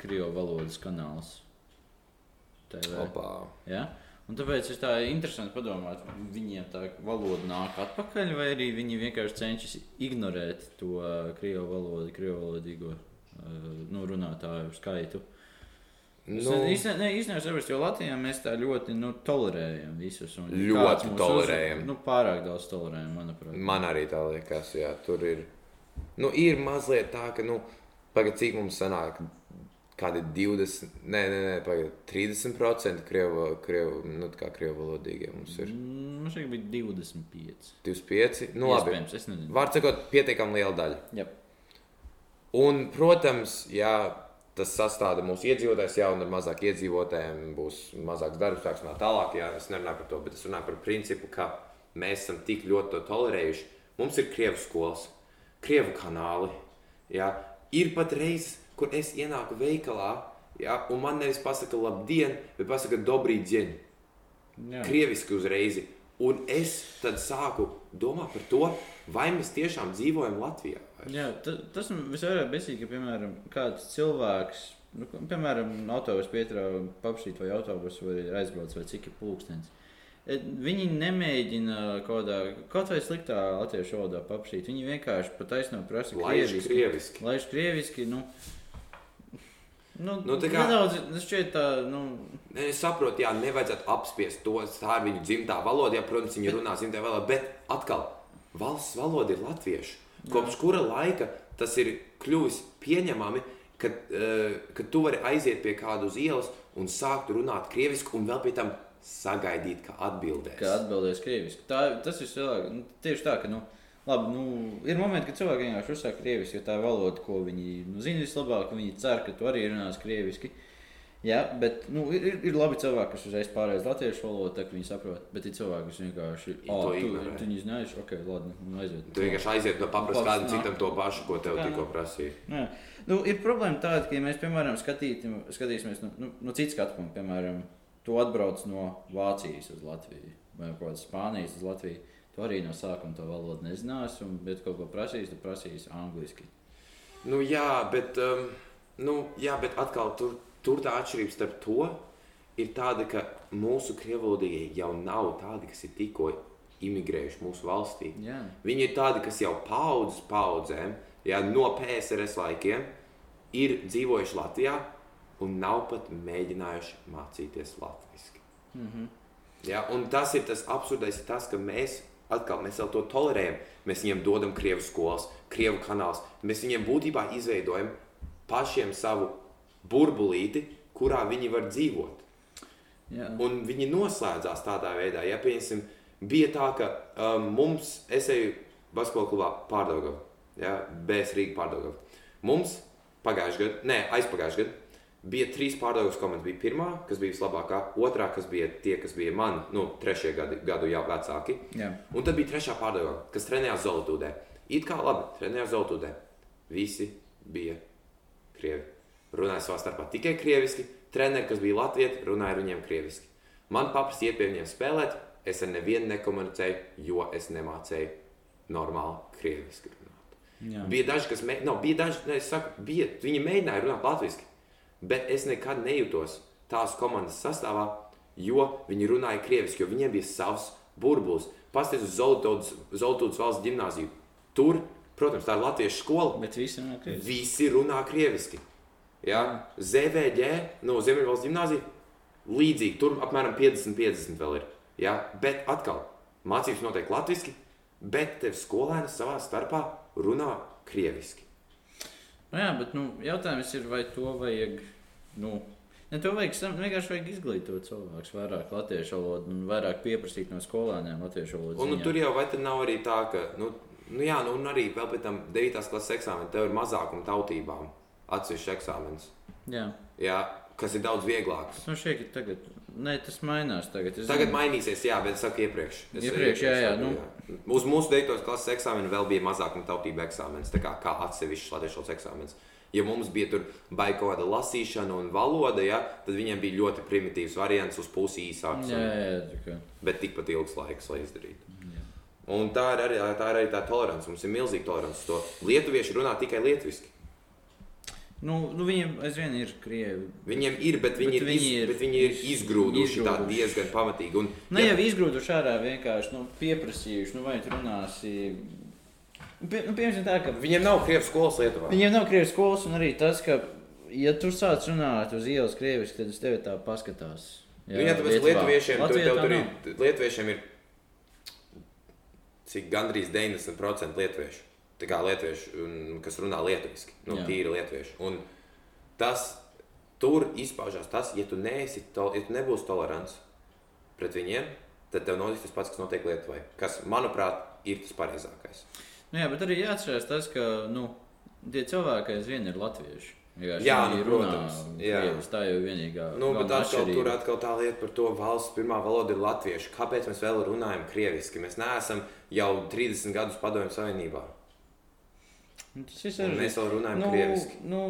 Speaker 1: krievu valodas kanāls. Ja? Un tāpēc ir tā interesanti padomāt, vai viņiem tā valoda nāk atpakaļ, vai arī viņi vienkārši cenšas ignorēt to ā, krievu valodu, krievu valodīgo nu, runātāju skaitu. Es
Speaker 2: Nu,
Speaker 1: īstenībā sapratis, jo Latvijā mēs tā ļoti nu, tolerējam visus. un
Speaker 2: Ļoti
Speaker 1: mūs
Speaker 2: tolerējam.
Speaker 1: Uz, nu, pārāk daudz tolerējam, manuprāt.
Speaker 2: Man arī tā liekas, jā, tur ir. Nu, ir mazliet tā, ka, nu, pagaid, cik mums sanāk, kādi 20, nē, nē, nē pagaid, 30% krievu, krievu, nu, kā krievu valodīgie mums ir.
Speaker 1: Man šeit bija 25.
Speaker 2: 25, nu, labi.
Speaker 1: Iespējams, es nezinu.
Speaker 2: Var sakot, pietiekami liela daļa.
Speaker 1: Jā.
Speaker 2: Un, protams, jā, tas sastāda mūsu iedzīvotājs, jau ar mazāk iedzīvotājiem būs mazāks darbs, tā tālāk. Jā, es nerunāju par to, bet es runāju par principu, ka mēs esam tik ļoti to tolerējuši. Mums ir krievu skolas, krievu kanāli. Jā. Ir pat reizes, kur es ienāku veikalā, jā, un man nevis pasaka labdien, bet pasaka dobrī dien.
Speaker 1: Jā.
Speaker 2: Krieviski uzreiz. Un es tad sāku domāt par to, vai mēs tiešām dzīvojam Latvijā.
Speaker 1: Jā, ta, tas man visvairāk besīk, ka, piemēram, kāds cilvēks, nu, piemēram, autobus pietrāva papšīt vai autobusu vai aizbrauc vai cik ir pulkstenis. E, Viņi nemēģina kaut kādā, kaut vai sliktā latviešu valodā papšīt. Viņi vienkārši pat aizsno prasa krieviski.
Speaker 2: krieviski.
Speaker 1: Laiž krieviski, nu, nu,
Speaker 2: Nu, tā kā-
Speaker 1: nedaudz, šķiet tā, nu,
Speaker 2: Ne, Es saprotu, jā, nevajadzētu apspiest to. Tā ir viņu dzimtā valoda, jā, protams, viņi runā dzimtajā valodā, bet atkal valsts valoda ir latviešu. Kopš kura laika tas ir kļuvis pieņemami, ka, uh, ka tu vari aiziet pie kāda uz ielas un sākt runāt krieviski, un vēl pie tam sagaidīt, ka atbildēs.
Speaker 1: kā atbildēs krieviski. Tā, tas ir cilvēks, nu, tieši tā, ka, nu, labi, nu, ir momenti, kad cilvēki vienkārši uzsāk krieviski, jo tā ir valoda, ko viņi nu, zina vislabāk, viņi cer, ka tu arī runās krieviski. Jā, bet nu, ir, ir, labi cilvēki, kas uzreiz pārējais latviešu valodu, tā viņi saprot. Bet ir cilvēki, kas vienkārši oh, tu, tu viņu zināji, ok, labi, nu, aiziet.
Speaker 2: Tu vienkārši aiziet no paprasta kādam citam to pašu, ko tev tikko prasīja.
Speaker 1: Jā. Nu, ir problēma tāda, ka, ja mēs, piemēram, skatītim, skatīsimies no, nu, no citas skatu punkta, piemēram, tu atbrauc no Vācijas uz Latviju vai no Spānijas uz Latviju, tu arī no sākuma to valodu nezināsi, un, bet kaut ko prasīs, tu prasīsi angliski.
Speaker 2: Nu, jā, bet, um, nu, jā, bet atkal tur, tur tā atšķirība starp to ir tāda, ka mūsu krievalodīgie jau nav tādi, kas ir tikko imigrējuši mūsu valstī.
Speaker 1: Jā,
Speaker 2: Viņi ir tādi, kas jau paudzes paudzēm, jā, no PSRS laikiem, ir dzīvojuši Latvijā un nav pat mēģinājuši mācīties latviešu.
Speaker 1: mm -hmm.
Speaker 2: Ja, un tas ir tas absurdais, ir tas, ka mēs atkal mēs to tolerējam. Mēs viņiem dodam krievu skolas, krievu kanālus. Mēs viņiem būtībā izveidojam pašiem savu burbulīti, kurā viņi var dzīvot.
Speaker 1: jā.
Speaker 2: Un viņi noslēdzās tādā veidā, ja piemēram, bija tā, ka um, mums, es eju basketbola klubā pārdaugā, ja, bez Rīgas pārdaugā. Mums pagājušajā gadā, nē, aizpagājušajā gadā, bija trīs pārdaugas komandas. Bija pirmā, kas bija vislabākā, otrā, kas bija tie, kas bija man, nu, trešie gadi, gadu jau vecāki.
Speaker 1: jā.
Speaker 2: Un tad bija trešā pārdauga, kas trenējās Zolotūdē. It kā labi, trenējās Zolotūdē. Visi bija krievi. Runāja savā starpā tikai krieviski. Treneri, kas bija latvieti, runāja ar viņiem krieviski. Man paprasīja iet pie viņiem spēlēt. Es ar nevienu nekomunicēju, jo es nemācēju normāli krieviski runāt.
Speaker 1: jā.
Speaker 2: Bija daži, kas mēģināja, no, bija daži, ne, saku, bija, viņi mēģināja runāt latviešu, bet es nekad nejūtos tās komandas sastāvā, jo viņi runāja krieviski, jo viņiem bija savs burbulis. Pastāstiet uz Zolotūdas valsts gimnāziju. Tur, protams, tā ir latviešu skola.
Speaker 1: Bet visi runā krieviski.
Speaker 2: Visi runā krieviski. Ja? ZVG, no Ziemeļvalsts gimnāzija, līdzīgi. Tur apmēram 50-50 vēl ir. Ja? Bet atkal, mācības notiek latviešu, bet tev skolēni savā starpā runā krieviski.
Speaker 1: Nu, jā, bet nu, jautājums ir, vai to vajag. Nu, Ne, to vajag, vienkārši vajag izglītot cilvēkus vairāk latviešu valodu un vairāk pieprasīt no skolēniem latviešu valodu.
Speaker 2: Un nu, tur jau nav arī tā, ka, nu, nu jā, nu, un arī vēl pēc tam 9. klases eksāmenā tev ir mazākuma tautībām atsevišķs eksāmenis.
Speaker 1: Jā,
Speaker 2: Jā, kas ir daudz vieglāks.
Speaker 1: šķiet, ka tagad. Nē, tas mainās tagad. Es
Speaker 2: Tagad
Speaker 1: zinu-
Speaker 2: mainīsies, jā, bet es saku iepriekš. Es
Speaker 1: Iepriekš, jā, jā,
Speaker 2: saku,
Speaker 1: nu.
Speaker 2: jā. Uz mūsu 9. klases eksāmena vēl bija mazākuma tautība eksāmenis, kā, kā atsevišķs latviešu eksāmenis. Ja mums bija tur baigta kaut kāda lasīšana un valoda, ja, tad viņiem bija ļoti primitīvs variants uz pusi īsāks,
Speaker 1: Jā, jā, jā, tā
Speaker 2: bet tikpat ilgs laiks, lai izdarītu.
Speaker 1: Jā.
Speaker 2: Un tā ir arī tā, ir arī tā tolerance. Mums ir milzīga tolerance. To lietuvieši runā tikai lietuviski.
Speaker 1: Nu, nu, viņiem aizvien ir krievi.
Speaker 2: Viņiem ir, bet viņi,
Speaker 1: Bet
Speaker 2: ir,
Speaker 1: viņi
Speaker 2: iz,
Speaker 1: ir
Speaker 2: bet viņi ir
Speaker 1: iz-
Speaker 2: izgrūduši tā
Speaker 1: izgrūduši.
Speaker 2: diezgan pamatīgi. Un,
Speaker 1: Ne jau izgrūduši ārā, vienkārši nu, pieprasījuši, nu, vai tu runāsi Pie, nu, piemēram, tā, ka
Speaker 2: Viņiem nav krievu skolas Lietuvā.
Speaker 1: viņiem nav krievis skolas, un arī tas, ka, ja tu sāc runāt uz ielas krieviski, tad uz tevi tā paskatās.
Speaker 2: Jā, jā tāpēc lietuviešiem tur,
Speaker 1: Latvijā
Speaker 2: tev tur ir, lietuviešiem ir cik gandrīz 90% lietuviešu. Lietuvieši, kas runā lietuviski, nu,
Speaker 1: Jā.
Speaker 2: tīri lietuvieši. Un tas tur izpaužās tas, ja tu, neesi, to, ja tu nebūsi tolerants pret viņiem, tad tev notiks tas pats, kas notiek Lietuvai. Kas, manuprāt, ir tas pareizākais.
Speaker 1: Nu, jā, bet arī jāatcerās tas, ka nu, tie cilvēki aizvien ir latvieši. Vienkārši
Speaker 2: Jā, nu,
Speaker 1: runā
Speaker 2: protams, jā.
Speaker 1: krievis, tā jau ir vienīgā.
Speaker 2: Nu, bet atkal, tur atkal tā lieta par to valsts pirmā valoda ir latviešu. Kāpēc mēs vēl runājam krieviski? Mēs neesam jau 30 gadus padomju savienībā.
Speaker 1: Nu, Tas ir
Speaker 2: Un mēs vēl runājam
Speaker 1: nu,
Speaker 2: krieviski.
Speaker 1: nu,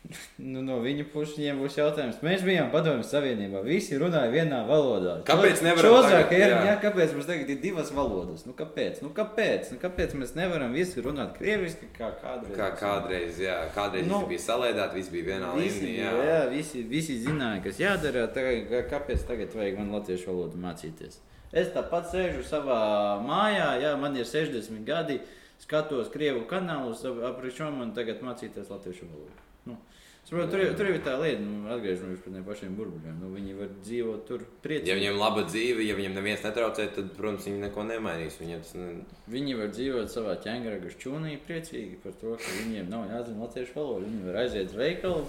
Speaker 1: nu, no viņa puses viņiem būs jautājums. Mēs bijām padomju savienībā, visi runāja vienā valodā.
Speaker 2: Kāpēc nevaram
Speaker 1: Čozāk
Speaker 2: tagad? Jā.
Speaker 1: jā, kāpēc mums tagad ir divas valodas? Nu, kāpēc? Nu, kāpēc? Nu, kāpēc mēs nevaram visi runāt krieviski kā kādreiz?
Speaker 2: Kā kādreiz, jā, kādreiz
Speaker 1: Nu,
Speaker 2: nu, bija salēdāti, viss bija vienā
Speaker 1: Visi,
Speaker 2: līmenī.
Speaker 1: jā.
Speaker 2: Jā.
Speaker 1: Visi, visi zināja, kas jādara. Tagad, kāpēc tagad vajag man latviešu valodu mācīties? Es tāpat sēžu savā mājā, jā, man ir 60 gadi, skatos krievu kanālus, aprišķi man tagad mācīties latviešu valodu. Nu, saprot, tur, tur jau ir tā lieta, nu, atgriežamies pie tiem pašiem burbuļiem. Nu, viņi var dzīvot tur priecīgi.
Speaker 2: Ja viņiem ir laba dzīve, ja viņiem neviens netraucē, tad, protams, viņi neko nemainīs. Viņiem tas ne...
Speaker 1: Viņi var dzīvot savā ķēngaraga čūnī priecīgi par to, ka viņiem nav jāzina latviešu valoda. Viņi var aiziet uz veikalu,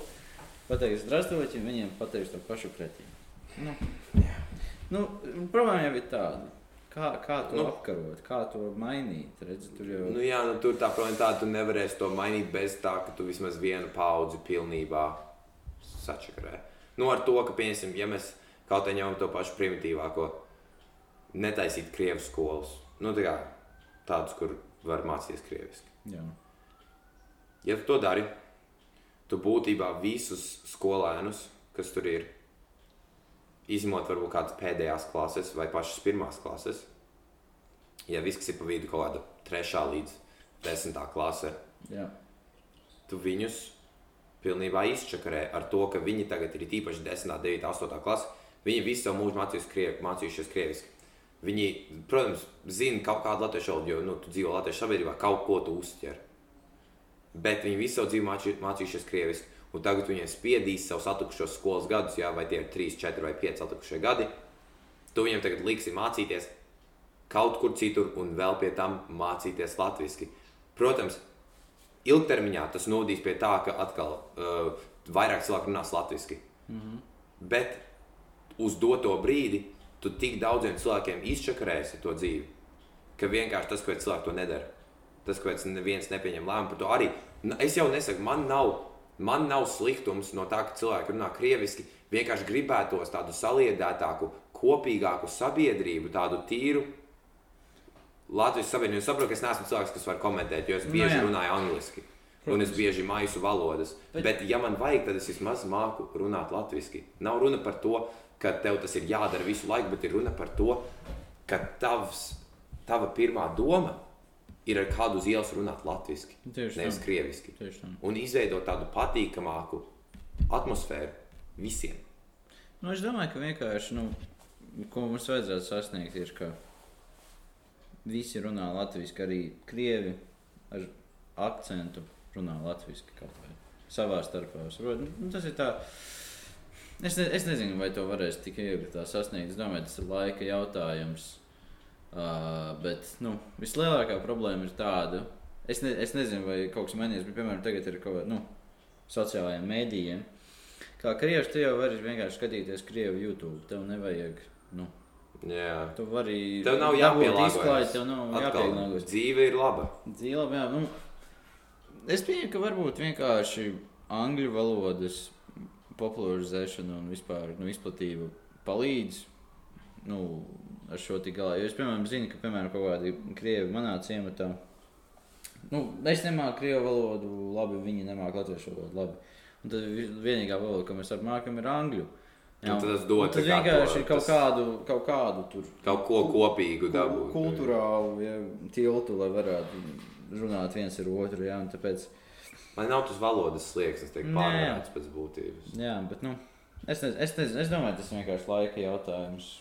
Speaker 1: pateikt, zdravstvīt, un viņiem pateiks to pašu pretī. Nu, nu, problēma jau ir tāda. Kā, kā to nu, apkarot, kā to mainīt? Redz, tur jau
Speaker 2: Nu, jā, nu, tur tā problēma tāda, tu nevarēsi to mainīt bez tā, ka tu vismaz vienu paudzi pilnībā sačakarē. Nu, ar to, ka, pieņemsim, ja mēs kaut kā ņemam to pašu primitīvāko, netaisīt krievu skolas, nu, tā kā tādus, kur var mācīties krieviski.
Speaker 1: jā.
Speaker 2: Ja tu to dari, tu būtībā visus skolēnus, kas tur ir, izņemot varbūt kādas pēdējās klases vai pašas pirmās klases, ja viss ir pa vidu kaut kāda trešā līdz desmitā klase,
Speaker 1: jā.
Speaker 2: tu viņus pilnībā izčakarē ar to, ka viņi tagad ir īpaši 10, 9, 8 klase. Viņi visu savu mūžu mācījušies, krievi, mācījušies krieviski. Viņi, protams, zina kaut kādu latviešu valodu, jo nu, tu dzīvo latviešu sabiedrībā, kaut ko tu uztver. Bet viņi visu savu dzīvi mācī, mācījušies krieviski. Un tagad viņiem spiedīs savus atlikušos skolas gadus, jā, vai tie ir 3, 4 vai 5 atlikušie gadi. Tu viņiem tagad liksi mācīties kaut kur citur un vēl pie tam mācīties latviešu. Protams, ilgtermiņā tas novadīs pie tā, ka atkal uh, vairāk cilvēku runās latviešu. Mm -hmm. Bet uz doto brīdi tu tik daudziem cilvēkiem izčakarēsi to dzīvi, ka vienkārši tas, kāpēc cilvēki to nedara, tas, kāpēc neviens nepieņem lēmumu par to arī. Es jau nesaku, man nav, man nav sliktums no tā, ka cilvēki runā krieviski. Vienkārši gribētos tādu saliedētāku, kopīgāku sabiedrību, tādu tīru. Latvijas sabiedrība, es saprotu, ka es neesmu cilvēks, kas var komentēt, jo es
Speaker 1: Nu
Speaker 2: bieži
Speaker 1: jā.
Speaker 2: runāju angliski. Un es bieži maisu valodas.
Speaker 1: Bet-
Speaker 2: Bet, Bet ja man vajag, tad es vismaz māku runāt latviešu. Nav runa par to, ka tev tas ir jādara visu laiku, bet ir runa par to, ka tavs, tava pirmā doma ir ar kādu uz ielas runāt latviešu,
Speaker 1: Tieši
Speaker 2: nevis krieviski. Un izveidot tādu patīkamāku atmosfēru visiem.
Speaker 1: Nu, es domāju, ka vienkārši, nu, ko mums vajadzētu sasniegt, ir, ka visi runā latviešu, arī krievi ar akcentu runā latviešu kaut vai savā starpā. Nu, tas ir tā. Es, ne, es nezinu, vai to varēs tik viegli sasniegt. Es domāju, tas ir laika jautājums. Uh, bet nu, vislielākā problēma ir tāda, es, ne, es nezinu, vai kaut kas mainījies, bet, piemēram, tagad ir kaut kāda nu, sociālajiem mēdījiem. Kā krievis, tu jau vari vienkārši skatīties krievu YouTube. Tev nevajag. Nu,
Speaker 2: Jā.
Speaker 1: tu vari.
Speaker 2: Tev nav jāpielāgojas.
Speaker 1: izklaidi, Tev nav jāpielāgojas.
Speaker 2: dzīve ir laba.
Speaker 1: Dzīve, jā, nu, es pieņemu, ka varbūt vienkārši angļu valodas popularizēšana un vispār nu, izplatība palīdz nu, ar šo tik galā. Jo es, piemēram, zinu, ka, piemēram, kaut kādi krievi manā ciematā, nu, es nemāku krievu valodu labi, viņi nemāku latviešu valodu labi. Un tad vi- vienīgā valoda, ko mēs apmākam, ir angļu.
Speaker 2: Un tas dod
Speaker 1: un tad
Speaker 2: tā kā
Speaker 1: vienkārši
Speaker 2: to-
Speaker 1: kaut
Speaker 2: tas-
Speaker 1: kādu, kaut kādu tur
Speaker 2: Kaut ko kopīgu dabūt.
Speaker 1: kultūrālu ja, tiltu, lai varētu runāt viens ar otru. Un tāpēc,
Speaker 2: Man nav tas valodas slieksnis, tiek
Speaker 1: Nē.
Speaker 2: pārvērts pēc būtības.
Speaker 1: jā, bet, nu, es, nez, es, nez, es domāju, tas ir vienkārši laika jautājums.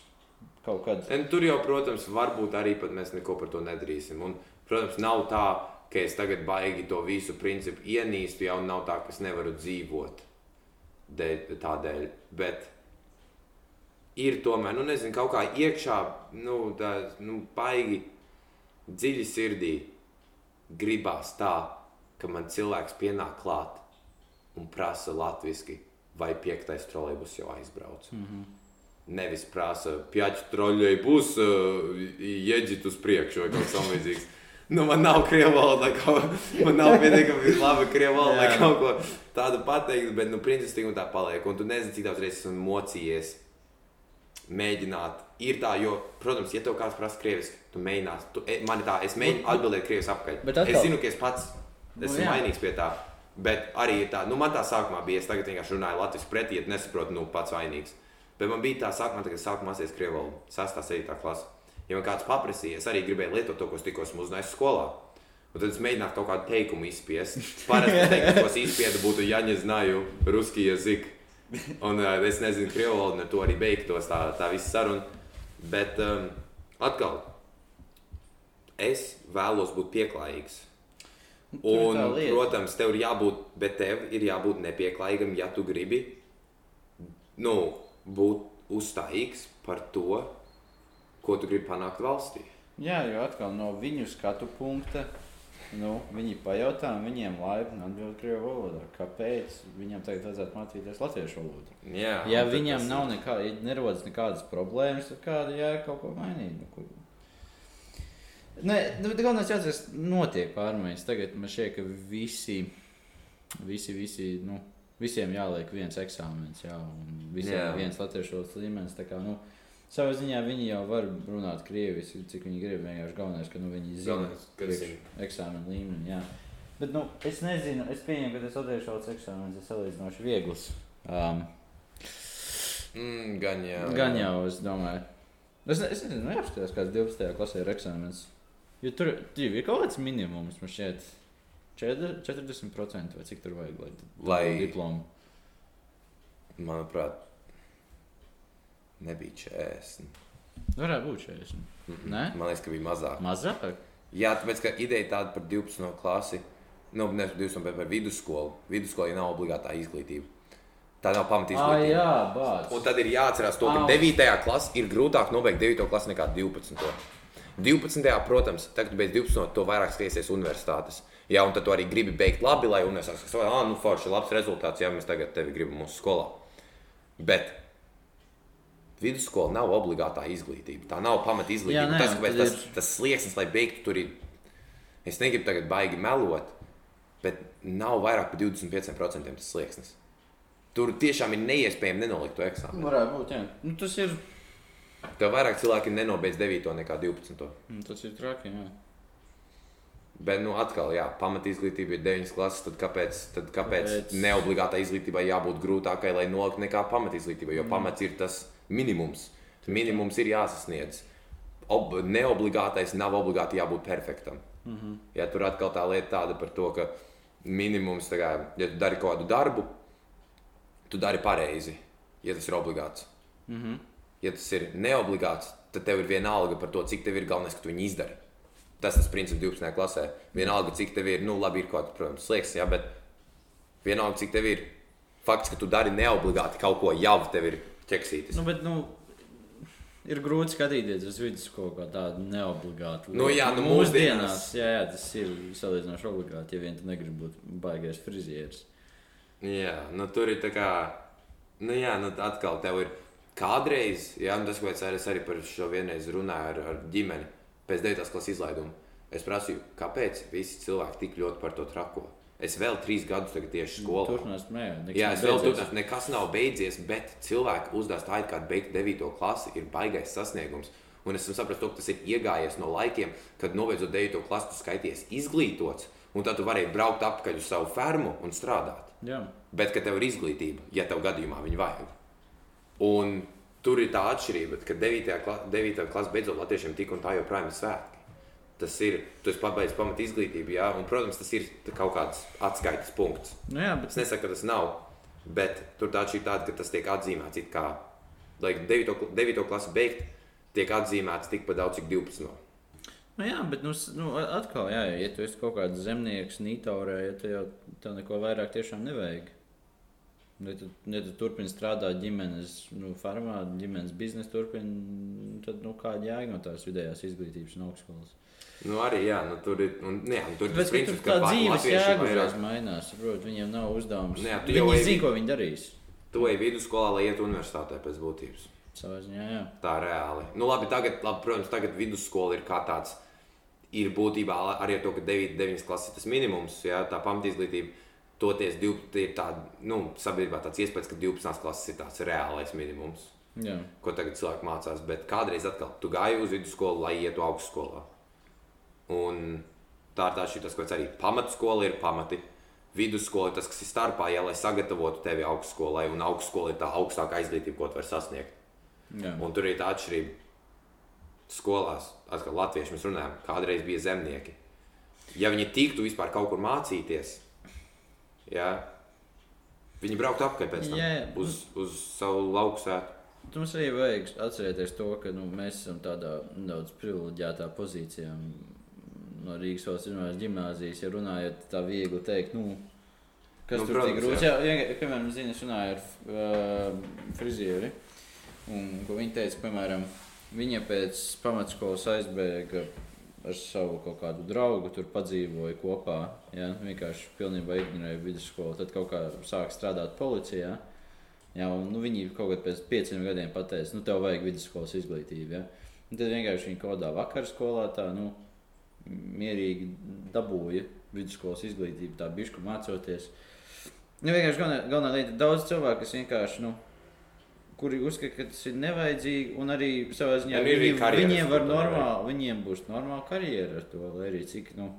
Speaker 1: Kaut kad.
Speaker 2: Un tur jau, protams, varbūt arī mēs neko par to nedarīsim. Un, protams, nav tā, ka es tagad baigi to visu principu ienīstu, jau nav tā, ka es nevaru dzīvot dēļ, tādēļ. Bet ir tomēr, nu, nezinu, kaut kā iekšā, nu, tā, nu, baigi dziļi sirdī gribās tā, ka man cilvēks pienāk klāt un prasa latviešu, vai piektais trolejbus jau aizbrauc. Mm -hmm. Nevis prasa, pjāķis troļļai būs, uh, ieģit uz priekšu vai kaut kas tamlīdzīgs. Nu, man nav krievu valoda, man nav pietiekami laba krievu valoda, lai kaut ko tādu pateiktu, bet, nu, principā, tā paliek. Un tu nezini, cik daudz reizes esmu mocījies mēģināt. Ir tā, jo, protams, ja tev kāds prasa krieviski, tu mēģināsi, tu, e, man ir tā, es mēģinu atbildēt krieviski apakaļ.
Speaker 1: Bet atkal-
Speaker 2: Es zinu, ka es pats esmu
Speaker 1: Nu, jā.
Speaker 2: vainīgs pie tā. Bet arī ir tā, nu, man tā sākumā bija, es tagad vienkārši runāju latviešu pretī, ja nesaprotu, nu, pats vainīgs. Bet man bija tā sākumā, kad es sāku mācīties krievu valodu, 6. 7. klasē. Ja man kāds paprasīja, es arī gribēju lietot to, ko es tikko esmu uzzinājis skolā. Un tad es mēģināju kaut kādu teikumu izspiest. Parasti teiktu, ko es izspiedu, būtu Jaņa Znaju, Ruski jazik. Un uh, es nezinu, krievu valodu, un ar to arī beigtos tā, tā visa saruna. Bet um, atkal, es vēlos būt pieklājīgs. Un, protams, tev ir jābūt, bet tev ir jābūt nepieklājīgam, ja tu gribi nu, būt uzstājīgs par to, ko tu gribi panākt valstī.
Speaker 1: Jā, jo atkal no viņu skatu punkta. Nu, viņi pajautā, viņiem laipni atbild krievu valodā. Kāpēc viņam tagad vajadzētu mācīties latviešu valodu?
Speaker 2: Jā,
Speaker 1: Ja viņam nav nekā, ja nerodas nekādas problēmas, tad kāda jēga kaut ko mainīt? Nu, kur... Nē, nu, bet galvenais jāatcerās, notiek pārmaiņas. Tagad man šķiet, ka visi, visi, visi nu, visiem jāliek viens eksāmens, jā, un visiem ir viens latviešu valodas līmenis. Kā, nu, savā ziņā viņi jau var runāt krieviski, cik viņi grib. Vienkārši galvenais, ka nu, viņi zina
Speaker 2: Galvenais, ka
Speaker 1: priekš
Speaker 2: zina.
Speaker 1: eksāmenu līmeni. Jā. Bet nu, es nezinu, es pieņemu, ka tas latviešu valodas eksāmenis ir salīdzinoši viegls. Um,
Speaker 2: Mm, gan jā.
Speaker 1: Gan jau, es domāju. Es, ne, es nezinu, nu, jāapskatās, kāds 12. klasē ir eksāmenis. Jo tur, tur ir kaut kāds minimums, man šķiet, 40%, 40% vai cik tur vajag, lai,
Speaker 2: Lai-
Speaker 1: diplomu.
Speaker 2: Manuprāt, nebija 40.
Speaker 1: Varētu būt 40. Nē?
Speaker 2: Man liekas, ka bija mazāk.
Speaker 1: Mazāk?
Speaker 2: Jā, tāpēc, ka ideja tāda par 12. klasi, nu, nevis par 12, bet par vidusskolu. Vidusskola nav obligātā izglītība. Tā nav izglītība.
Speaker 1: jā, bāc.
Speaker 2: Un tad ir jāatcerās, to, ka
Speaker 1: Au.
Speaker 2: 9. klasē ir grūtāk nobeigt 9. klasi nekā 12. 12. protams, tagad, beidz 12. to vairāk skatīsies universitātes. Jā, un tad tu arī gribi beigt labi, lai universitāte saka, ah, nu, forši, labs rezultāts, ja mēs tagad tevi gribam mūsu skolā. Bet vidusskola nav obligātā izglītība. Tā nav pamata
Speaker 1: Jā,
Speaker 2: izglītība.
Speaker 1: nē,
Speaker 2: tas, tas,
Speaker 1: ir-
Speaker 2: tas slieksnis, lai beigtu tur ir, es negribu tagad baigi melot, bet nav vairāk par 25% tas slieksnis. Tur tiešām ir neiespējami nenolikt to eksāmenu.
Speaker 1: Varētu būt, jā. Nu, tas ir,
Speaker 2: Tev vairāk cilvēki nenobeidz 9. nekā 12.
Speaker 1: nu, tas ir traki, jā.
Speaker 2: Bet, nu, atkal, jā, pamat izglītība ir 9 klases. Tad kāpēc, tad kāpēc
Speaker 1: Kāpēc?
Speaker 2: neobligātai izglītībai jābūt grūtākai, lai noliktu nekā pamat izglītībai? Jo pamats ir tas minimums. Minimums ir jāsasniedz. Ob, neobligātais nav obligāti jābūt perfektam. Mm -hmm. Ja tur atkal tā lieta tāda par to, ka minimums, kā, ja tu dari kaut kādu darbu, tu dari pareizi, ja tas ir obligāts.
Speaker 1: Mm -hmm.
Speaker 2: ja tas ir neobligāts, tad tev ir vienalga par to, cik tev ir galvenais, ka tu viņu izdari. Tas tas princips 12. klasē. Vienalga, cik tev ir, nu, labi, ir kaut kāds, protams, slieksnis, jā, bet vienalga, cik tev ir. Fakts, ka tu dari neobligāti kaut ko, jau tev ir ķeksītis.
Speaker 1: Nu, bet, nu, ir grūti skatīties uz vidusskolu kā tādu neobligātu.
Speaker 2: Nu, jā, nu,
Speaker 1: mūsdienās, jā, jā, tas ir salīdzinoši obligāti, ja vien tu negribi būt baigais frizieris.
Speaker 2: Jā, nu, tur ir tā kā, nu, jā, nu, atkal tev ir kādreiz, jā, un tas, ko es arī par šo vienreiz runāju ar, ar ģimeni pēc 9. klases izlaiduma. Es prasīju, kāpēc visi cilvēki tik ļoti par to trako. Es vēl trīs gadus tagad tieši skolā.
Speaker 1: Turpinās, mē,
Speaker 2: Jā, es vēl tur nekas nav beidzies, bet cilvēki uzdās tā, it kā beigt 9. klasi ir baigais sasniegums. Un es saprotu, to, ka tas ir iegājies no laikiem, kad nobeidzot 9. klasi, tu skaities izglītots, un tad tu vari braukt atpakaļ uz savu fermu un strādāt.
Speaker 1: Jā,
Speaker 2: Bet, ka tev ir izglītība, ja tev gadījumā viņa vajag. Un tur ir tā atšķirība, ka 9. Kla 9. klasē beidzot latviešiem tik un tā joprojām ir svētki. Tas ir, tu esi pabeidzis pamat izglītību, jā, un, protams, tas ir kaut kāds atskaites punkts.
Speaker 1: nu, jā bet
Speaker 2: Es nesaku, ka tas nav, bet tur tā atšķirība tāda, ka tas tiek atzīmēts it kā, lai 9. 9. klasi beigt, tiek atzīmēts tikpat daudz, cik 12.
Speaker 1: Nu, jā, bet nu, nu, atkal, jā, ja tu esi kaut kāds zemnieks, nītaurē, ja tu jau tev neko vairāk tiešām nevajag. Ja tu, ja tu turpini strādāt ģimenes nu, farmā, ģimenes biznesā, turpini, tad nu, kāda jēga no tās vidējās izglītības un augstskolas?
Speaker 2: Nu, arī, jā, nu, tur ir. Un, nu, jā, nu, tur tas princips,
Speaker 1: tā
Speaker 2: ka la-
Speaker 1: dzīves jēga uzreiz mainās. Saprot, viņiem nav uzdevums.
Speaker 2: Jā, tu jau
Speaker 1: viņi
Speaker 2: ej-
Speaker 1: zina, ko viņi darīs.
Speaker 2: Tu ej vidusskolā, lai ietu universitātē pēc būtības.
Speaker 1: Ziņā, jā.
Speaker 2: Tā reāli. Nu, labi, tagad, labi, protams, tagad vidusskola ir kā tāds. Ir būtībā arī ar to, ka 9, 9 klases ir tas minimums, jā, tā pamatizglītība. Toties div, tie ir tādi, nu, sabiedrībā tāds iespējas, ka 12 klases ir tāds reālais minimums,
Speaker 1: jā.
Speaker 2: ko tagad cilvēki mācās. Bet kādreiz atkal tu gāji uz vidusskolu, lai ietu augstskolā. Un tā ir tā šī tas, ko arī pamatskola ir pamati. Vidusskola ir tas, kas ir starpā, ja, lai sagatavotu tevi augstskolai, un augstskola ir tā augstākā izglītība, ko tu vari sasniegt.
Speaker 1: jā.
Speaker 2: Un tur ir tā atšķirība. Skolās, atkal latvieši mēs runājam, kādreiz bija zemnieki. Ja viņi tiktu vispār kaut kur mācīties, jā, viņi brauktu apkārt pēc tam
Speaker 1: Jā, jā.
Speaker 2: uz, uz savu lauksētu.
Speaker 1: Mums arī vajag atcerēties to, ka nu, mēs esam tādā nedaudz privileģētā pozīcijā. No Rīgas valsts universitātes gimnāzijas, ja runājot tā viegli teikt, nu, kas
Speaker 2: Nu,
Speaker 1: tur
Speaker 2: protams,
Speaker 1: tik grūts.
Speaker 2: jā.
Speaker 1: Jā, piemēram, zinu, es runāju ar uh, frizieri, un ko viņi teica, piemēram, viņa pēc pamatskolas aizbēga ar savu kaut kādu draugu, tur padzīvoja kopā. Ja? Vienkārši pilnībā ignorēja vidusskolu. Tad kaut kā sāka strādāt policijā. Jā, un, nu, viņi kaut kad pēc pieciem gadiem pateica, nu, tev vajag vidusskolas izglītību. Ja? Un tad vienkārši viņi kaut kādā vakarskolā tā, nu, mierīgi dabūja vidusskolas izglītību, tā bišku mācoties. Nu, vienkārši galvenā, galvenā lieta ir daudz cilvēku, kas vienkārši, nu, kuri uzskata, ka tas ir nevajadzīgi, un arī savā ziņā viņi, viņiem, var normāli, viņiem būs normāla karjera ar to, lai arī cik, nu,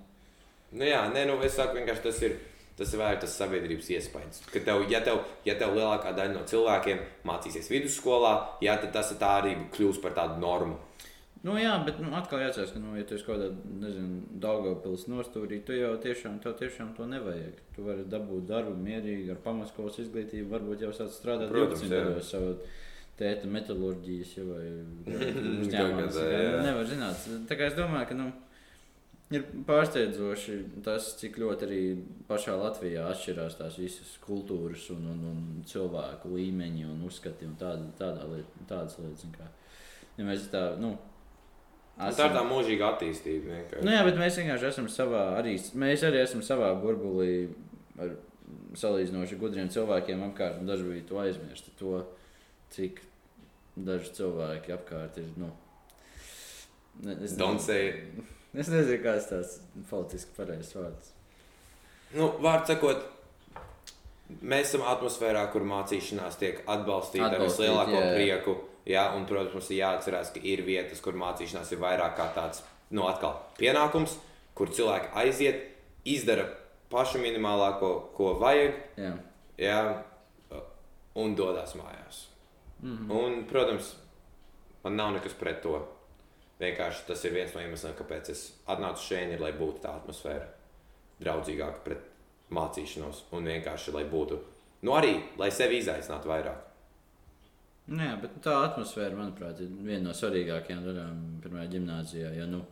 Speaker 2: Nu, jā, nē, nu, es saku, vienkārši tas ir. Tas ir vairāk tas sabiedrības iespējas. Ka tev, ja, tev, ja tev lielākā daļa no cilvēkiem mācīsies vidusskolā, jā, tad tas tā arī kļūs par tādu normu.
Speaker 1: Nu, jā, bet nu, atkal jāatcerās, ka, nu, ja tu esi kaut kādā, Daugavpils nostūrī, tu jau tiešām, tev tiešām to nevajag. Tu vari dabūt darbu mierīgi ar pamatskolas izglītību, varbūt jau sāc strādāt
Speaker 2: Protams,
Speaker 1: 12
Speaker 2: jā.
Speaker 1: gados savu tēta metalurģijas jau vai jā,
Speaker 2: jā.
Speaker 1: Nevar zināt. Tā kā es domāju, ka, nu, ir pārsteidzoši tas, cik ļoti arī pašā Latvijā atšķirās tās visas kultūras un, un, un cilvēku līmeņi un uzskati un tāda, tādā tādas lietas. Ja mēs tā, nu,
Speaker 2: Un Tā ir tā mūžīga attīstība. vienkārši.
Speaker 1: Nu, jā, bet mēs vienkārši esam savā, arī, mēs arī esam savā burbulī ar salīdzinoši gudriem cilvēkiem apkārt. un Daži bija to aizmirsti, to, cik daži cilvēki apkārt ir. Nu, es,
Speaker 2: Don't say it.
Speaker 1: es nezinu, kāds tas politiski pareizs vārds.
Speaker 2: Nu, Vārds sakot, mēs esam atmosfērā, kur mācīšanās tiek atbalstīta ar
Speaker 1: Atbalstīt,
Speaker 2: vislielāko
Speaker 1: jā, jā.
Speaker 2: prieku. Jā, un, protams, mums ir jāatcerās, ka ir vietas, kur mācīšanās ir vairāk kā tāds nu, atkal, pienākums, kur cilvēki aiziet, izdara pašu minimālāko, ko vajag,
Speaker 1: Jā.
Speaker 2: jā, un dodas mājās.
Speaker 1: Mm -hmm.
Speaker 2: Un, protams, man nav nekas pret to. Vienkārši tas ir viens no iemesliem, kāpēc es atnācu šeit, lai būtu tā atmosfēra draudzīgāka pret mācīšanos. Un vienkārši, lai būtu, nu arī, lai sevi izaicinātu vairāk.
Speaker 1: Nu, jā, bet tā atmosfēra, manuprāt, ir viena no svarīgākajām daļām pirmajā gimnājā. Ja, nu,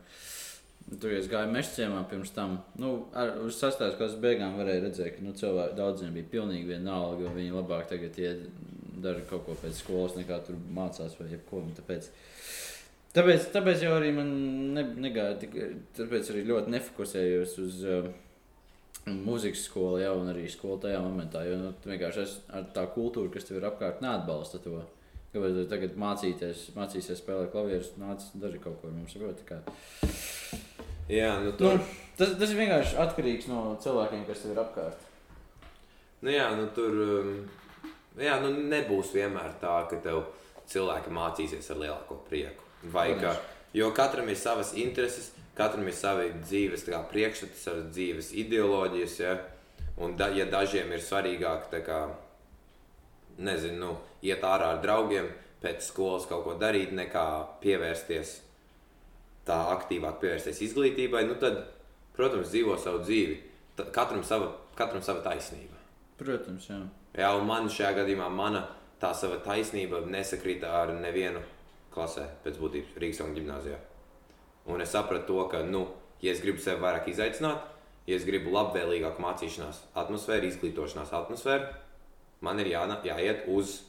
Speaker 1: tur es gāju mežciemā pirms tam. Nu, ar, uz sastāvdaļas klases beigām varēja redzēt, ka nu, cilvēki daudziem bija pilnīgi vienalga, viņi labāk tagad dara kaut ko pēc skolas, nekā tur mācās vai jebko. Tāpēc, tāpēc, tāpēc jau arī man ne, negāja, tāpēc arī ļoti nefokusējos uz. Uh, Mūzikas skola jau un arī skola tajā momentā. Jo nu, vienkārši es, tā kultūru, kas tev ir apkārt, neatbalsta to. Kāpēc tu tagad mācīties, mācīsies spēlēt klavierus, nāc, dari kaut ko mums. saproti, kā.
Speaker 2: Jā, nu, tur,
Speaker 1: Nu, tas, tas vienkārši atkarīgs no cilvēkiem, kas ir apkārt.
Speaker 2: nu, jā, nu, tur um, jā, nu, nebūs vienmēr tā, ka tev cilvēki mācīsies ar lielāko prieku. Vai ka, jo katram ir savas intereses, katram ir savi dzīves kā priekšstati, savas dzīves ideoloģijas. Ja? Un, da, ja dažiem ir svarīgāk, kā, nezinu, nu, iet ārā ar draugiem, pēc skolas kaut ko darīt, nekā pievērsties tā aktīvāk pievērsties izglītībai, nu tad, protams, dzīvo savu dzīvi. Ta- Katram sava, katram sava taisnība.
Speaker 1: Protams, jā.
Speaker 2: Jā, un man šajā gadījumā mana tā sava taisnība nesakrita ar nevienu klasē pēc būtības Rīgas un gimnājā. Un es sapratu to, ka, nu, ja es gribu sevi vairāk izaicināt, ja es gribu labvēlīgāku mācīšanās atmosfēru, izglītošanās atmosfēru, man ir jā, jāiet uz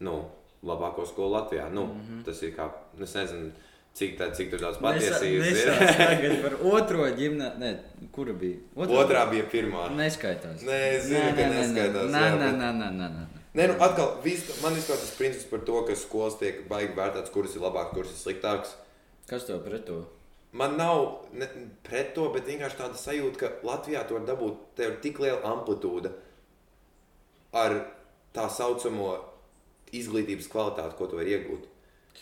Speaker 2: nu, labāko skolu Latvijā. Nu, mm -hmm. Tas ir kā, es nezinu, cik, tā, cik daudz patiesības
Speaker 1: ir. Tagad par otro ģimnāzi, ne, kura bija?
Speaker 2: Otrā, Otrā bija pirmā.
Speaker 1: Neskaitās.
Speaker 2: Nē, es zinu, nē, ka nē, neskaitās.
Speaker 1: Nē, nē, nē, nē, nē, nē.
Speaker 2: Nē, nu atkal, vis, man vispār tas princips par to, ka skolas tiek baigi vērtēts, kuras ir labākas, kuras ir sliktākas.
Speaker 1: Kas tev pret to?
Speaker 2: Man nav ne, pret to, bet vienkārši tāda sajūta, ka Latvijā to var dabūt. Tev ir tik liela amplitūda ar tā saucamo izglītības kvalitāti, ko tu vari iegūt.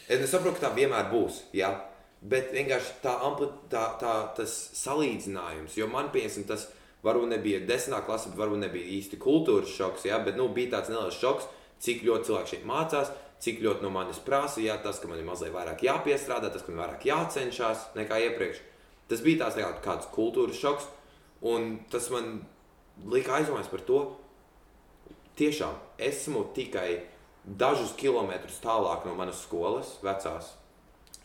Speaker 2: Es nesaprotu, ka tā vienmēr būs. Ja? Bet vienkārši tā, ampli, tā, tā tas salīdzinājums, jo man piemēram tas varbūt nebija desmitā klase, varbūt nebija īsti kultūras šoks, ja? bet nu, bija tāds neliels šoks, cik ļoti cilvēki šeit mācās, cik ļoti no manis prasa, ja tas, ka man ir mazliet vairāk jāpiestrādā, tas, ka man vairāk jācenšas nekā iepriekš. Tas bija tāds kā kāds kultūras šoks, un tas man lika aizdomāties par to, tiešām esmu tikai dažus kilometrus tālāk no manas skolas, vecās.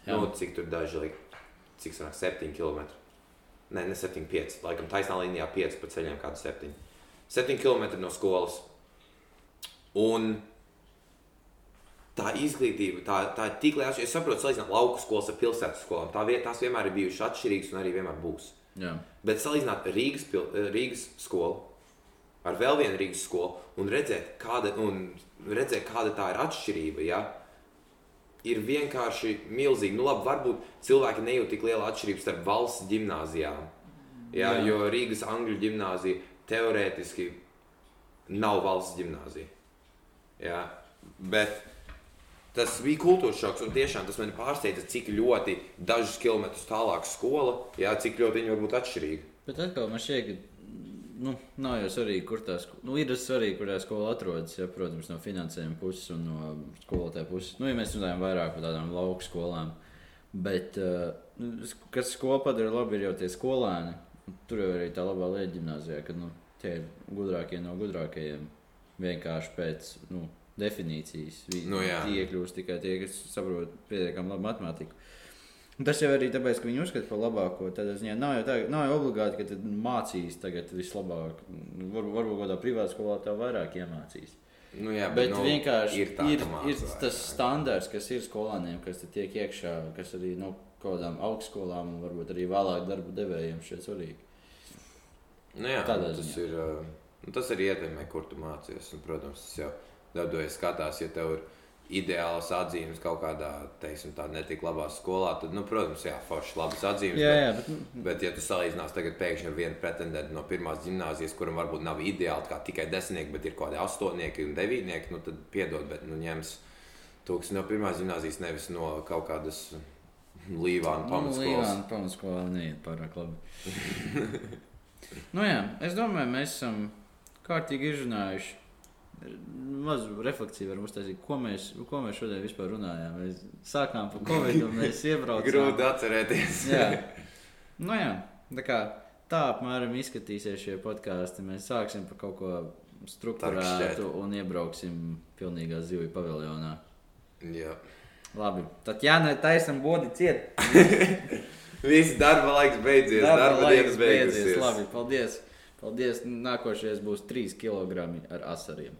Speaker 2: Jā. Nu, cik tur daži liek, cik sanāk, 7 km. Nē, ne 7, 5. Laikam taisnā līnijā 5 pa ceļiem kādu 7. 7 km no skolas. Un tā izglītība, tā, tā ir tik liela. Es saprotu, salīdzināt lauku skolas ar pilsētas skolām. Tā viet, tās vienmēr ir bijušas atšķirīgas un arī vienmēr būs.
Speaker 1: Jā.
Speaker 2: Bet salīdzināt Rīgas, pil, Rīgas skolu ar vēl vienu Rīgas skolu un redzēt, kāda, un redzēt, kāda tā ir atšķirība. Ja? Ir vienkārši milzīgi. Nu, labi, varbūt cilvēki nejūt tik lielu atšķirību starp valsts gimnājām. Ja? Jā. Jo Rīgas angļu gimnāzija teorētiski nav valsts gimnāzija. Ja? Bet tas bija kultūras šoks, un tiešām tas man pārsteidza, cik ļoti dažus kilometrus tālāk skola, jā, cik ļoti viņi var būt atšķirīgi.
Speaker 1: Bet atkal man šķiet, ka nu, nav jau svarīgi, kur tā skola, nu, ir svarīgi, kur tā skola atrodas, ja, protams, no finansējuma puses un no skolotāja puses. Nu, ja mēs runājam vairāk par tādām lauku skolām, bet uh, kas skolu padara labi, ir jau tie skolēni. Tur jau arī tā labā lieta gimnājā, ka nu, tie ir gudrākie no gudrākajiem vienkārši pēc nu, definīcijas.
Speaker 2: Nu,
Speaker 1: iekļūst tikai tie, kas saprot pietiekami labi matemātiku. Tas jau arī tāpēc, ka viņi uzskata par labāko. Tad ziņā, nav jau tā, nav jau obligāti, ka mācīs tagad vislabāk. Var, varbūt kādā privātā skolā tā vairāk iemācīs.
Speaker 2: Nu, jā,
Speaker 1: bet bet nu, vienkārši
Speaker 2: ir, tā,
Speaker 1: ir, ir tas standarts, kas ir skolāniem, kas tiek iekšā, kas arī no nu, kādām augstskolām un varbūt arī vēlāk darba devējiem šeit svarīgi.
Speaker 2: Nu, jā, Tādā tas ziņā. ir. Nu, tas arī ietekmē, kur tu mācies. Un, protams, tas jau daudz skatās, ja tev ir ideālas atzīmes kaut kādā, teiksim, tādā netik labā skolā, tad, nu, protams, jā, forši labas atzīmes.
Speaker 1: Jā, jā, bet,
Speaker 2: bet, bet, ja tu salīdzinās tagad pēkšņi ar vienu pretendentu no pirmās gimnāzijas, kuram varbūt nav ideāli kā tikai desmitnieki, bet ir kaut kādi astotnieki un devītnieki, nu, tad piedod, bet, nu, ņems tūkstoši no pirmās gimnāzijas, nevis no kaut kādas līvāna pamatskolas. Nu, līvāna
Speaker 1: pamatskola neiet pārāk labi. nu, jā, es domāju, mēs esam kārtīgi izrunājuši mazu refleksiju varam uztaisīt, ko mēs, ko mēs šodien vispār runājām. Mēs sākām par Covid, un mēs iebraucām.
Speaker 2: Grūti atcerēties.
Speaker 1: jā. Nu, jā. Tā, kā, tā apmēram izskatīsies šie podkāsti. Mēs sāksim par kaut ko struktūrētu un iebrauksim pilnīgā zivju paviljonā.
Speaker 2: Jā.
Speaker 1: Labi, tad Jānai taisam bodi ciet.
Speaker 2: Viss darba laiks beidzies, darba, darba dienas beidzies.
Speaker 1: Labi, paldies. Paldies. Nākošais būs 3 kg ar asariem.